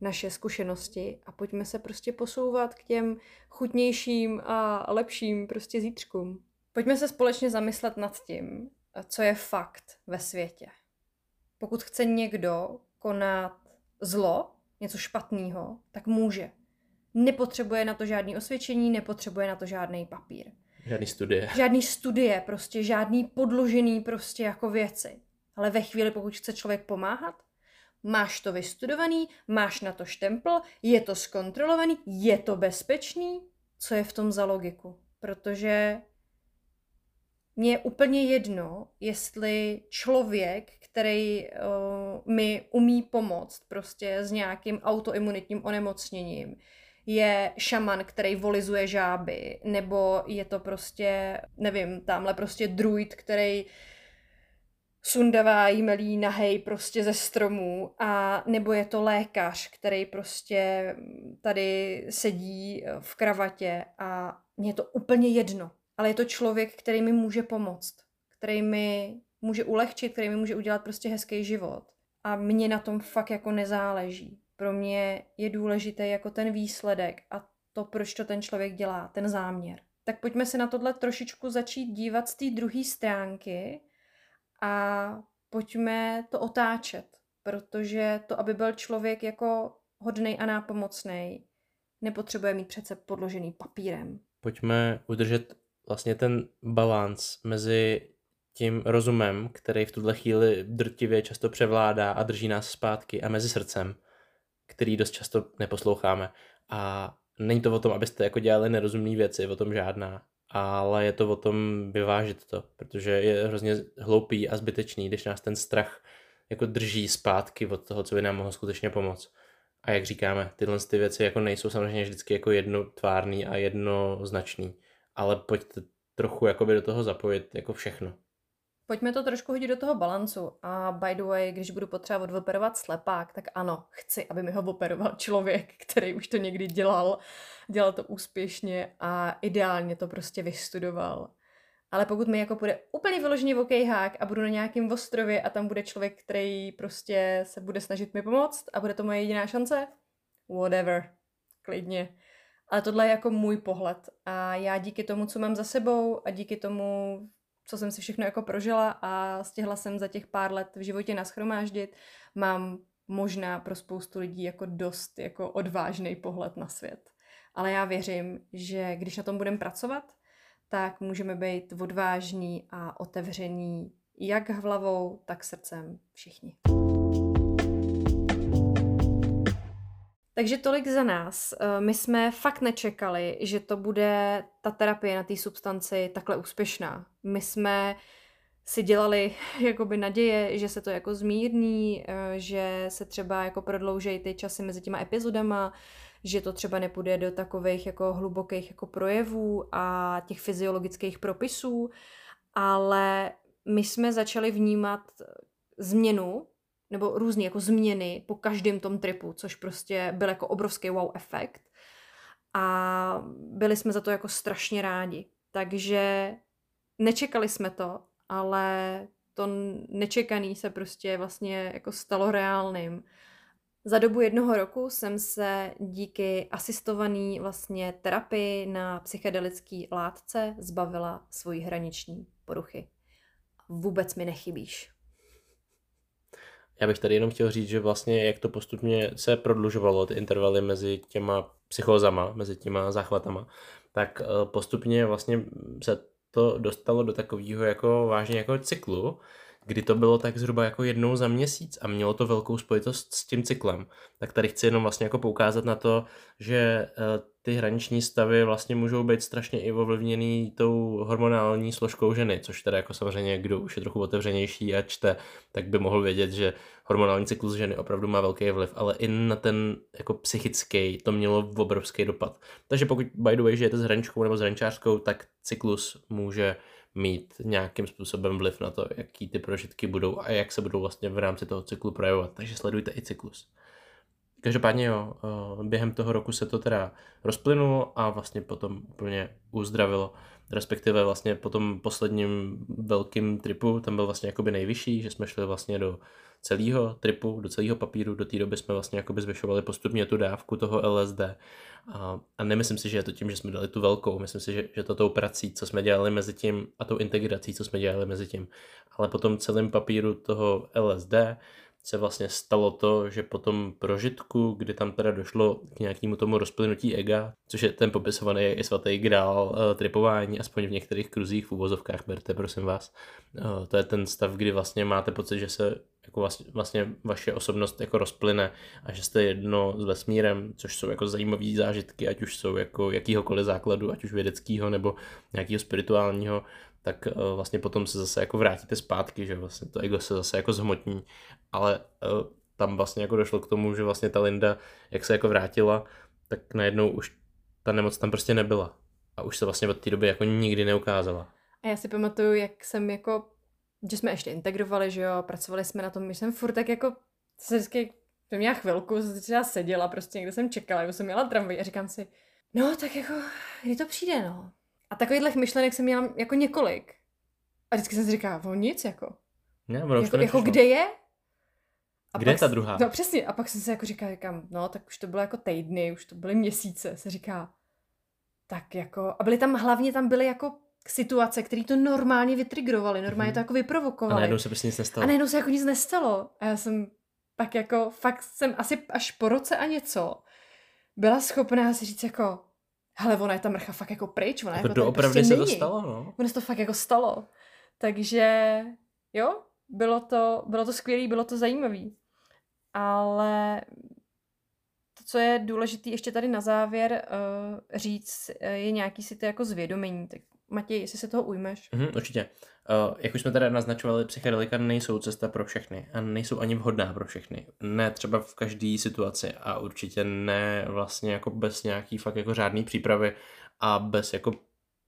naše zkušenosti a pojďme se prostě posouvat k těm chutnějším a lepším prostě zítřkům. Pojďme se společně zamyslet nad tím, co je fakt ve světě. Pokud chce někdo konat zlo, něco špatného, tak může. Nepotřebuje na to žádný osvědčení, nepotřebuje na to žádný papír. Žádný studie. Žádný studie, prostě žádný podložený prostě jako věci. Ale ve chvíli, pokud chce člověk pomáhat, máš to vystudovaný, máš na to štempl, je to zkontrolovaný, je to bezpečný, co je v tom za logiku? Protože mně je úplně jedno, jestli člověk, který uh, mi umí pomoct prostě s nějakým autoimunitním onemocněním, je šaman, který volizuje žáby, nebo je to prostě, nevím, tamhle prostě druid, který sundavá jímelí nahej prostě ze stromů a nebo je to lékař, který prostě tady sedí v kravatě a mně je to úplně jedno. Ale je to člověk, který mi může pomoct, který mi může ulehčit, který mi může udělat prostě hezký život. A mně na tom fakt jako nezáleží pro mě je důležité jako ten výsledek a to, proč to ten člověk dělá, ten záměr. Tak pojďme se na tohle trošičku začít dívat z té druhé stránky a pojďme to otáčet, protože to, aby byl člověk jako hodný a nápomocný, nepotřebuje mít přece podložený papírem. Pojďme udržet vlastně ten balans mezi tím rozumem, který v tuhle chvíli drtivě často převládá a drží nás zpátky a mezi srdcem který dost často neposloucháme. A není to o tom, abyste jako dělali nerozumné věci, o tom žádná, ale je to o tom vyvážit to, protože je hrozně hloupý a zbytečný, když nás ten strach jako drží zpátky od toho, co by nám mohlo skutečně pomoct. A jak říkáme, tyhle ty věci jako nejsou samozřejmě vždycky jako jednotvárný a jednoznačný, ale pojďte trochu jakoby do toho zapojit jako všechno. Pojďme to trošku hodit do toho balancu. A by the way, když budu potřebovat odoperovat slepák, tak ano, chci, aby mi ho operoval člověk, který už to někdy dělal, dělal to úspěšně a ideálně to prostě vystudoval. Ale pokud mi jako bude úplně vyloženě okejhák a budu na nějakém ostrově a tam bude člověk, který prostě se bude snažit mi pomoct a bude to moje jediná šance, whatever, klidně. Ale tohle je jako můj pohled a já díky tomu, co mám za sebou a díky tomu, co jsem si všechno jako prožila a stihla jsem za těch pár let v životě naschromáždit, mám možná pro spoustu lidí jako dost jako odvážný pohled na svět. Ale já věřím, že když na tom budeme pracovat, tak můžeme být odvážní a otevření jak hlavou, tak srdcem všichni. Takže tolik za nás. Eh, my jsme fakt nečekali, že to bude ta terapie na té substanci takhle úspěšná. My jsme si dělali jakoby naděje, že se to jako zmírní, eh, že se třeba jako prodloužejí ty časy mezi těma epizodama, že to třeba nepůjde do takových jako hlubokých jako projevů a těch fyziologických propisů, ale my jsme začali vnímat změnu nebo různé jako změny po každém tom tripu, což prostě byl jako obrovský wow efekt. A byli jsme za to jako strašně rádi. Takže nečekali jsme to, ale to nečekaný se prostě vlastně jako stalo reálným. Za dobu jednoho roku jsem se díky asistovaný vlastně terapii na psychedelický látce zbavila svojí hraniční poruchy. Vůbec mi nechybíš. Já bych tady jenom chtěl říct, že vlastně jak to postupně se prodlužovalo, ty intervaly mezi těma psychózama, mezi těma záchvatama, tak eh, postupně vlastně se to dostalo do takového jako vážně jako cyklu, kdy to bylo tak zhruba jako jednou za měsíc a mělo to velkou spojitost s tím cyklem. Tak tady chci jenom vlastně jako poukázat na to, že eh, ty hraniční stavy vlastně můžou být strašně i ovlivněný tou hormonální složkou ženy, což teda jako samozřejmě, kdo už je trochu otevřenější a čte, tak by mohl vědět, že hormonální cyklus ženy opravdu má velký vliv, ale i na ten jako psychický to mělo obrovský dopad. Takže pokud by the way žijete s hraničkou nebo s hraničářskou, tak cyklus může mít nějakým způsobem vliv na to, jaký ty prožitky budou a jak se budou vlastně v rámci toho cyklu projevovat. Takže sledujte i cyklus. Každopádně jo, eh, během toho roku se to teda rozplynulo a vlastně potom úplně uzdravilo. Respektive vlastně po tom posledním velkým tripu, tam byl vlastně jakoby nejvyšší, že jsme šli vlastně do celého tripu, do celého papíru, do té doby jsme vlastně jakoby zvyšovali postupně tu dávku toho LSD. A, a nemyslím si, že je to tím, že jsme dali tu velkou, myslím si, že, že to tou prací, co jsme dělali mezi tím a tou integrací, co jsme dělali mezi tím. Ale po tom celém papíru toho LSD se vlastně stalo to, že po tom prožitku, kdy tam teda došlo k nějakému tomu rozplynutí ega, což je ten popisovaný i svatý grál uh, tripování, aspoň v některých kruzích v úvozovkách, berte prosím vás. Uh, to je ten stav, kdy vlastně máte pocit, že se jako vlastně, vlastně vaše osobnost jako rozplyne a že jste jedno s vesmírem, což jsou jako zajímavé zážitky, ať už jsou jako jakýhokoliv základu, ať už vědeckého nebo nějakého spirituálního, tak uh, vlastně potom se zase jako vrátíte zpátky, že vlastně to ego se zase jako zhmotní, ale uh, tam vlastně jako došlo k tomu, že vlastně ta Linda, jak se jako vrátila, tak najednou už ta nemoc tam prostě nebyla a už se vlastně od té doby jako nikdy neukázala. A já si pamatuju, jak jsem jako, že jsme ještě integrovali, že jo, pracovali jsme na tom, že jsem furt tak jako, se vždycky, to měla chvilku, třeba seděla, prostě někde jsem čekala, nebo jsem měla tramvaj a říkám si, no tak jako, kdy to přijde, no. A takových myšlenek jsem měla jako několik. A vždycky jsem si říkala, o nic, jako. Ne, jako, jako kde je? A kde pak, je ta druhá? No přesně, a pak jsem se jako říkala, říkám, no tak už to bylo jako týdny, už to byly měsíce, se říká, tak jako, a byly tam, hlavně tam byly jako situace, které to normálně vytrigrovaly, normálně mm. to jako vyprovokovaly. A najednou se prostě nic nestalo. A najednou se jako nic nestalo. A já jsem pak jako, fakt jsem asi až po roce a něco byla schopná si říct jako, hele, ona je ta mrcha fakt jako pryč, ona jako jako doopravdy prostě se není. to stalo, no. Ono se to fakt jako stalo. Takže jo, bylo to, bylo to skvělé, bylo to zajímavé. Ale to, co je důležité ještě tady na závěr uh, říct, je nějaký si to jako zvědomení. Tak Matěj, jestli se toho ujmeš. Mm, určitě. Uh, jak už jsme tady naznačovali, psychedelika nejsou cesta pro všechny a nejsou ani vhodná pro všechny. Ne třeba v každé situaci a určitě ne vlastně jako bez nějaký fakt jako řádný přípravy a bez jako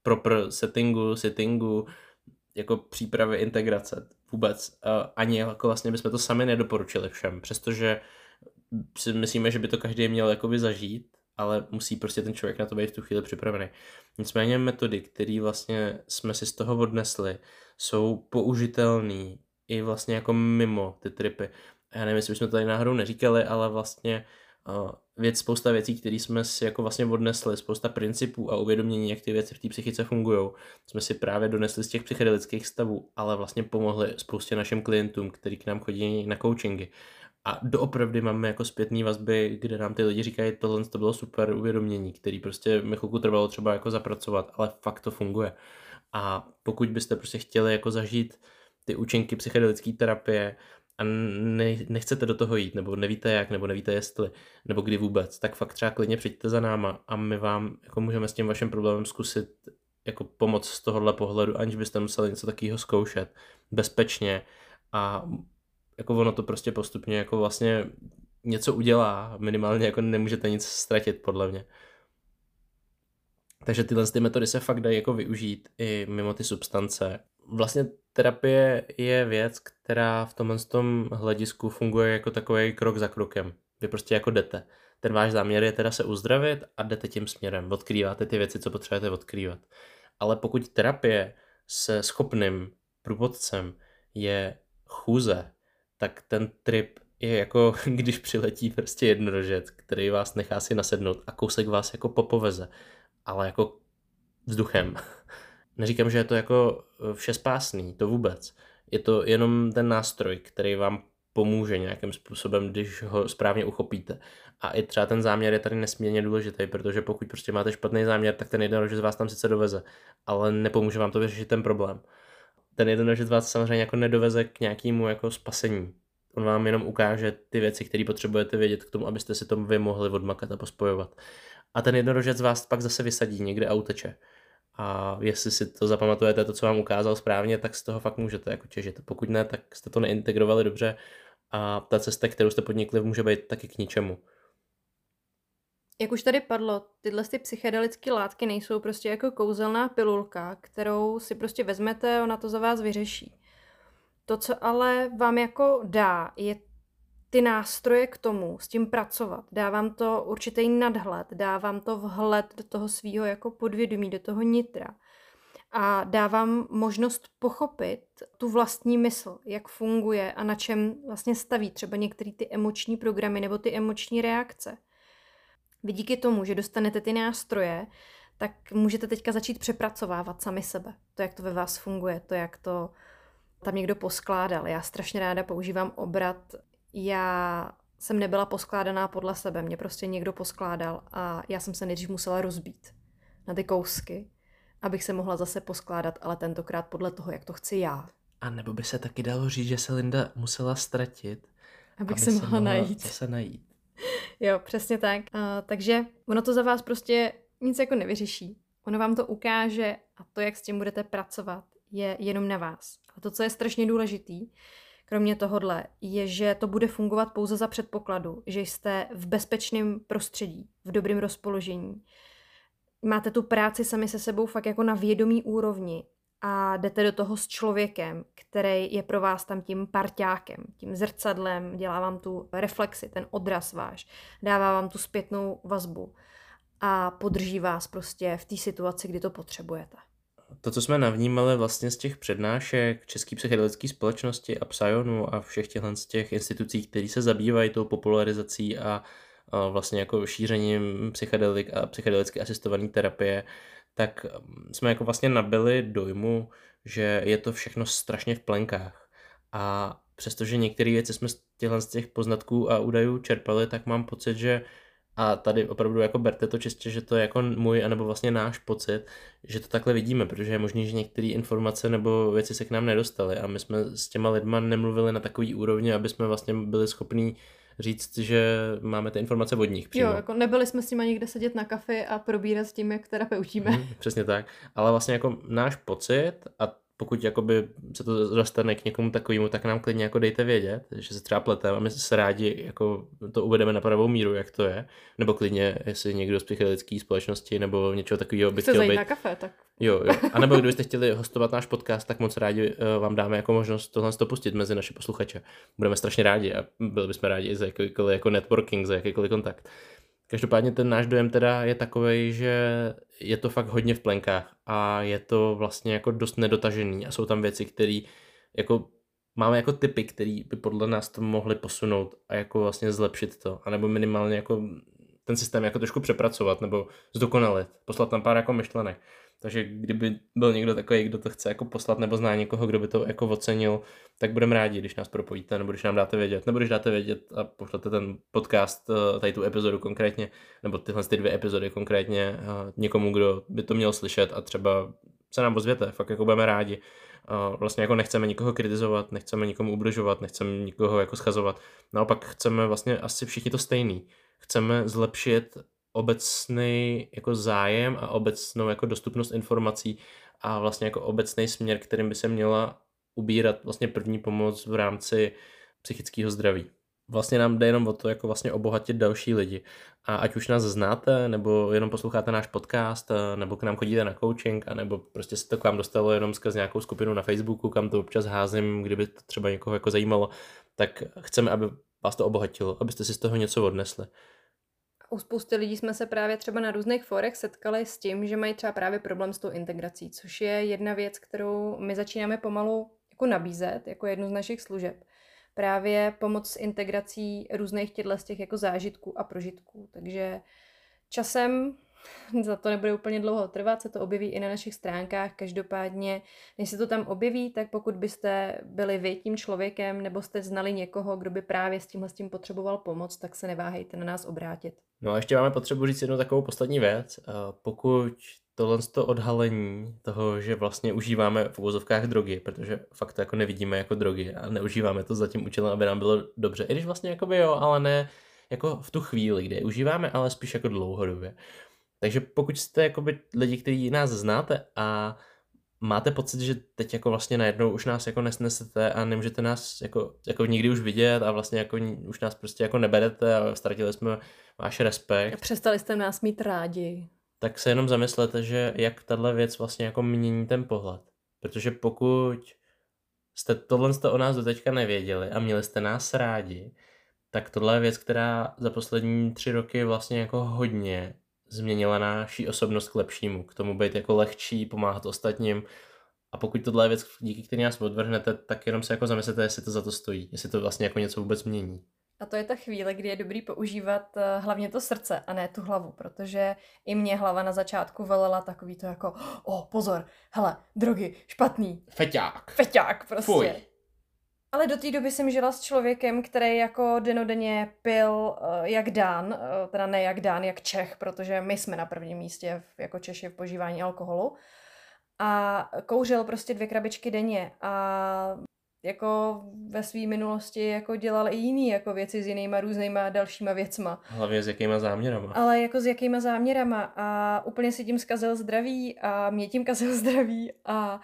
proper settingu, sittingu, jako přípravy integrace vůbec. Ani jako vlastně bychom to sami nedoporučili všem, přestože si myslíme, že by to každý měl jakoby zažít, ale musí prostě ten člověk na to být v tu chvíli připravený. Nicméně metody, které vlastně jsme si z toho odnesli, jsou použitelné i vlastně jako mimo ty tripy. Já nevím, jestli jsme to tady náhodou neříkali, ale vlastně uh, věc, spousta věcí, které jsme si jako vlastně odnesli, spousta principů a uvědomění, jak ty věci v té psychice fungují, jsme si právě donesli z těch psychedelických stavů, ale vlastně pomohli spoustě našim klientům, kteří k nám chodí na coachingy. A doopravdy máme jako zpětné vazby, kde nám ty lidi říkají, tohle to bylo super uvědomění, který prostě mi chvilku trvalo třeba jako zapracovat, ale fakt to funguje. A pokud byste prostě chtěli jako zažít ty účinky psychedelické terapie a ne, nechcete do toho jít, nebo nevíte jak, nebo nevíte jestli, nebo kdy vůbec, tak fakt třeba klidně přijďte za náma a my vám jako můžeme s tím vaším problémem zkusit jako pomoc z tohohle pohledu, aniž byste museli něco takového zkoušet bezpečně a jako ono to prostě postupně jako vlastně něco udělá, minimálně jako nemůžete nic ztratit podle mě. Takže tyhle ty metody se fakt dají jako využít i mimo ty substance. Vlastně terapie je věc, která v tomhle tom hledisku funguje jako takový krok za krokem. Vy prostě jako jdete. Ten váš záměr je teda se uzdravit a jdete tím směrem. Odkrýváte ty věci, co potřebujete odkrývat. Ale pokud terapie se schopným průvodcem je chůze, tak ten trip je jako když přiletí prostě jednorožec, který vás nechá si nasednout a kousek vás jako popoveze, ale jako vzduchem. Neříkám, že je to jako eh, všespásný, to vůbec. Je to jenom ten nástroj, který vám pomůže nějakým způsobem, když ho správně uchopíte. A i třeba ten záměr je tady nesmírně důležitý, protože pokud prostě máte špatný záměr, tak ten jednorožec vás tam sice doveze, ale nepomůže vám to vyřešit ten problém ten jednorožec vás samozřejmě jako nedoveze k nějakému jako spasení. On vám jenom ukáže ty věci, které potřebujete vědět k tomu, abyste si to vy mohli odmakat a pospojovat. A ten jednorožec vás pak zase vysadí někde a uteče. A jestli si to zapamatujete, to, co vám ukázal správně, tak z toho fakt můžete jako těžit. Pokud ne, tak jste to neintegrovali dobře a ta cesta, kterou jste podnikli, může být taky k ničemu. Jak už tady padlo, tyhle ty psychedelické látky nejsou prostě jako kouzelná pilulka, kterou si prostě vezmete, ona to za vás vyřeší. To, co ale vám jako dá, je ty nástroje k tomu, s tím pracovat. Dá vám to určitý nadhled, dá vám to vhled do toho svého jako podvědomí, do toho nitra. A dá vám možnost pochopit tu vlastní mysl, jak funguje a na čem vlastně staví třeba některé ty emoční programy nebo ty emoční reakce. Vy díky tomu, že dostanete ty nástroje, tak můžete teďka začít přepracovávat sami sebe. To, jak to ve vás funguje, to, jak to tam někdo poskládal. Já strašně ráda používám obrat. Já jsem nebyla poskládaná podle sebe, mě prostě někdo poskládal a já jsem se nejdřív musela rozbít na ty kousky, abych se mohla zase poskládat, ale tentokrát podle toho, jak to chci já. A nebo by se taky dalo říct, že se Linda musela ztratit, abych aby se mohla, mohla najít. Zase najít. jo, přesně tak. Uh, takže ono to za vás prostě nic jako nevyřeší. Ono vám to ukáže a to, jak s tím budete pracovat, je jenom na vás. A to, co je strašně důležitý, kromě tohohle, je, že to bude fungovat pouze za předpokladu, že jste v bezpečném prostředí, v dobrém rozpoložení. Máte tu práci sami se sebou fakt jako na vědomí úrovni a jdete do toho s člověkem, který je pro vás tam tím parťákem, tím zrcadlem, dělá vám tu reflexi, ten odraz váš, dává vám tu zpětnou vazbu a podrží vás prostě v té situaci, kdy to potřebujete. To, co jsme navnímali vlastně z těch přednášek České psychedelické společnosti a Psionu a všech těchto z těch institucí, které se zabývají tou popularizací a, a vlastně jako šířením psychedelik a psychedelicky asistované terapie, tak mm, jsme jako vlastně nabili dojmu, že je to všechno strašně v plenkách. A přestože některé věci jsme z těchto z těch poznatků a údajů čerpali, tak mám pocit, že a tady opravdu jako berte to čistě, že to je jako můj anebo vlastně náš pocit, že to takhle vidíme, protože je možné, že některé informace nebo věci se k nám nedostaly a my jsme s těma lidma nemluvili na takový úrovni, aby jsme vlastně byli schopní říct, že máme ty informace od nich přímo. Jo, jako nebyli jsme s nimi někde sedět na kafi a probírat s tím, jak terapeutíme. Hmm, přesně tak. Ale vlastně jako náš pocit a pokud jakoby se to dostane k někomu takovému, tak nám klidně jako dejte vědět, že se třeba pleteme a my se rádi jako to uvedeme na pravou míru, jak to je. Nebo klidně, jestli někdo z psychedelické společnosti nebo něčeho takového by chtěl být. na kafe, tak. Jo, jo. A nebo kdybyste chtěli hostovat náš podcast, tak moc rádi uh, vám dáme jako možnost tohle to pustit mezi naše posluchače. Budeme strašně rádi a byli bychom rádi i za jakýkoliv jako networking, za jakýkoliv kontakt. Každopádně ten náš dojem teda je takový, že je to fakt hodně v plenkách a je to vlastně jako dost nedotažený a jsou tam věci, které jako máme jako typy, které by podle nás to mohly posunout a jako vlastně zlepšit to, anebo minimálně jako ten systém jako trošku přepracovat nebo zdokonalit, poslat tam pár jako myšlenek. Takže kdyby byl někdo takový, kdo to chce jako poslat nebo zná někoho, kdo by to jako ocenil, tak budeme rádi, když nás propojíte nebo když nám dáte vědět, nebo když dáte vědět a pošlete ten podcast, eh, tady tu epizodu konkrétně, nebo tyhle ty dvě epizody konkrétně eh, někomu, kdo by to měl slyšet a třeba se nám ozvěte, fakt jako budeme rádi. Vlastně jako nechceme nikoho kritizovat, nechceme nikomu ubližovat, nechceme nikoho jako schazovat. Naopak chceme vlastně asi všichni to stejný. Chceme zlepšit obecný jako zájem a obecnou jako dostupnost informací a vlastně jako obecný směr, kterým by se měla ubírat vlastně první pomoc v rámci psychického zdraví. Vlastně nám jde jenom o to, jako vlastně obohatit další lidi. A ať už nás znáte, nebo jenom posloucháte náš podcast, nebo k nám chodíte na coaching, nebo prostě se to k vám dostalo jenom skrz nějakou skupinu na Facebooku, kam to občas házím, kdyby to třeba někoho jako zajímalo, tak chceme, aby vás to obohatilo, abyste si z toho něco odnesli u spousty lidí jsme se právě třeba na různých forech setkali s tím, že mají třeba právě problém s tou integrací, což je jedna věc, kterou my začínáme pomalu jako nabízet, jako jednu z našich služeb. Právě pomoc s integrací různých těchto těch jako zážitků a prožitků. Takže časem za to nebude úplně dlouho trvat, se to objeví i na našich stránkách. Každopádně, než se to tam objeví, tak pokud byste byli vy tím člověkem nebo jste znali někoho, kdo by právě s tímhle s tím potřeboval pomoc, tak se neváhejte na nás obrátit. No a ještě máme potřebu říct jednu takovou poslední věc. Pokud tohle to odhalení toho, že vlastně užíváme v uvozovkách drogy, protože fakt to jako nevidíme jako drogy a neužíváme to za tím účelem, aby nám bylo dobře. I když vlastně jako by jo, ale ne jako v tu chvíli, kdy je užíváme, ale spíš jako dlouhodobě. Takže pokud jste jakoby lidi, kteří nás znáte a máte pocit, že teď jako vlastně najednou už nás jako nesnesete a nemůžete nás jako, jako nikdy už vidět a vlastně jako už nás prostě jako neberete a ztratili jsme váš respekt. A přestali jste nás mít rádi. Tak se jenom zamyslete, že jak tahle věc vlastně jako mění ten pohled. Protože pokud jste tohle jste o nás do teďka nevěděli a měli jste nás rádi, tak tohle je věc, která za poslední tři roky vlastně jako hodně změnila naší osobnost k lepšímu, k tomu být jako lehčí, pomáhat ostatním. A pokud tohle je věc, díky které nás odvrhnete, tak jenom se jako zamyslete, jestli to za to stojí, jestli to vlastně jako něco vůbec mění. A to je ta chvíle, kdy je dobrý používat eh, hlavně to srdce a ne tu hlavu, protože i mě hlava na začátku velela takový to jako, o, pozor, hele, drogy, špatný. Feťák. Feťák prostě. Fuj. Ale do té doby jsem žila s člověkem, který jako denodenně pil uh, jak dán, uh, teda ne jak dán, jak Čech, protože my jsme na prvním místě v, jako Češi v požívání alkoholu. A kouřil prostě dvě krabičky denně a jako ve své minulosti jako dělal i jiný jako věci s jinýma různýma dalšíma věcma. Hlavně s jakýma záměrama. Ale jako s jakýma záměrama a úplně si tím zkazil zdraví a mě tím kazil zdraví a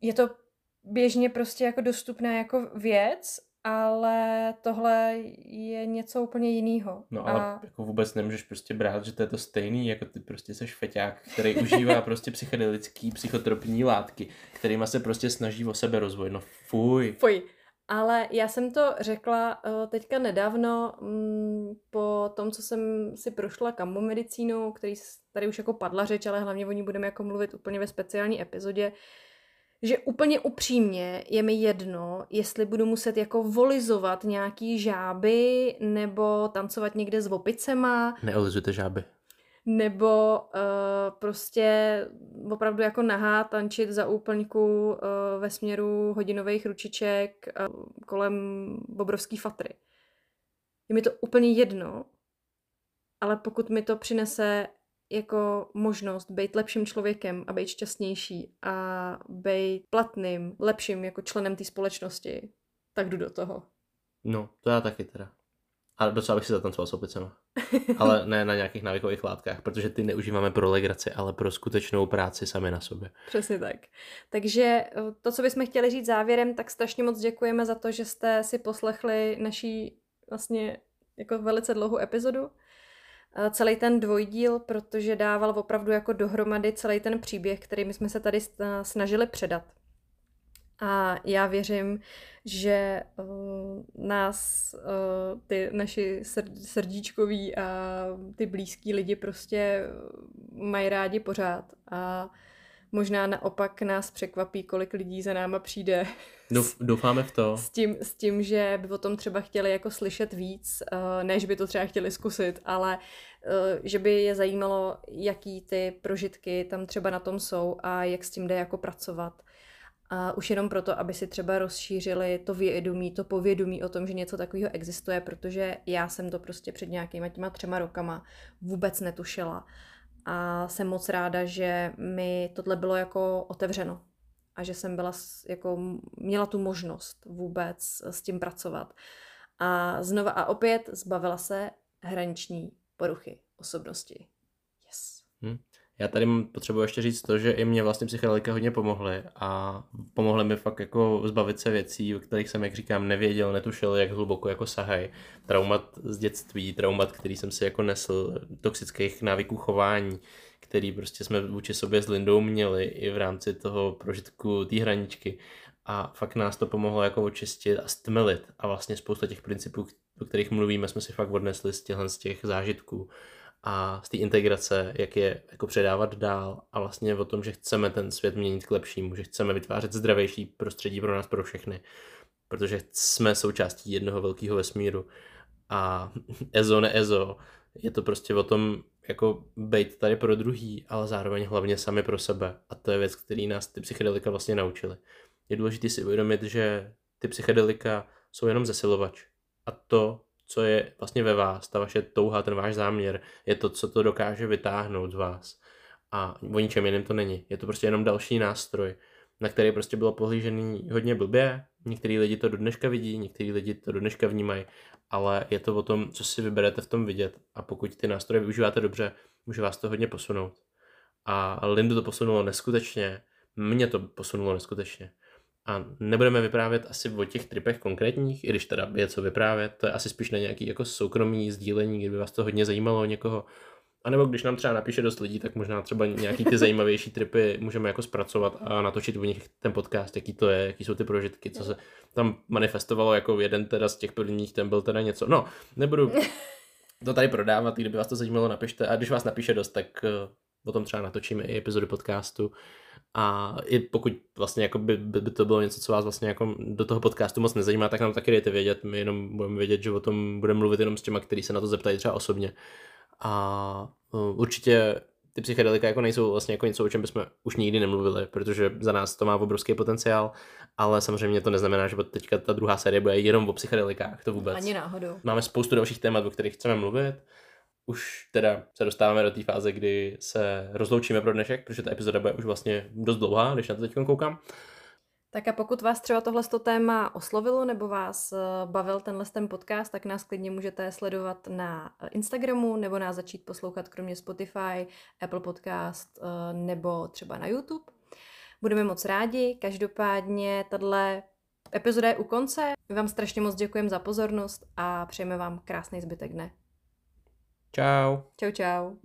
je to běžně prostě jako dostupná jako věc, ale tohle je něco úplně jiného. No ale a... jako vůbec nemůžeš prostě brát, že to je to stejný, jako ty prostě seš feťák, který užívá prostě psychedelický, psychotropní látky, kterýma se prostě snaží o sebe rozvoj. No fuj. Fuj. Ale já jsem to řekla uh, teďka nedávno um, po tom, co jsem si prošla kamomedicínu, který tady už jako padla řeč, ale hlavně o ní budeme jako mluvit úplně ve speciální epizodě, že úplně upřímně je mi jedno, jestli budu muset jako volizovat nějaký žáby nebo tancovat někde s opicema. Neolizujte žáby. Nebo uh, prostě opravdu jako nahá tančit za úplňku uh, ve směru hodinových ručiček uh, kolem bobrovský fatry. Je mi to úplně jedno, ale pokud mi to přinese jako možnost být lepším člověkem a být šťastnější a být platným, lepším jako členem té společnosti, tak jdu do toho. No, to já taky teda. A docela bych si zatancoval s opicema. Ale ne na nějakých návykových látkách, protože ty neužíváme pro legraci, ale pro skutečnou práci sami na sobě. Přesně tak. Takže eh, to, co bychom chtěli říct závěrem, tak strašně moc děkujeme za to, že jste si poslechli naší vlastně jako velice dlouhou epizodu. Eh, celý ten dvojdíl, protože dával opravdu jako dohromady celý ten příběh, který my jsme se tady snažili předat. A já věřím, že uh, nás uh, ty naši srdíčkoví a ty blízký lidi prostě mají rádi pořád. A možná naopak nás překvapí, kolik lidí za náma přijde. Doufáme v to. S tím, s tím, že by o tom třeba chtěli jako slyšet víc, uh, než by to třeba chtěli zkusit, ale uh, že by je zajímalo, jaký ty prožitky tam třeba na tom jsou a jak s tím jde jako pracovat. A už jenom proto, aby si třeba rozšířili to vědomí, to povědomí o tom, že něco takového existuje, protože já jsem to prostě před nějakýma těma třema rokama vůbec netušila. A jsem moc ráda, že mi tohle bylo jako otevřeno a že jsem byla jako, měla tu možnost vůbec s tím pracovat. A znova a opět zbavila se hraniční poruchy osobnosti. Yes. Hmm. Já tady potřebuji ještě říct to, že i mě vlastně psychedelika hodně pomohly a pomohly mi fakt jako zbavit se věcí, o kterých jsem, jak říkám, nevěděl, netušil, jak hluboko jako sahaj. Traumat z dětství, traumat, který jsem si jako nesl, toxických návyků chování, který prostě jsme vůči sobě s Lindou měli i v rámci toho prožitku té hraničky. A fakt nás to pomohlo jako očistit a stmelit. A vlastně spousta těch principů, o kterých mluvíme, jsme si fakt odnesli z těch zážitků a z té integrace, jak je jako předávat dál a vlastně o tom, že chceme ten svět měnit k lepšímu, že chceme vytvářet zdravější prostředí pro nás, pro všechny, protože jsme součástí jednoho velkého vesmíru a EZO, ne EZO, je to prostě o tom jako být tady pro druhý, ale zároveň hlavně sami pro sebe a to je věc, který nás ty psychedelika vlastně naučili. Je důležité si uvědomit, že ty psychedelika jsou jenom zesilovač a to, co je vlastně ve vás, ta vaše touha, ten váš záměr, je to, co to dokáže vytáhnout z vás. A o ničem jiném to není. Je to prostě jenom další nástroj, na který prostě bylo pohlížený hodně blbě. Některý lidi to do dneška vidí, některý lidi to do dneška vnímají, ale je to o tom, co si vyberete v tom vidět. A pokud ty nástroje využíváte dobře, může vás to hodně posunout. A Lindu to posunulo neskutečně, mě to posunulo neskutečně. A nebudeme vyprávět asi o těch tripech konkrétních, i když teda je co vyprávět, to je asi spíš na nějaký jako soukromý sdílení, kdyby vás to hodně zajímalo někoho. A nebo když nám třeba napíše dost lidí, tak možná třeba nějaký ty zajímavější tripy můžeme jako zpracovat a natočit o nich ten podcast, jaký to je, jaký jsou ty prožitky, co se tam manifestovalo jako jeden teda z těch prvních, ten byl teda něco. No, nebudu to tady prodávat, kdyby vás to zajímalo, napište. A když vás napíše dost, tak eh, o tom třeba natočíme i epizody podcastu. A i pokud vlastně jako by, by, by, to bylo něco, co vás vlastně jako do toho podcastu moc nezajímá, tak nám taky dejte vědět. My jenom budeme vědět, že o tom budeme mluvit jenom s těma, kteří se na to zeptají třeba osobně. A uh, určitě ty psychedelika jako nejsou vlastně jako něco, o čem bychom už nikdy nemluvili, protože za nás to má obrovský potenciál, ale samozřejmě to neznamená, že teďka ta druhá série bude jenom o psychedelikách, to vůbec. Ani náhodou. Máme spoustu dalších témat, o kterých chceme mluvit už teda se dostáváme do té fáze, kdy se rozloučíme pro dnešek, protože ta epizoda bude už vlastně dost dlouhá, když na to teď koukám. Tak a pokud vás třeba tohle téma oslovilo nebo vás eh, bavil tenhle ten podcast, tak nás klidně můžete sledovat na Instagramu nebo nás začít poslouchat kromě Spotify, Apple Podcast eh, nebo třeba na YouTube. Budeme moc rádi. Každopádně tahle epizoda je u konce. My vám strašně moc děkujeme za pozornost a přejeme vám krásný zbytek dne. Tchau. Tchau, tchau.